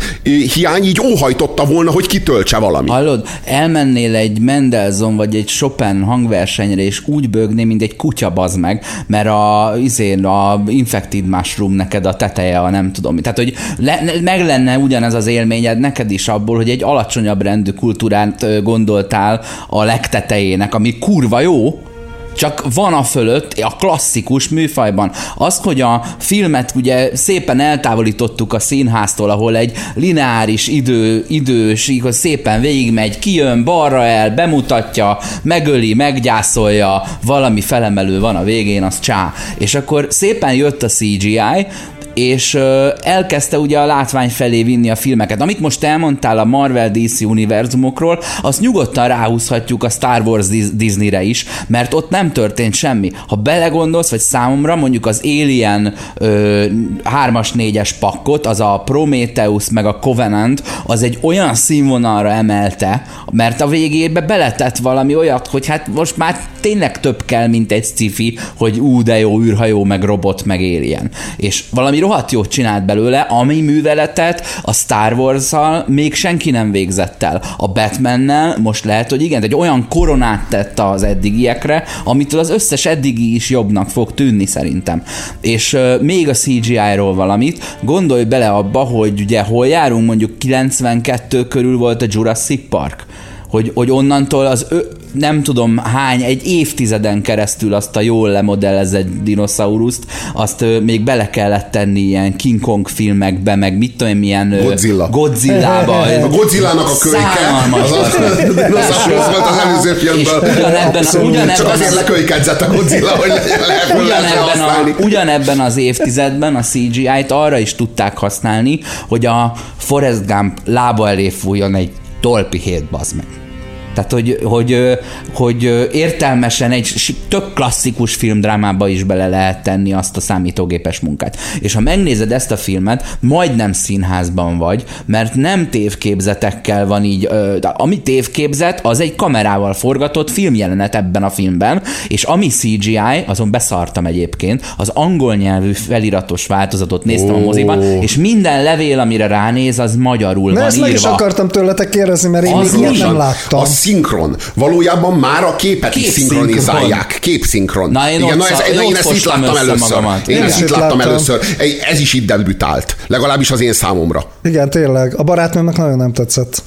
hiány így óhajtotta volna, hogy kitöltse valami. Hallod, elmennél egy Mendelssohn vagy egy Chopin hangversenyre, és úgy bőgné, mint egy kutya bazd meg, mert a, izén, a infected mushroom neked a teteje, a nem tudom. Tehát, hogy le, meg lenne ugyanez az élményed neked is abból, hogy egy alacsonyabb rendű kultúrát gondoltál a legtetejének, ami kurva jó, csak van a fölött a klasszikus műfajban. Az, hogy a filmet ugye szépen eltávolítottuk a színháztól, ahol egy lineáris idő, idős, szépen végigmegy, kijön balra el, bemutatja, megöli, meggyászolja, valami felemelő van a végén, az csá. És akkor szépen jött a CGI, és elkezdte ugye a látvány felé vinni a filmeket. Amit most elmondtál a Marvel DC univerzumokról, azt nyugodtan ráhúzhatjuk a Star Wars Disneyre is, mert ott nem történt semmi. Ha belegondolsz, vagy számomra mondjuk az Alien 3-as, 4-es pakkot, az a Prometheus meg a Covenant, az egy olyan színvonalra emelte, mert a végébe beletett valami olyat, hogy hát most már tényleg több kell, mint egy sci hogy ú, de jó űrhajó, meg robot, meg alien. És valami rohadt jót csinált belőle, ami műveletet a Star wars még senki nem végzett el. A Batmannel most lehet, hogy igen, egy olyan koronát tett az eddigiekre, amitől az összes eddigi is jobbnak fog tűnni szerintem. És uh, még a CGI-ról valamit, gondolj bele abba, hogy ugye hol járunk, mondjuk 92 körül volt a Jurassic Park, hogy, hogy onnantól az nem tudom hány, egy évtizeden keresztül azt a jól lemodellezett dinoszaurust, azt még bele kellett tenni ilyen King Kong filmekbe, meg mit tudom, milyen Godzilla. Godzilla-ba. A Godzilla-nak a kölyke, az, az, dinoszaurusz volt az előző filmben. Ugyanebben, ugyanebben, Csak azért lekölykedzett a Godzilla, hogy ugyanebben, a, ugyanebben az évtizedben a CGI-t arra is tudták használni, hogy a Forrest Gump lába elé fújjon egy tolpihét, bazd meg. Tehát, hogy, hogy, hogy értelmesen egy tök klasszikus filmdrámába is bele lehet tenni azt a számítógépes munkát. És ha megnézed ezt a filmet, majdnem színházban vagy, mert nem tévképzetekkel van így, de ami tévképzet, az egy kamerával forgatott filmjelenet ebben a filmben, és ami CGI, azon beszartam egyébként, az angol nyelvű feliratos változatot néztem oh. a moziban, és minden levél, amire ránéz, az magyarul Na van ezt írva. meg is akartam tőletek kérdezni, mert én Az még ilyet nem láttam. A szinkron. Valójában már a képet is Képszinkron. szinkronizálják. Képszinkron. Na, én Igen, ott na ez, én ott ezt itt láttam először. magamat. Én Én ezt is itt láttam. először. Ez is itt debütált. Legalábbis az én számomra. Igen, tényleg. A barátnőmnek nagyon nem tetszett.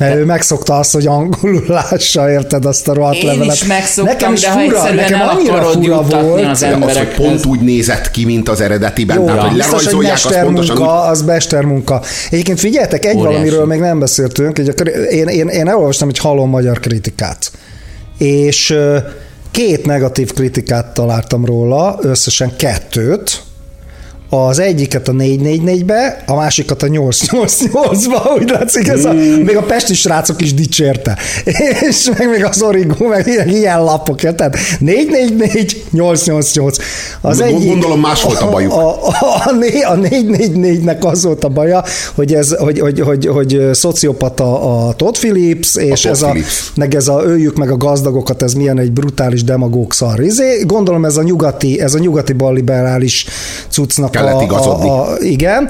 Mert ő megszokta azt, hogy angolul lássa, érted azt a rohadt Én levelet. is megszoktam, nekem is de ha fura, egyszerűen nekem annyira fura volt. az Az, hogy pont úgy nézett ki, mint az eredetiben. Jó, Tehát, hogy biztos, hogy pontosan úgy mestermunka, az mestermunka. Egyébként figyeljetek, egy Óriási. valamiről még nem beszéltünk, hogy a én, én, én elolvastam egy halom magyar kritikát, és két negatív kritikát találtam róla, összesen kettőt, az egyiket a 444-be, a másikat a 888-ba, úgy látszik, ez a, még a pesti srácok is dicsérte. És meg még az origó, meg ilyen, ilyen lapok, ja, tehát 444, 888. Az Gond- gondolom más volt a bajuk. A, a, a, a 444-nek az volt a baja, hogy ez, hogy, hogy, hogy, hogy szociopata a Todd Phillips, és Todd ez a, Phillips. meg ez a öljük meg a gazdagokat, ez milyen egy brutális demagóg szar. Izé, gondolom ez a nyugati, ez a nyugati balliberális cuccnak Kellett igazodni. a, a, igen.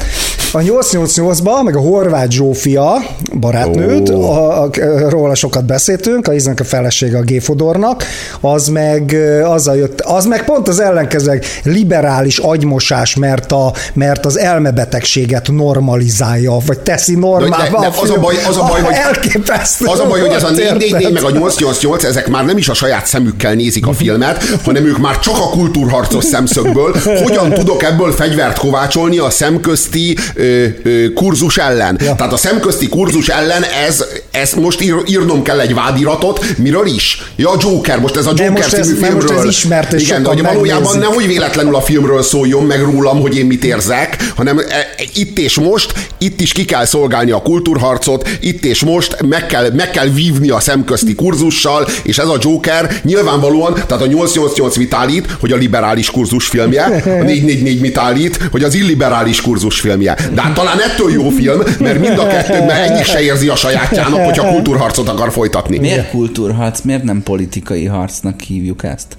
A 888-ban, meg a Horváth Zsófia barátnőd, Ó. a, a, róla sokat beszéltünk, a Iznek a felesége a Géfodornak, az meg azzal jött, az meg pont az ellenkezőleg liberális agymosás, mert, a, mert az elmebetegséget normalizálja, vagy teszi normálvá. De- de az a baj- az a baj, hogy- elképesztő. Az a baj, hogy ez a volt, 444 meg a érted? 888, ezek már nem is a saját szemükkel nézik a filmet, hanem ők már csak a kultúrharcos szemszögből, hogyan tudok ebből fegyvert kovácsolni a szemközti ö, ö, kurzus ellen. Ja. Tehát a szemközti kurzus ellen ez, ez most ír, írnom kell egy vádiratot, miről is? Ja, Joker, most ez a De Joker most ez- című most filmről. ez ismert, és Igen, de hogy valójában megnézik. nehogy véletlenül a filmről szóljon meg rólam, hogy én mit érzek, hanem e, e, itt és most, itt is ki kell szolgálni a kultúrharcot, itt és most meg kell, meg kell vívni a szemközti kurzussal, és ez a Joker nyilvánvalóan, tehát a 888 mit állít, hogy a liberális kurzus filmje, a 444 mit állít, hogy az illiberális kurzus filmje. De hát talán ettől jó film, mert mind a kettő, mert egyik se érzi a sajátjának, hogyha kultúrharcot akar folytatni. Miért kultúrharc, miért nem politikai harcnak hívjuk ezt?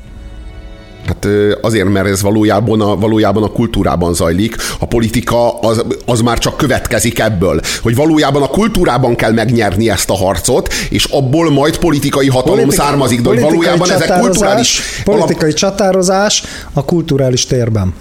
Hát azért, mert ez valójában a, valójában a kultúrában zajlik. A politika az, az már csak következik ebből. Hogy valójában a kultúrában kell megnyerni ezt a harcot, és abból majd politikai hatalom Politika- származik. De hogy valójában ezek kulturális... Politikai csatározás a kulturális térben.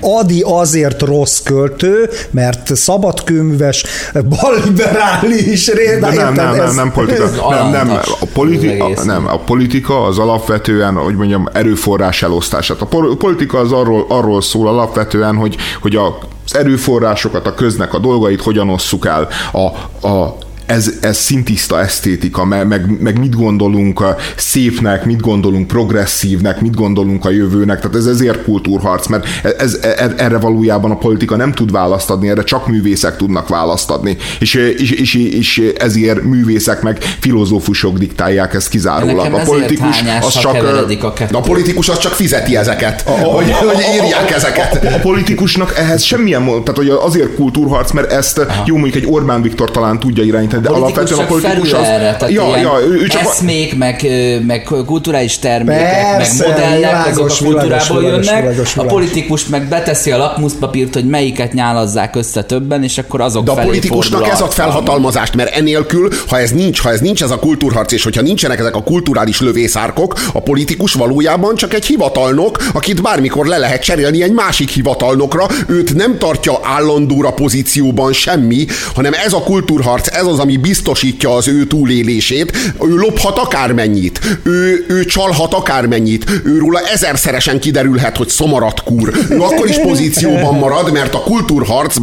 Adi azért rossz költő, mert szabadkönyves, balliberális, ré- De nem, nem, nem, ez- nem politika. Nem, nem, a politika, nem, a politika az alapvetően, hogy mondjam, erőforrás elosztás. Tehát a pol- politika az arról, arról szól alapvetően, hogy, hogy a, az erőforrásokat, a köznek a dolgait hogyan osszuk el. A, a, ez, ez szintiszta esztétika, meg, meg, meg mit gondolunk a szépnek, mit gondolunk progresszívnek, mit gondolunk a jövőnek, tehát ez ezért kultúrharc, mert ez, ez, erre valójában a politika nem tud választ adni, erre csak művészek tudnak választ adni, és, és, és, és ezért művészek meg filozófusok diktálják ezt kizárólag. A politikus hányás, az csak a a politikus az csak fizeti ezeket, hogy, hogy írják ezeket. a, a politikusnak ehhez semmilyen, tehát hogy azért kultúrharc, mert ezt jó mondjuk egy Orbán Viktor talán tudja irányítani, de alapvetően a politikus az... erre, tehát ja, ja, ő, csak a- eszmék, meg, ö, meg kulturális termékek, Persze, meg modellek, világos, azok a kultúrából világos, jönnek. világos, A világos. politikus meg beteszi a lakmuszpapírt, hogy melyiket nyálazzák össze többen, és akkor azok De a politikusnak ez a ad felhatalmazást, mert enélkül, ha ez nincs, ha ez nincs ez a kultúrharc, és hogyha nincsenek ezek a kulturális lövészárkok, a politikus valójában csak egy hivatalnok, akit bármikor le lehet cserélni egy másik hivatalnokra, őt nem tartja állandóra pozícióban semmi, hanem ez a kultúrharc, ez az, ami biztosítja az ő túlélését, ő lophat akármennyit, ő, ő csalhat akármennyit, őróla ezerszeresen kiderülhet, hogy szomarat kúr. Ő akkor is pozícióban marad, mert a kultúrharc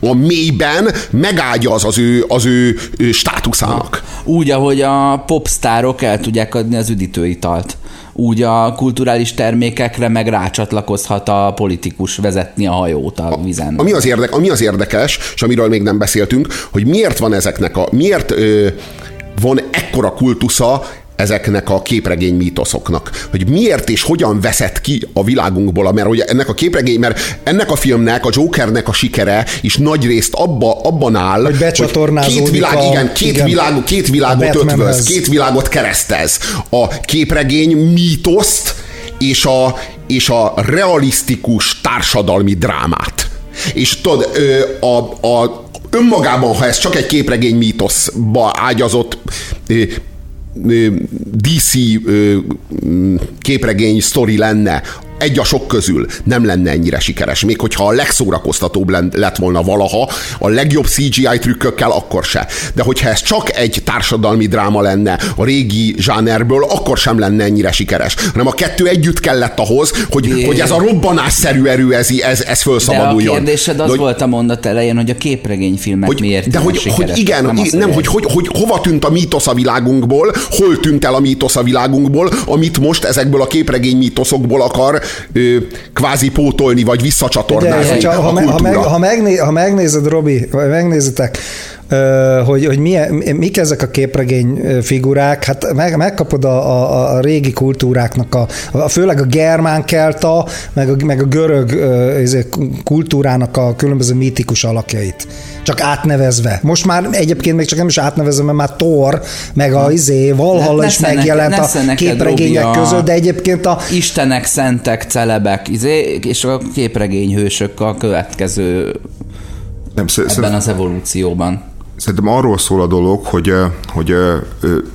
a mélyben megágyaz az ő, az ő, ő státuszának. Úgy, ahogy a popstárok el tudják adni az üdítőitalt. Úgy a kulturális termékekre meg rácsatlakozhat a politikus vezetni a hajót a vizen. Ami az, érdek, ami az érdekes, és amiről még nem beszéltünk, hogy miért van ezeknek a, miért ö, van ekkora kultusza ezeknek a képregény mítoszoknak. Hogy miért és hogyan veszett ki a világunkból, mert ugye ennek a képregény, mert ennek a filmnek, a Jokernek a sikere is nagy részt abba, abban áll, Hogy becsatornázódik két világ, a- igen, két, igen, világ, két világot ötvöz, két világot keresztez. A képregény mítoszt és a, és a realisztikus társadalmi drámát. És tudod, a, a, önmagában, ha ez csak egy képregény mítoszba ágyazott DC képregény sztori lenne, egy a sok közül nem lenne ennyire sikeres. Még hogyha a legszórakoztatóbb lett volna valaha, a legjobb CGI trükkökkel, akkor se. De hogyha ez csak egy társadalmi dráma lenne a régi zsánerből, akkor sem lenne ennyire sikeres. Hanem a kettő együtt kellett ahhoz, hogy, É. hogy ez a robbanásszerű erő, ez, ez, ez De a kérdésed az De hogy- volt a mondat elején, hogy a képregényfilmek hogy, miért de hogy, hogy igen, nem, nem hogy, hogy, hogy hova tűnt a mítosz a világunkból, hol tűnt el a mítosz a világunkból, amit most ezekből a képregény mítoszokból akar ö, kvázi pótolni, vagy visszacsatornázni a ha, ha, ha, megné, ha megnézed, Robi, vagy megnézitek, hogy, hogy milyen, mik ezek a képregény figurák, hát meg, megkapod a, a, a régi kultúráknak, a, a, főleg a germán kelta, meg a, meg a görög izé, kultúrának a különböző mítikus alakjait. Csak átnevezve. Most már egyébként még csak nem is átnevezve, mert már Thor, meg a izé, Valhalla is Nesze neked- megjelent nesze a képregények Robi, között, de egyébként a, Istenek, szentek, celebek, izé, és a képregényhősök a következő Nem, ebben az evolúcióban. Szerintem arról szól a dolog, hogy, ö, hogy egy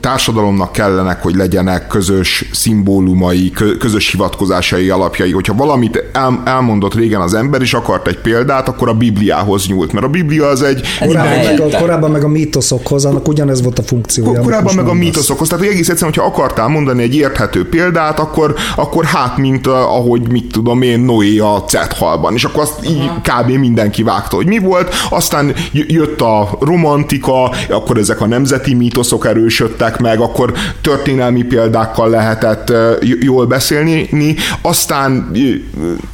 társadalomnak kellenek, hogy legyenek közös szimbólumai, kö- közös hivatkozásai alapjai. Hogyha valamit el, elmondott régen az ember, és akart egy példát, akkor a Bibliához nyúlt, mert a Biblia az egy korábban, meg a, korábban meg a mítoszokhoz, annak ugyanez volt a funkciója. Korábban meg a mítoszokhoz, tehát hogy egész egyszerűen, hogyha akartál mondani egy érthető példát, akkor, akkor hát, mint uh, ahogy mit tudom én, Noé a Cethalban, és akkor azt így kb. mindenki vágta, hogy mi volt, aztán jött a romantika, akkor ezek a nemzeti mítoszok erősödtek meg, akkor történelmi példákkal lehetett jól beszélni, aztán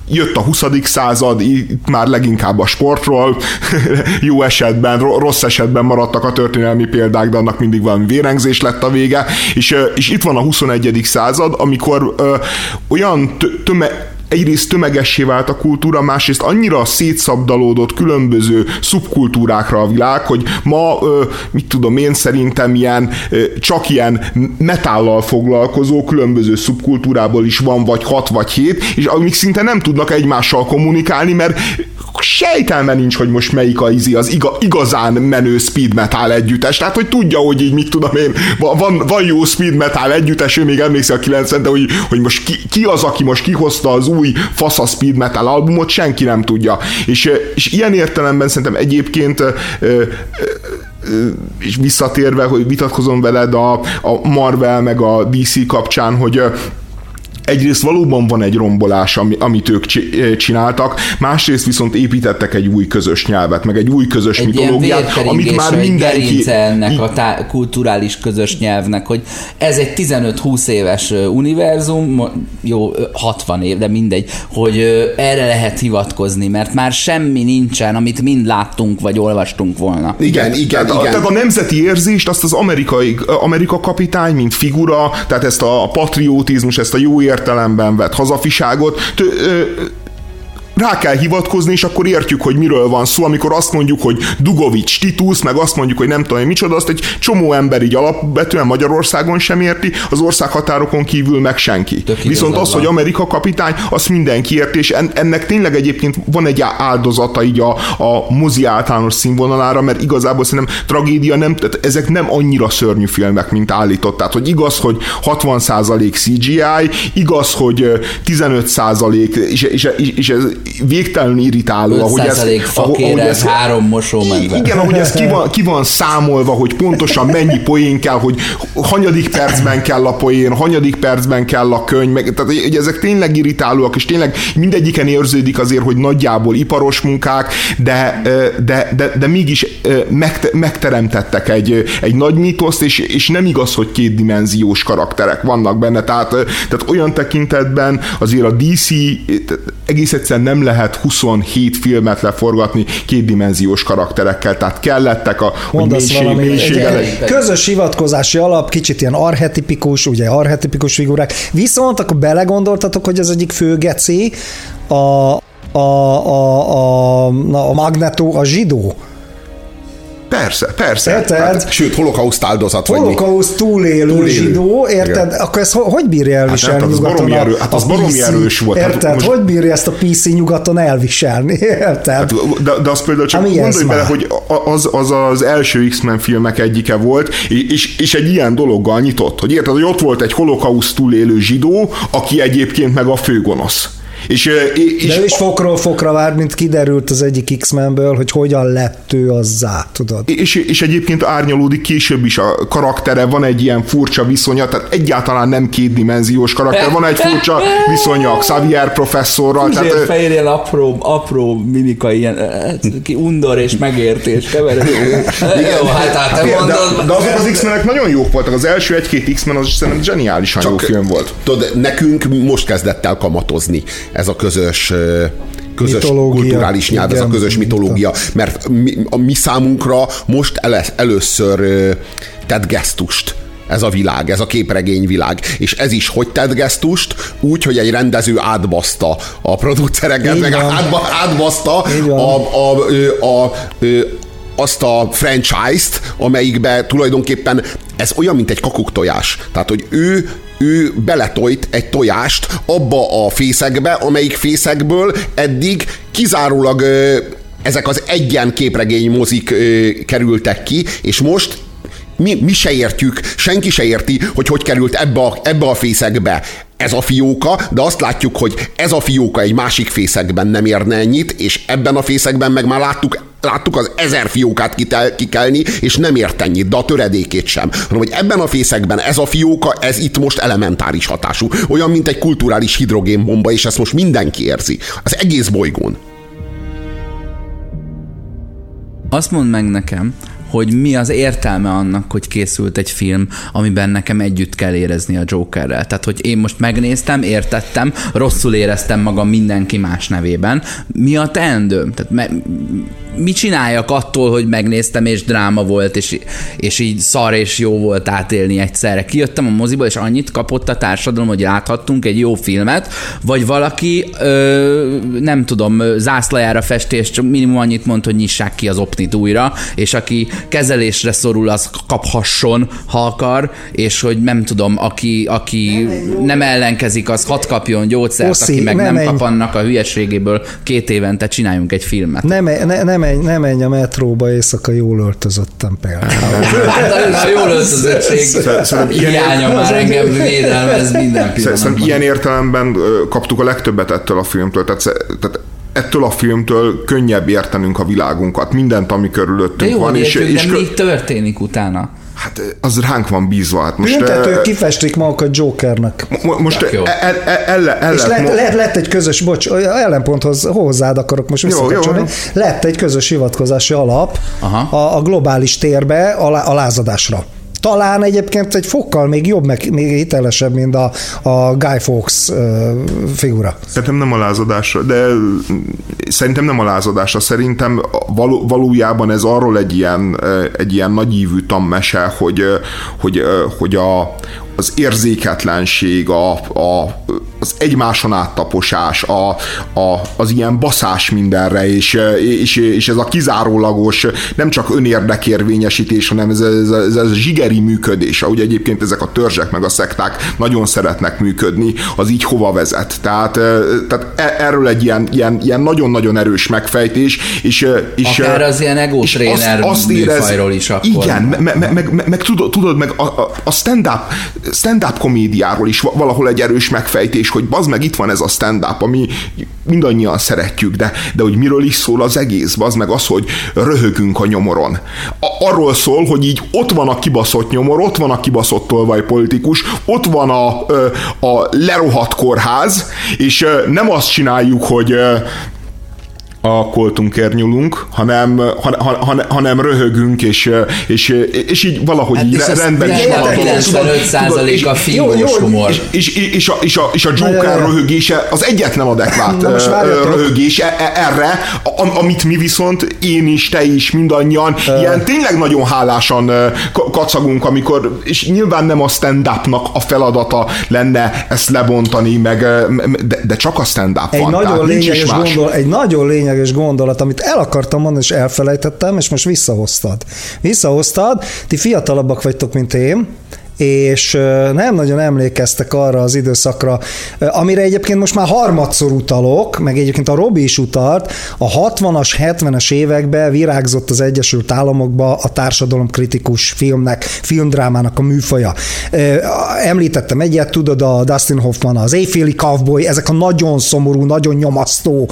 jött a 20. század, itt már leginkább a sportról, jó esetben, ro- rossz esetben maradtak a történelmi példák, de annak mindig valami vérengzés lett a vége, és, és itt van a 21. század, amikor olyan tö- töme, egyrészt tömegessé vált a kultúra, másrészt annyira szétszabdalódott különböző szubkultúrákra a világ, hogy ma, mit tudom én, szerintem ilyen, csak ilyen metállal foglalkozó különböző szubkultúrából is van vagy hat vagy hét, és amik szinte nem tudnak egymással kommunikálni, mert sejtelme nincs, hogy most melyik a izi, az iga, igazán menő speed metal együttes. Tehát, hogy tudja, hogy így mit tudom én, va- van, van jó speed metal együttes, ő még emlékszik a 90 de hogy, hogy most ki, ki, az, aki most kihozta az fasza speed metal albumot, senki nem tudja. És, és ilyen értelemben szerintem egyébként ö, ö, és visszatérve, hogy vitatkozom veled a, a Marvel meg a DC kapcsán, hogy egyrészt valóban van egy rombolás, ami, amit ők eh, csináltak, másrészt viszont építettek egy új közös nyelvet, meg egy új közös Egy ilyen mitológiát, amit már mindenki... ennek a tá- kulturális közös nyelvnek, hogy ez egy 15-20 éves univerzum, jó, ö, 60 év, de mindegy, hogy erre lehet hivatkozni, mert már semmi nincsen, amit mind láttunk, vagy olvastunk volna. Igen, igen, tehát, A, igen. tehát a nemzeti érzést azt az amerikai, Amerika kapitány, mint figura, tehát ezt a patriotizmus, ezt a jó értelemben vett hazafiságot, tő, ö, rá kell hivatkozni, és akkor értjük, hogy miről van szó, amikor azt mondjuk, hogy Dugovics Titus, meg azt mondjuk, hogy nem tudom, hogy micsoda, azt egy csomó ember így alapvetően Magyarországon sem érti, az ország határokon kívül meg senki. Tök Viszont az, van. hogy Amerika kapitány, azt mindenki érti, és en- ennek tényleg egyébként van egy áldozata így a, a mozi általános színvonalára, mert igazából szerintem tragédia nem, tehát ezek nem annyira szörnyű filmek, mint állított. Tehát, hogy igaz, hogy 60% CGI, igaz, hogy ö, 15% és, és, és, és ez végtelenül irritáló, ahogy ez, 5% fakérez, három mosómedve. igen, ahogy ez ki van, ki van számolva, hogy pontosan mennyi poén kell, hogy hanyadik percben kell a poén, hanyadik percben kell a könyv, meg, tehát hogy ezek tényleg irritálóak, és tényleg mindegyiken érződik azért, hogy nagyjából iparos munkák, de, de, de, de mégis megte, megteremtettek egy, egy nagy mítoszt, és, és nem igaz, hogy kétdimenziós karakterek vannak benne, tehát, tehát olyan tekintetben azért a DC egész egyszerűen nem lehet 27 filmet leforgatni kétdimenziós karakterekkel, tehát kellettek a hogy Mondasz mélység, egy, mélysége egy közös hivatkozási alap, kicsit ilyen archetipikus, ugye archetipikus figurák. Viszont akkor belegondoltatok, hogy az egyik fő geci, a, a, a, a, na, a Magneto, a zsidó. Persze, persze. Érted? Hát, Sőt, holokauszt áldozat vagy? Holokauszt túlélő, Túlélő. zsidó, érted? Igen. Akkor ezt ho- hogy bírja elviselni hát az nyugaton? erő- hát a az baromi PC? erős volt. Hát Érted? most- Hogy bírja ezt a PC nyugaton elviselni? Érted? de, de azt például csak Hát mi ez gondolj bele, hogy az, az az első X-Men filmek egyike volt, és, és egy ilyen dologgal nyitott, hogy érted, hogy ott volt egy holokauszt túlélő zsidó, aki egyébként meg a főgonosz. És, és De ő is fokról fokra vár, mint kiderült az egyik X-Menből, hogy hogyan lett ő azzá, tudod. És, és egyébként árnyalódik később is a karaktere, van egy ilyen furcsa viszonya, tehát egyáltalán nem kétdimenziós karakter, van egy furcsa viszonya Xavier professzorral. Tehát, tehát, fehér ilyen apró, apró mimika, ilyen ki undor és megértés keverő. Jó, hát, hát te mondod. De, de azok az X-menek nagyon jók voltak. Az első egy-két X-men az szerintem zseniálisan Csak, jó film volt. Tudod, nekünk most kezdett el kamatozni ez a közös közös mitológia. kulturális nyelv, Igen, ez a közös mitológia, mert mi, a mi számunkra most el, először tett gesztust ez a világ, ez a képregény világ. És ez is hogy tett gesztust? Úgy, hogy egy rendező átbaszta a producereket, meg átba, átbaszta a, a, a, a, a azt a franchise-t, amelyikbe tulajdonképpen ez olyan, mint egy kakuktojás. Tehát, hogy ő ő beletojt egy tojást abba a fészekbe, amelyik fészekből eddig kizárólag ezek az egyen képregény mozik ö, kerültek ki, és most mi, mi se értjük, senki se érti, hogy hogy került ebbe a, ebbe a fészekbe ez a fióka, de azt látjuk, hogy ez a fióka egy másik fészekben nem érne ennyit, és ebben a fészekben meg már láttuk, láttuk az ezer fiókát kitel, kikelni, és nem ért ennyit, de a töredékét sem. Hanem, hogy ebben a fészekben ez a fióka, ez itt most elementáris hatású. Olyan, mint egy kulturális hidrogénbomba, és ezt most mindenki érzi. Az egész bolygón. Azt mondd meg nekem, hogy mi az értelme annak, hogy készült egy film, amiben nekem együtt kell érezni a Jokerrel. Tehát, hogy én most megnéztem, értettem, rosszul éreztem magam mindenki más nevében. Mi a teendőm? Tehát me- mit csináljak attól, hogy megnéztem, és dráma volt, és, és így szar és jó volt átélni egyszerre. Kijöttem a moziból, és annyit kapott a társadalom, hogy láthattunk egy jó filmet, vagy valaki, ö, nem tudom, zászlajára festés, csak minimum annyit mond, hogy nyissák ki az opnit újra, és aki kezelésre szorul, az kaphasson, ha akar, és hogy nem tudom, aki, aki nem ellenkezik, az hat kapjon gyógyszert, Oszi, aki meg nem, nem kap annak a hülyeségéből két évente csináljunk egy filmet. Nem, ne, nem menj, ne menj a metróba éjszaka jól öltözöttem például. Hát a jól öltözöttség hiánya már engem védelmez minden pillanatban. Szerintem ilyen értelemben kaptuk a legtöbbet ettől a filmtől. Tehát, tehát ettől a filmtől könnyebb értenünk a világunkat, mindent, ami körülöttünk de jó, van. És, és, és mi történik utána? Hát az ránk van bízva. Hát most Büntetők kifestik magukat Jokernek. Most el, el, el, el, És lett, lett, lett egy közös, bocs, ellenponthoz hozzád akarok most visszakapcsolni. Lett egy közös hivatkozási alap Aha. a, a globális térbe a, a lázadásra talán egyébként egy fokkal még jobb, meg még hitelesebb, mint a, a Guy Fawkes figura. Szerintem nem a lázadásra, de szerintem nem a lázadásra, szerintem való, valójában ez arról egy ilyen, egy ilyen nagyívű tammese, hogy, hogy, hogy a, az érzéketlenség, a, a, az egymáson áttaposás, a, a, az ilyen baszás mindenre, és, és, és ez a kizárólagos, nem csak önérdekérvényesítés, hanem ez, ez, ez, ez a zsigeri működés, ahogy egyébként ezek a törzsek meg a szekták nagyon szeretnek működni, az így hova vezet. Tehát, tehát e, erről egy ilyen, ilyen, ilyen nagyon-nagyon erős megfejtés, és, és Akár az ilyen és azt, azt érez, is akkor. Igen, meg, meg, meg, meg, tudod, tudod, meg a, a, a stand-up stand-up komédiáról is valahol egy erős megfejtés, hogy bazd meg itt van ez a stand-up, ami mindannyian szeretjük, de, de hogy miről is szól az egész, bazd meg az, hogy röhögünk a nyomoron. A, arról szól, hogy így ott van a kibaszott nyomor, ott van a kibaszott tolvaj politikus, ott van a, a lerohadt kórház, és nem azt csináljuk, hogy a koltunkért nyúlunk, hanem, han, han, hanem röhögünk, és, és, és így valahogy hát így rendben is van. 95% a fiús humor. És, és, és, és, a, és, a, és a Joker röhögése az egyetlen adekvát röhögés e, e, erre, amit mi viszont én is, te is, mindannyian ilyen tényleg nagyon hálásan kacagunk, amikor, és nyilván nem a stand-upnak a feladata lenne ezt lebontani, meg, de, de csak a stand-up egy van. Nagyon lényeges gondol, egy nagyon lényeges lényeges gondolat, amit el akartam mondani, és elfelejtettem, és most visszahoztad. Visszahoztad, ti fiatalabbak vagytok, mint én, és nem nagyon emlékeztek arra az időszakra, amire egyébként most már harmadszor utalok, meg egyébként a Robi is utalt, a 60-as, 70-es években virágzott az Egyesült Államokba a társadalomkritikus filmnek, filmdrámának a műfaja. Említettem egyet, tudod, a Dustin Hoffman, az Éjféli Cowboy, ezek a nagyon szomorú, nagyon nyomasztó,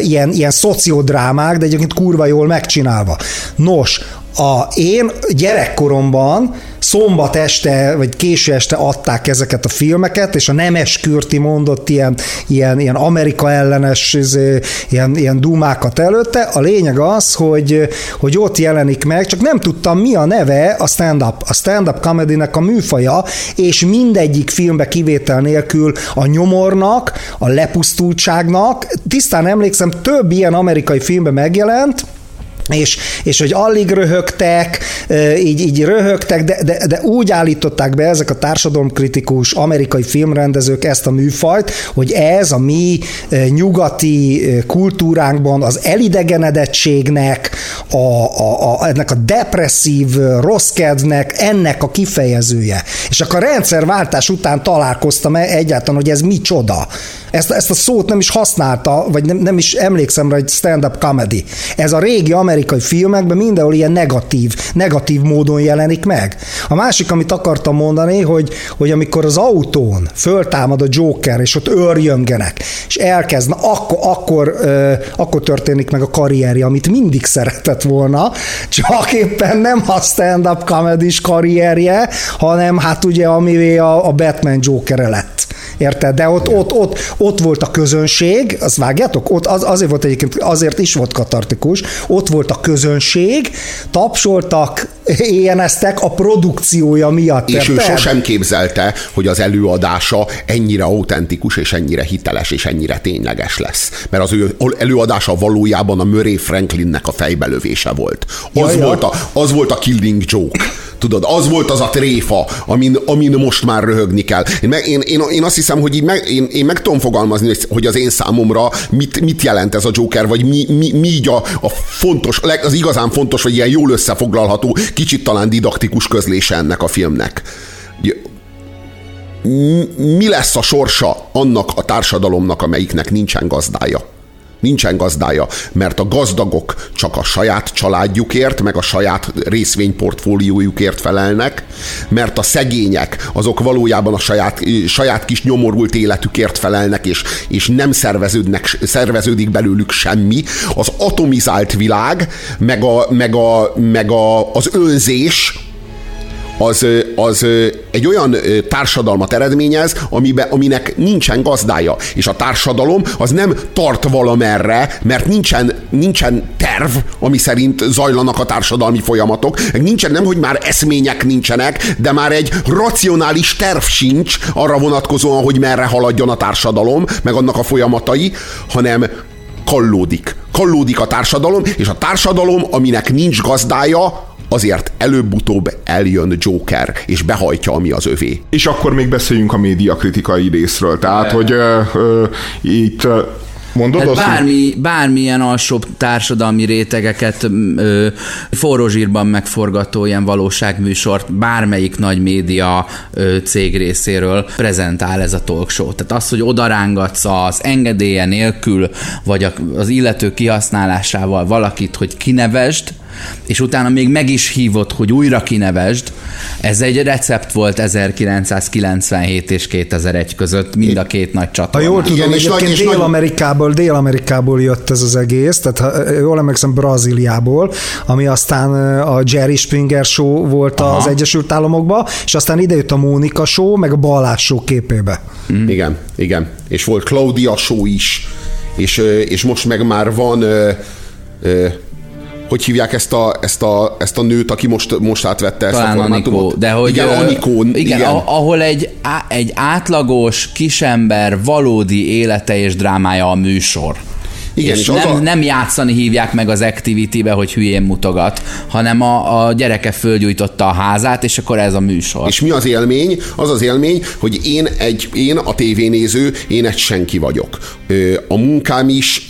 ilyen, ilyen szociodrámák, de egyébként kurva jól megcsinálva. Nos, a, én gyerekkoromban szombat este, vagy késő este adták ezeket a filmeket, és a Nemes Kürti mondott ilyen, ilyen, ilyen Amerika ellenes izé, ilyen, ilyen dumákat előtte. A lényeg az, hogy, hogy ott jelenik meg, csak nem tudtam mi a neve a stand-up, a stand-up comedy-nek a műfaja, és mindegyik filmbe kivétel nélkül a nyomornak, a lepusztultságnak, tisztán emlékszem, több ilyen amerikai filmbe megjelent, és, és hogy alig röhögtek, így, így röhögtek, de, de, de úgy állították be ezek a társadalomkritikus amerikai filmrendezők ezt a műfajt, hogy ez a mi nyugati kultúránkban az elidegenedettségnek, a, a, a, ennek a depresszív rosszkedvnek, ennek a kifejezője. És akkor a rendszerváltás után találkoztam egyáltalán, hogy ez micsoda. Ezt, ezt a szót nem is használta, vagy nem, nem is emlékszem rá, hogy stand-up comedy. Ez a régi amerikai filmekben mindenhol ilyen negatív, negatív módon jelenik meg. A másik, amit akartam mondani, hogy, hogy amikor az autón föltámad a Joker, és ott őrjöngenek, és elkezd, akkor, akkor, akkor történik meg a karrierje, amit mindig szeretett volna, csak éppen nem a stand-up comedy karrierje, hanem hát ugye amivé a, a Batman Joker lett. Érted? De ott, ott, ott, ott volt a közönség, azt vágjátok? Ott az, azért volt egyébként, azért is volt katartikus, ott volt a közönség, tapsoltak, éjjeneztek a produkciója miatt. És érted? ő sosem képzelte, hogy az előadása ennyire autentikus, és ennyire hiteles, és ennyire tényleges lesz. Mert az ő előadása valójában a Murray Franklinnek a fejbelövése volt. Az, ja, volt, ja. A, az volt a killing joke. Tudod, az volt az a tréfa, amin, amin most már röhögni kell. Én, meg, én, én, én azt hiszem, hogy így meg, én, én meg tudom fogalmazni, hogy az én számomra mit, mit jelent ez a Joker, vagy mi, mi, mi így a, a fontos, az igazán fontos, vagy ilyen jól összefoglalható, kicsit talán didaktikus közlése ennek a filmnek. Mi lesz a sorsa annak a társadalomnak, amelyiknek nincsen gazdája? Nincsen gazdája, mert a gazdagok csak a saját családjukért, meg a saját részvényportfóliójukért felelnek, mert a szegények azok valójában a saját, saját kis nyomorult életükért felelnek, és, és nem szerveződnek, szerveződik belőlük semmi. Az atomizált világ, meg, a, meg, a, meg a, az önzés, az, az egy olyan társadalmat eredményez, amibe, aminek nincsen gazdája. És a társadalom az nem tart valamerre, mert nincsen, nincsen terv, ami szerint zajlanak a társadalmi folyamatok. Nincsen nem, hogy már eszmények nincsenek, de már egy racionális terv sincs arra vonatkozóan, hogy merre haladjon a társadalom, meg annak a folyamatai, hanem kallódik. Kallódik a társadalom, és a társadalom, aminek nincs gazdája, azért előbb-utóbb eljön Joker, és behajtja, ami az övé. És akkor még beszéljünk a médiakritikai részről. Tehát, hogy uh, uh, itt uh, Mondod hát bármi, bármilyen alsóbb társadalmi rétegeket ö, forró zsírban megforgató ilyen valóságműsort bármelyik nagy média ö, cég részéről prezentál ez a talk show. Tehát az, hogy odarángatsz az engedélye nélkül, vagy az illető kihasználásával valakit, hogy kinevezd, és utána még meg is hívott, hogy újra kinevezd. Ez egy recept volt 1997 és 2001 között, mind a két nagy csatorna. Ha jól tudom, Igen, egyébként Dél-Amerikából, Dél-Amerikából jött ez az egész, tehát ha jól emlékszem Brazíliából, ami aztán a Jerry Springer show volt Aha. az Egyesült Államokban, és aztán ide jött a Mónika show, meg a Balázs show képébe. Mm. Igen, igen. És volt Claudia show is, és, és most meg már van hogy hívják ezt a, ezt a, ezt a nőt, aki most, most átvette ezt Talán a formátumot? Anikó, de hogy, igen, Anikó, igen, igen. ahol egy, egy átlagos kisember valódi élete és drámája a műsor. Igen, és, és nem, a... nem játszani hívják meg az activity-be, hogy hülyén mutogat, hanem a, a gyereke fölgyújtotta a házát, és akkor ez a műsor. És mi az élmény? Az az élmény, hogy én, egy, én a tévénéző, én egy senki vagyok. A munkám is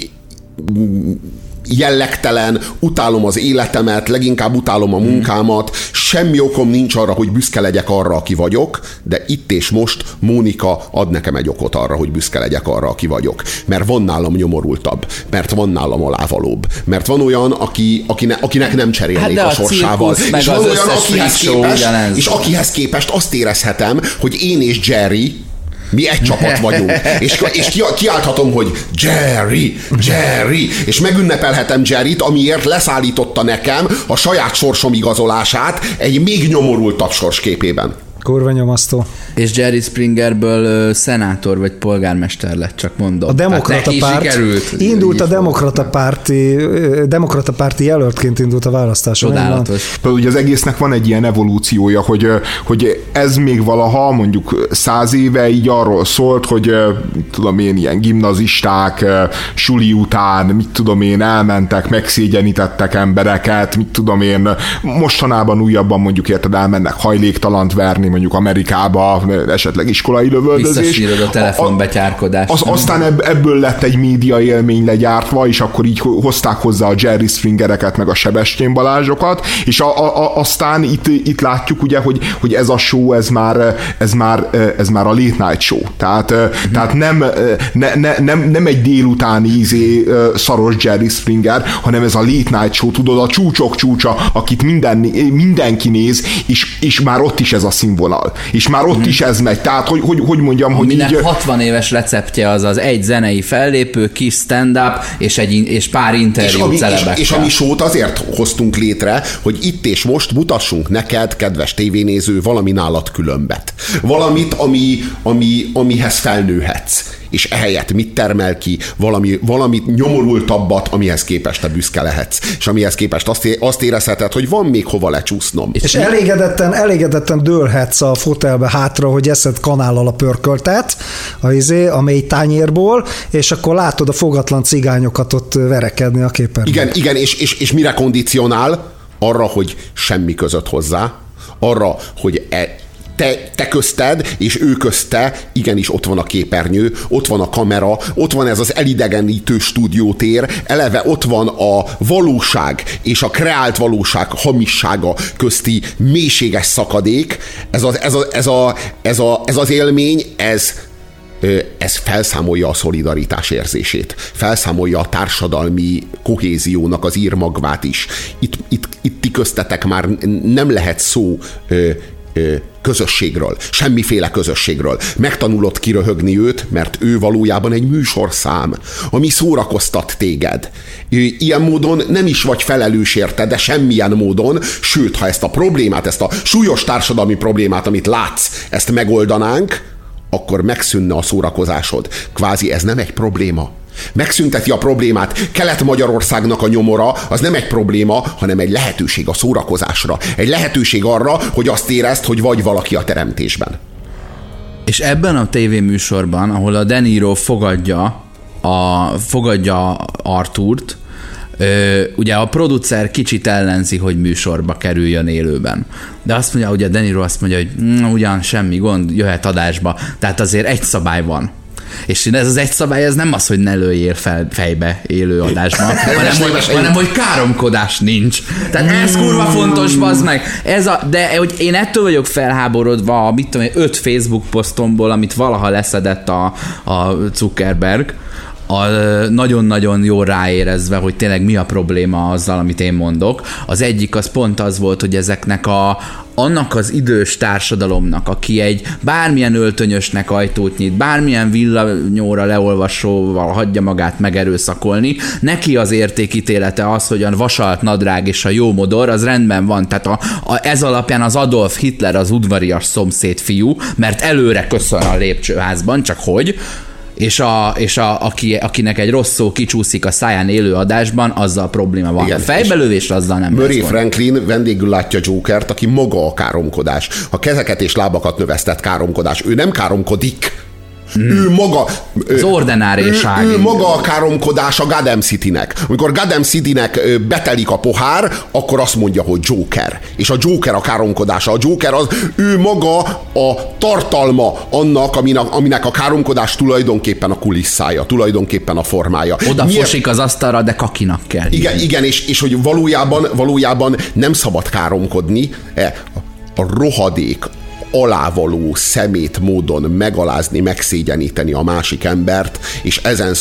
jellegtelen, utálom az életemet, leginkább utálom a munkámat, semmi okom nincs arra, hogy büszke legyek arra, aki vagyok, de itt és most Mónika ad nekem egy okot arra, hogy büszke legyek arra, aki vagyok. Mert van nálam nyomorultabb, mert van nálam alávalóbb, mert van olyan, aki, akine, akinek nem cserélnék Hát a a sorsával. és van olyan, akihez képest, és akihez képest azt érezhetem, hogy én és Jerry mi egy csapat vagyunk. És, és ki, kiálthatom, hogy Jerry, Jerry, és megünnepelhetem Jerryt, amiért leszállította nekem a saját sorsom igazolását egy még nyomorultabb sorsképében. Kurva nyomasztó. És Jerry Springerből szenátor vagy polgármester lett, csak mondom. A demokrata neki párt sikerült. indult a demokrata párti, demokrata párti jelöltként indult a választáson. Csodálatos. Ugye az egésznek van egy ilyen evolúciója, hogy, hogy ez még valaha mondjuk száz éve így arról szólt, hogy tudom én, ilyen gimnazisták suli után, mit tudom én, elmentek, megszégyenítettek embereket, mit tudom én, mostanában újabban mondjuk érted, elmennek hajléktalant verni, mondjuk Amerikába, esetleg iskolai lövöldözés. A telefonbetyárkodást. Az, aztán ebb, ebből lett egy média élmény legyártva, és akkor így hozták hozzá a Jerry Springereket, meg a Sebestyén Balázsokat, és a, a, a, aztán itt, itt látjuk ugye, hogy, hogy ez a show, ez már, ez már, ez már a late night show. Tehát, mm-hmm. tehát nem, ne, ne, nem, nem egy délutáni izé, szaros Jerry Springer, hanem ez a late night show, tudod, a csúcsok csúcsa, akit minden, mindenki néz, és, és már ott is ez a színvonal. És már ott is ez megy. Tehát, hogy, hogy, hogy mondjam, hogy Aminek így... 60 éves receptje az az egy zenei fellépő, kis stand-up és, egy, és pár És interjú ami, és, celebekkel. és ami sót azért hoztunk létre, hogy itt és most mutassunk neked, kedves tévénéző, valami nálad különbet. Valamit, ami, ami, amihez felnőhetsz. És ehelyett mit termel ki? Valami, valamit nyomorultabbat, amihez képest te büszke lehetsz. És amihez képest azt, azt érezheted, hogy van még hova lecsúsznom. És elégedetten, elégedetten dőlhetsz a fotelbe hátra, hogy eszed kanállal a pörköltet, a, izé, a mély tányérból, és akkor látod a fogatlan cigányokat ott verekedni a képernyőn. Igen, igen, és, és, és mire kondicionál? Arra, hogy semmi között hozzá, arra, hogy e, te, te közted, és ő közte, igenis ott van a képernyő, ott van a kamera, ott van ez az elidegenítő stúdiótér, eleve ott van a valóság és a kreált valóság hamissága közti mélységes szakadék. Ez, az, ez, a, ez, a, ez, a, ez az élmény, ez ez felszámolja a szolidaritás érzését, felszámolja a társadalmi kohéziónak az írmagvát is. Itt, itt, itt ti köztetek már nem lehet szó közösségről, semmiféle közösségről. Megtanulod kiröhögni őt, mert ő valójában egy műsorszám, ami szórakoztat téged. Ilyen módon nem is vagy felelős érte, de semmilyen módon, sőt, ha ezt a problémát, ezt a súlyos társadalmi problémát, amit látsz, ezt megoldanánk, akkor megszűnne a szórakozásod. Kvázi ez nem egy probléma. Megszünteti a problémát. Kelet-Magyarországnak a nyomora az nem egy probléma, hanem egy lehetőség a szórakozásra. Egy lehetőség arra, hogy azt érezd, hogy vagy valaki a teremtésben. És ebben a tévéműsorban, ahol a De Niro fogadja, a, fogadja Artúrt, Ö, ugye a producer kicsit ellenzi, hogy műsorba kerüljön élőben. De azt mondja, ugye De Niro azt mondja, hogy mm, ugyan semmi gond, jöhet adásba. Tehát azért egy szabály van. És ez az egy szabály, ez nem az, hogy ne lőjél fel fejbe élő adásban, hanem, hogy, hanem hogy káromkodás nincs. Tehát ez kurva fontos, bazd meg. Ez a, de hogy én ettől vagyok felháborodva a, mit tudom én, öt Facebook posztomból, amit valaha leszedett a, a Zuckerberg, a, nagyon-nagyon jól ráérezve, hogy tényleg mi a probléma azzal, amit én mondok. Az egyik az pont az volt, hogy ezeknek a, annak az idős társadalomnak, aki egy bármilyen öltönyösnek ajtót nyit, bármilyen villanyóra leolvasóval hagyja magát megerőszakolni, neki az értékítélete az, hogy a vasalt nadrág és a jó modor, az rendben van. Tehát a, a, ez alapján az Adolf Hitler az udvarias szomszéd fiú, mert előre köszön a lépcsőházban, csak hogy, és, a, és a, aki, akinek egy rossz szó kicsúszik a száján élő adásban, azzal probléma van. Igen, a fejbelövésre azzal nem Murray. Franklin vendégül látja Jokert, aki maga a káromkodás. A kezeket és lábakat növesztett káromkodás. Ő nem káromkodik, Mm. Ő maga... Az ordináriság. Ő, ő maga a káromkodás a Gotham City-nek. Amikor Gotham City-nek betelik a pohár, akkor azt mondja, hogy Joker. És a Joker a káromkodása. A Joker az ő maga a tartalma annak, aminek, aminek a káromkodás tulajdonképpen a kulisszája, tulajdonképpen a formája. Oda fosik az asztalra, de kakinak kell. Igen, igen és, és hogy valójában, valójában nem szabad káromkodni, e, a rohadék, alávaló szemét módon megalázni, megszégyeníteni a másik embert, és ezen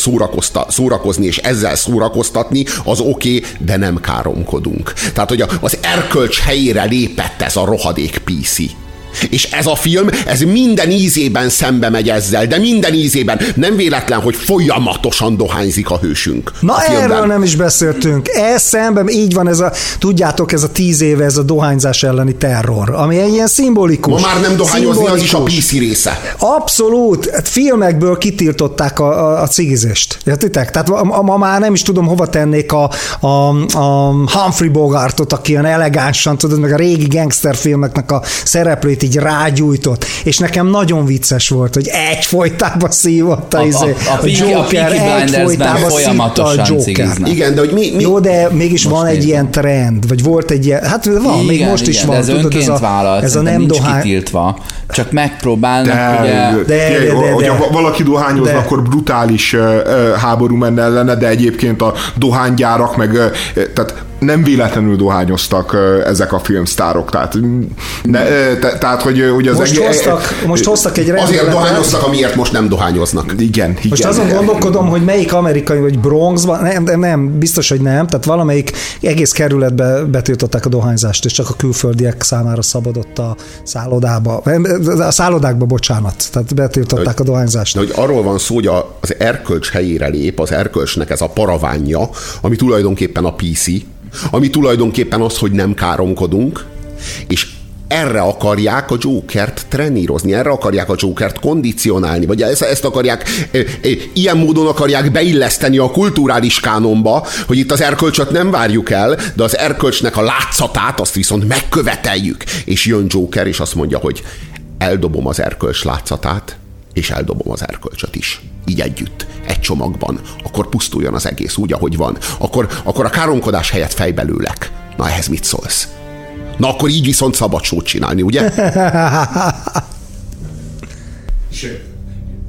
szórakozni, és ezzel szórakoztatni, az oké, okay, de nem káromkodunk. Tehát, hogy az erkölcs helyére lépett ez a rohadék PC. És ez a film, ez minden ízében szembe megy ezzel, de minden ízében. Nem véletlen, hogy folyamatosan dohányzik a hősünk. Na a erről nem is beszéltünk. Ez szemben, így van ez a, tudjátok, ez a tíz éve, ez a dohányzás elleni terror, ami egy ilyen szimbolikus. Ma már nem dohányozni, az is a PC része. Abszolút. Filmekből kitiltották a, a, a cigizést. Értitek? Tehát ma, ma, már nem is tudom, hova tennék a, a, a Humphrey Bogartot, aki ilyen elegánsan, tudod, meg a régi gangsterfilmeknek a szereplőit így rágyújtott, és nekem nagyon vicces volt, hogy egy folytában szívott a, a, izé, a, a, a Joker, a egy folytában folyamatosan a Joker. Igen, de hogy mi, mi... Jó, de mégis most van egy ilyen trend, vagy volt egy ilyen, hát van, igen, még most igen, is van. De ez tudod, ez a, vállalt, ez a nem dohány... kitiltva, csak megpróbálnak de, ugye... De, de, de, de, hogyha valaki dohányozna, de. akkor brutális háború menne ellene, de egyébként a dohánygyárak meg, tehát nem véletlenül dohányoztak ezek a filmsztárok, tehát, ne, te, tehát hogy, hogy az most, egész, hoztak, most hoztak egy rendeletet. Azért dohányoztak, amiért most nem dohányoznak. Igen, igen. Most azon gondolkodom, hogy melyik amerikai, vagy Bronxban, nem, nem, biztos, hogy nem, tehát valamelyik egész kerületbe betiltották a dohányzást, és csak a külföldiek számára szabadott a szállodába, a szállodákba, bocsánat, tehát betiltották hogy, a dohányzást. De hogy arról van szó, hogy az erkölcs helyére lép, az erkölcsnek ez a paravánja, ami tulajdonképpen a PC, ami tulajdonképpen az, hogy nem káromkodunk, és erre akarják a Jokert trenírozni, erre akarják a Jokert kondicionálni, vagy ezt, ezt akarják, e, e, ilyen módon akarják beilleszteni a kulturális kánonba, hogy itt az erkölcsöt nem várjuk el, de az erkölcsnek a látszatát azt viszont megköveteljük. És jön Joker, és azt mondja, hogy eldobom az erkölcs látszatát, és eldobom az erkölcsöt is. Így együtt, egy csomagban. Akkor pusztuljon az egész úgy, ahogy van. Akkor, akkor a káromkodás helyett fejbelőlek. Na ehhez mit szólsz? Na akkor így viszont szabad sót csinálni, ugye?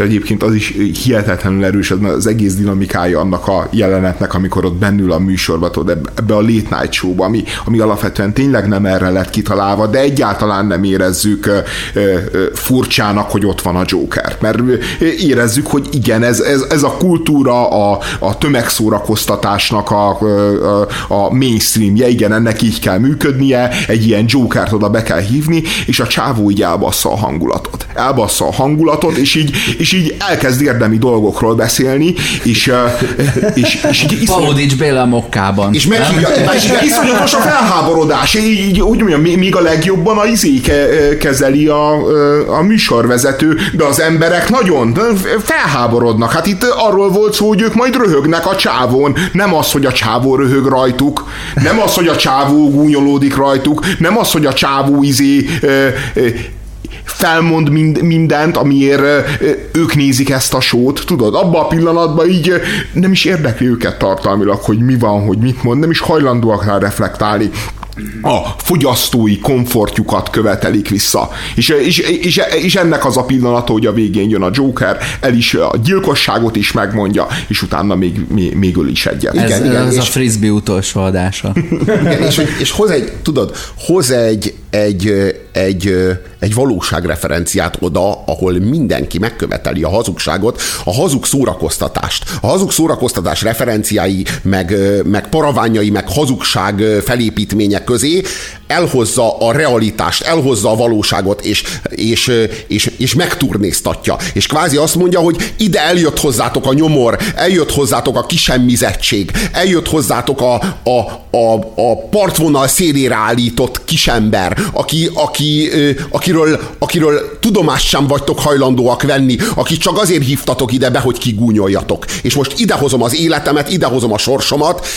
egyébként az is hihetetlenül erős az egész dinamikája annak a jelenetnek, amikor ott bennül a műsorba, tudod, ebbe a late night show ami, ami alapvetően tényleg nem erre lett kitalálva, de egyáltalán nem érezzük furcsának, hogy ott van a Joker. Mert érezzük, hogy igen, ez, ez, ez a kultúra a, a tömegszórakoztatásnak a, a, a mainstreamje, igen, ennek így kell működnie, egy ilyen Jokert oda be kell hívni, és a csávó így elbassza a hangulatot. Elbassza a hangulatot, és így, és és így elkezd érdemi dolgokról beszélni, és, és, és így Palodics Béla mokkában. És meghívja, és iszonyatos a felháborodás, így, úgy mondjam, még a legjobban a izé kezeli a, a műsorvezető, de az emberek nagyon felháborodnak. Hát itt arról volt szó, hogy ők majd röhögnek a csávón, nem az, hogy a csávó röhög rajtuk, nem az, hogy a csávó gúnyolódik rajtuk, nem az, hogy a csávó izé felmond mind, mindent, amiért ők nézik ezt a sót, tudod, abban a pillanatban így nem is érdekli őket tartalmilag, hogy mi van, hogy mit mond, nem is hajlandóak rá reflektálni a fogyasztói komfortjuk követelik vissza. És, és, és, és ennek az a pillanata, hogy a végén jön a Joker, el is a gyilkosságot is megmondja, és utána még, még, még öl is egyet. Ez, igen, igen, ez és, a frisbee utolsó adása. Igen, és, és hoz egy, tudod, hoz egy, egy, egy, egy valóságreferenciát oda, ahol mindenki megköveteli a hazugságot, a hazug szórakoztatást. A hazug szórakoztatás referenciái, meg, meg paraványai, meg hazugság felépítmények közé elhozza a realitást, elhozza a valóságot, és, és, és, és megturnéztatja. És kvázi azt mondja, hogy ide eljött hozzátok a nyomor, eljött hozzátok a kisemmizettség, eljött hozzátok a, a, a, a partvonal szélére állított kisember, aki, aki, akiről, akiről tudomást sem vagytok hajlandóak venni, aki csak azért hívtatok ide be, hogy kigúnyoljatok. És most idehozom az életemet, idehozom a sorsomat,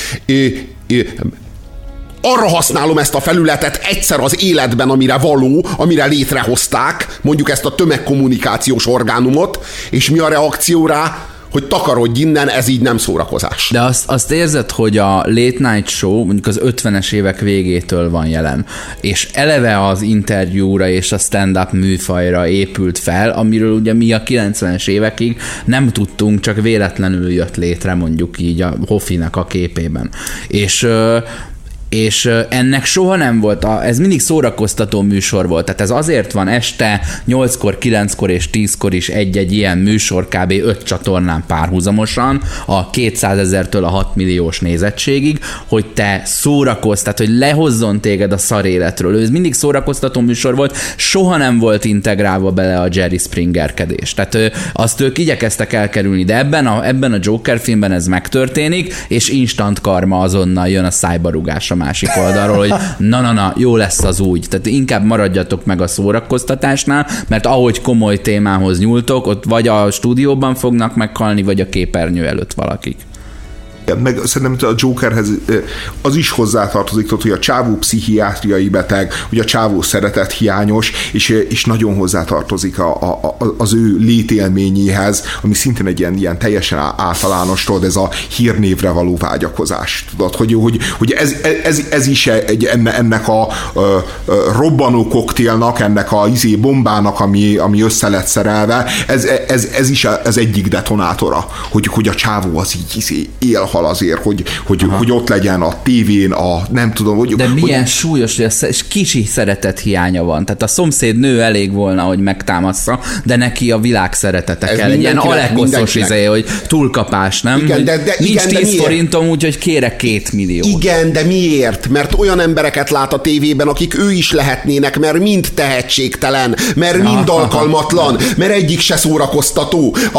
arra használom ezt a felületet egyszer az életben, amire való, amire létrehozták, mondjuk ezt a tömegkommunikációs orgánumot, és mi a reakció rá? hogy takarodj innen, ez így nem szórakozás. De azt, azt érzed, hogy a Late Night Show mondjuk az 50-es évek végétől van jelen, és eleve az interjúra és a stand-up műfajra épült fel, amiről ugye mi a 90-es évekig nem tudtunk, csak véletlenül jött létre mondjuk így a Hoffinak a képében. És és ennek soha nem volt, a, ez mindig szórakoztató műsor volt, tehát ez azért van este 8-kor, 9-kor és 10-kor is egy-egy ilyen műsor kb. 5 csatornán párhuzamosan, a 200 ezertől a 6 milliós nézettségig, hogy te szórakozz, tehát hogy lehozzon téged a szaréletről. Ez mindig szórakoztató műsor volt, soha nem volt integrálva bele a Jerry Springerkedés. Tehát azt ők igyekeztek elkerülni, de ebben a, ebben a Joker filmben ez megtörténik, és instant karma azonnal jön a szájbarugása másik oldalról, hogy na-na-na, jó lesz az úgy. Tehát inkább maradjatok meg a szórakoztatásnál, mert ahogy komoly témához nyúltok, ott vagy a stúdióban fognak meghalni, vagy a képernyő előtt valakik meg szerintem a Jokerhez az is hozzátartozik, hogy a csávó pszichiátriai beteg, hogy a csávó szeretet hiányos, és, és nagyon hozzátartozik a, a, az ő létélményéhez, ami szintén egy ilyen, ilyen teljesen általános, tudod, ez a hírnévre való vágyakozás, tudod, hogy, hogy, hogy ez, ez, ez is egy, ennek a, a, a robbanó koktélnak, ennek a izé bombának, ami, ami össze lett szerelve, ez, ez, ez is az egyik detonátora, hogy, hogy a csávó az így izé élhal hal azért, hogy, hogy, hogy ott legyen a tévén, a nem tudom, hogy... De milyen hogy... súlyos, a kicsi szeretet hiánya van. Tehát a szomszéd nő elég volna, hogy megtámassza, de neki a világ szeretete Ez kell. Egy ilyen alekoszos izé, hogy túlkapás, nem? Igen, de, de, Nincs igen, 10 de forintom, úgyhogy kérek két millió. Igen, de miért? Mert olyan embereket lát a tévében, akik ő is lehetnének, mert mind tehetségtelen, mert mind alkalmatlan, mert egyik se szórakoztató. A,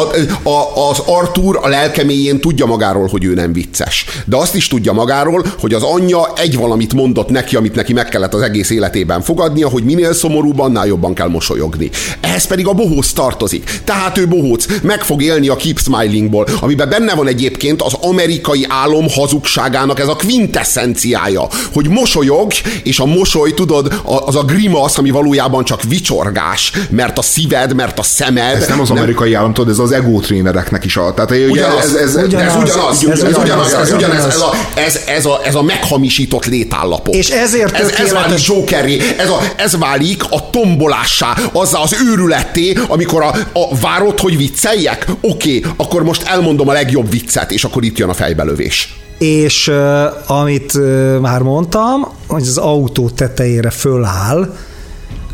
a, az Arthur a lelkeméjén tudja magáról, hogy ő nem nem vicces. De azt is tudja magáról, hogy az anyja egy valamit mondott neki, amit neki meg kellett az egész életében fogadnia, hogy minél szomorúbb, annál jobban kell mosolyogni. Ehhez pedig a bohóc tartozik. Tehát ő bohóc, meg fog élni a Keep Smilingból, amiben benne van egyébként az amerikai álom hazugságának ez a quintessenciája, hogy mosolyog, és a mosoly, tudod, az a grimasz, ami valójában csak vicsorgás, mert a szíved, mert a szemed. Ez nem az amerikai nem... állam, tudod, ez az ego trénereknek is a. Tehát ugyanaz, ez, ez, ugyanaz, ez ugyanaz, ez, ez ugyanaz, ez ugyanaz, ez a, ez, ez, a, ez a meghamisított létállapot. És ezért ez, ez válik Jokeré, ez, a, ez válik a tombolássá, azzá az őrületté, amikor a, a várod, hogy vicceljek? Oké, okay, akkor most elmondom a legjobb viccet, és akkor itt jön a fejbelövés. És uh, amit uh, már mondtam, hogy az autó tetejére föláll,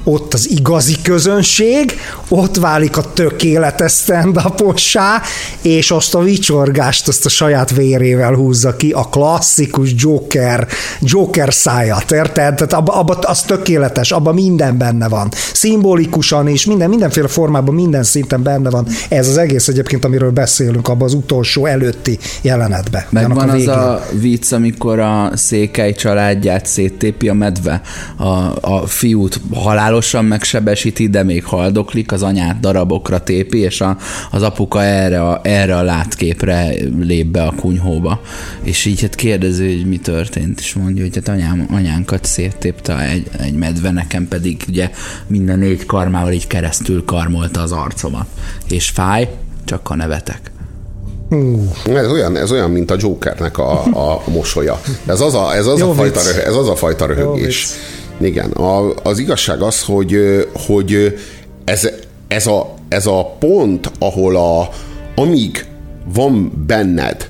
ott az igazi közönség, ott válik a tökéletes stand és azt a vicsorgást azt a saját vérével húzza ki, a klasszikus Joker, Joker száját, érted? Tehát abba, abba, az tökéletes, abban minden benne van. Szimbolikusan és minden, mindenféle formában, minden szinten benne van. Ez az egész egyébként, amiről beszélünk, abban az utolsó előtti jelenetben. Megvan a az a vicc, amikor a székely családját széttépi a medve, a, a fiút halálos halálosan megsebesíti, de még haldoklik, az anyát darabokra tépi, és a, az apuka erre a, erre a látképre lép be a kunyhóba. És így hát kérdező, hogy mi történt, és mondja, hogy hát anyám, anyánkat széttépte egy, egy medve, nekem pedig ugye minden négy karmával így keresztül karmolta az arcomat. És fáj, csak ha nevetek. Uh. Ez, olyan, ez olyan, mint a Jokernek a, a mosolya. Ez az a, ez az a, fajta, röhög, ez az a fajta röhögés. Igen, a, az igazság az, hogy, hogy ez, ez, a, ez a pont, ahol a, amíg van benned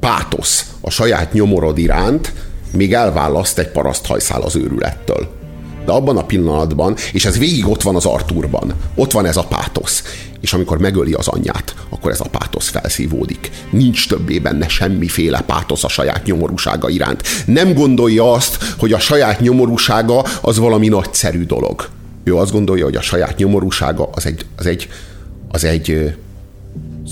pátosz a saját nyomorod iránt, még elválaszt egy paraszthajszál az őrülettől. De abban a pillanatban, és ez végig ott van az Arturban, ott van ez a pátosz, és amikor megöli az anyját, akkor ez a pátosz felszívódik. Nincs többé benne semmiféle pátosz a saját nyomorúsága iránt. Nem gondolja azt, hogy a saját nyomorúsága az valami nagyszerű dolog. Ő azt gondolja, hogy a saját nyomorúsága az egy, az egy, az egy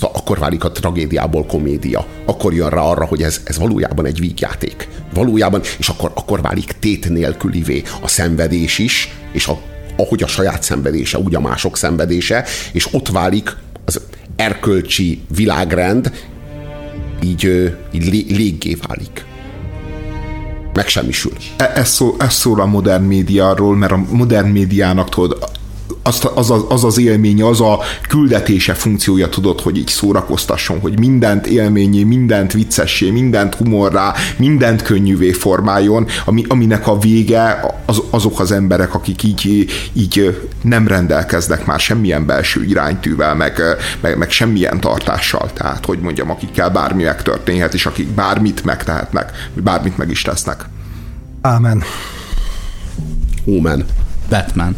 akkor válik a tragédiából komédia. Akkor jön rá arra, hogy ez, ez valójában egy vígjáték. Valójában, és akkor, akkor válik tét nélkülivé a szenvedés is, és a, ahogy a saját szenvedése, úgy a mások szenvedése, és ott válik az erkölcsi világrend, így, így léggé válik. megsemmisül. E- Ez szól, ez szól a modern médiáról, mert a modern médiának tudod, az, az, az az élménye, az a küldetése funkciója tudod, hogy így szórakoztasson, hogy mindent élményé, mindent viccessé, mindent humorrá, mindent könnyűvé formáljon, ami, aminek a vége az, azok az emberek, akik így, így nem rendelkeznek már semmilyen belső iránytűvel, meg, meg, meg semmilyen tartással, tehát hogy mondjam, akikkel bármi megtörténhet, és akik bármit megtehetnek, bármit meg is tesznek. Ámen. Ómen. Batman.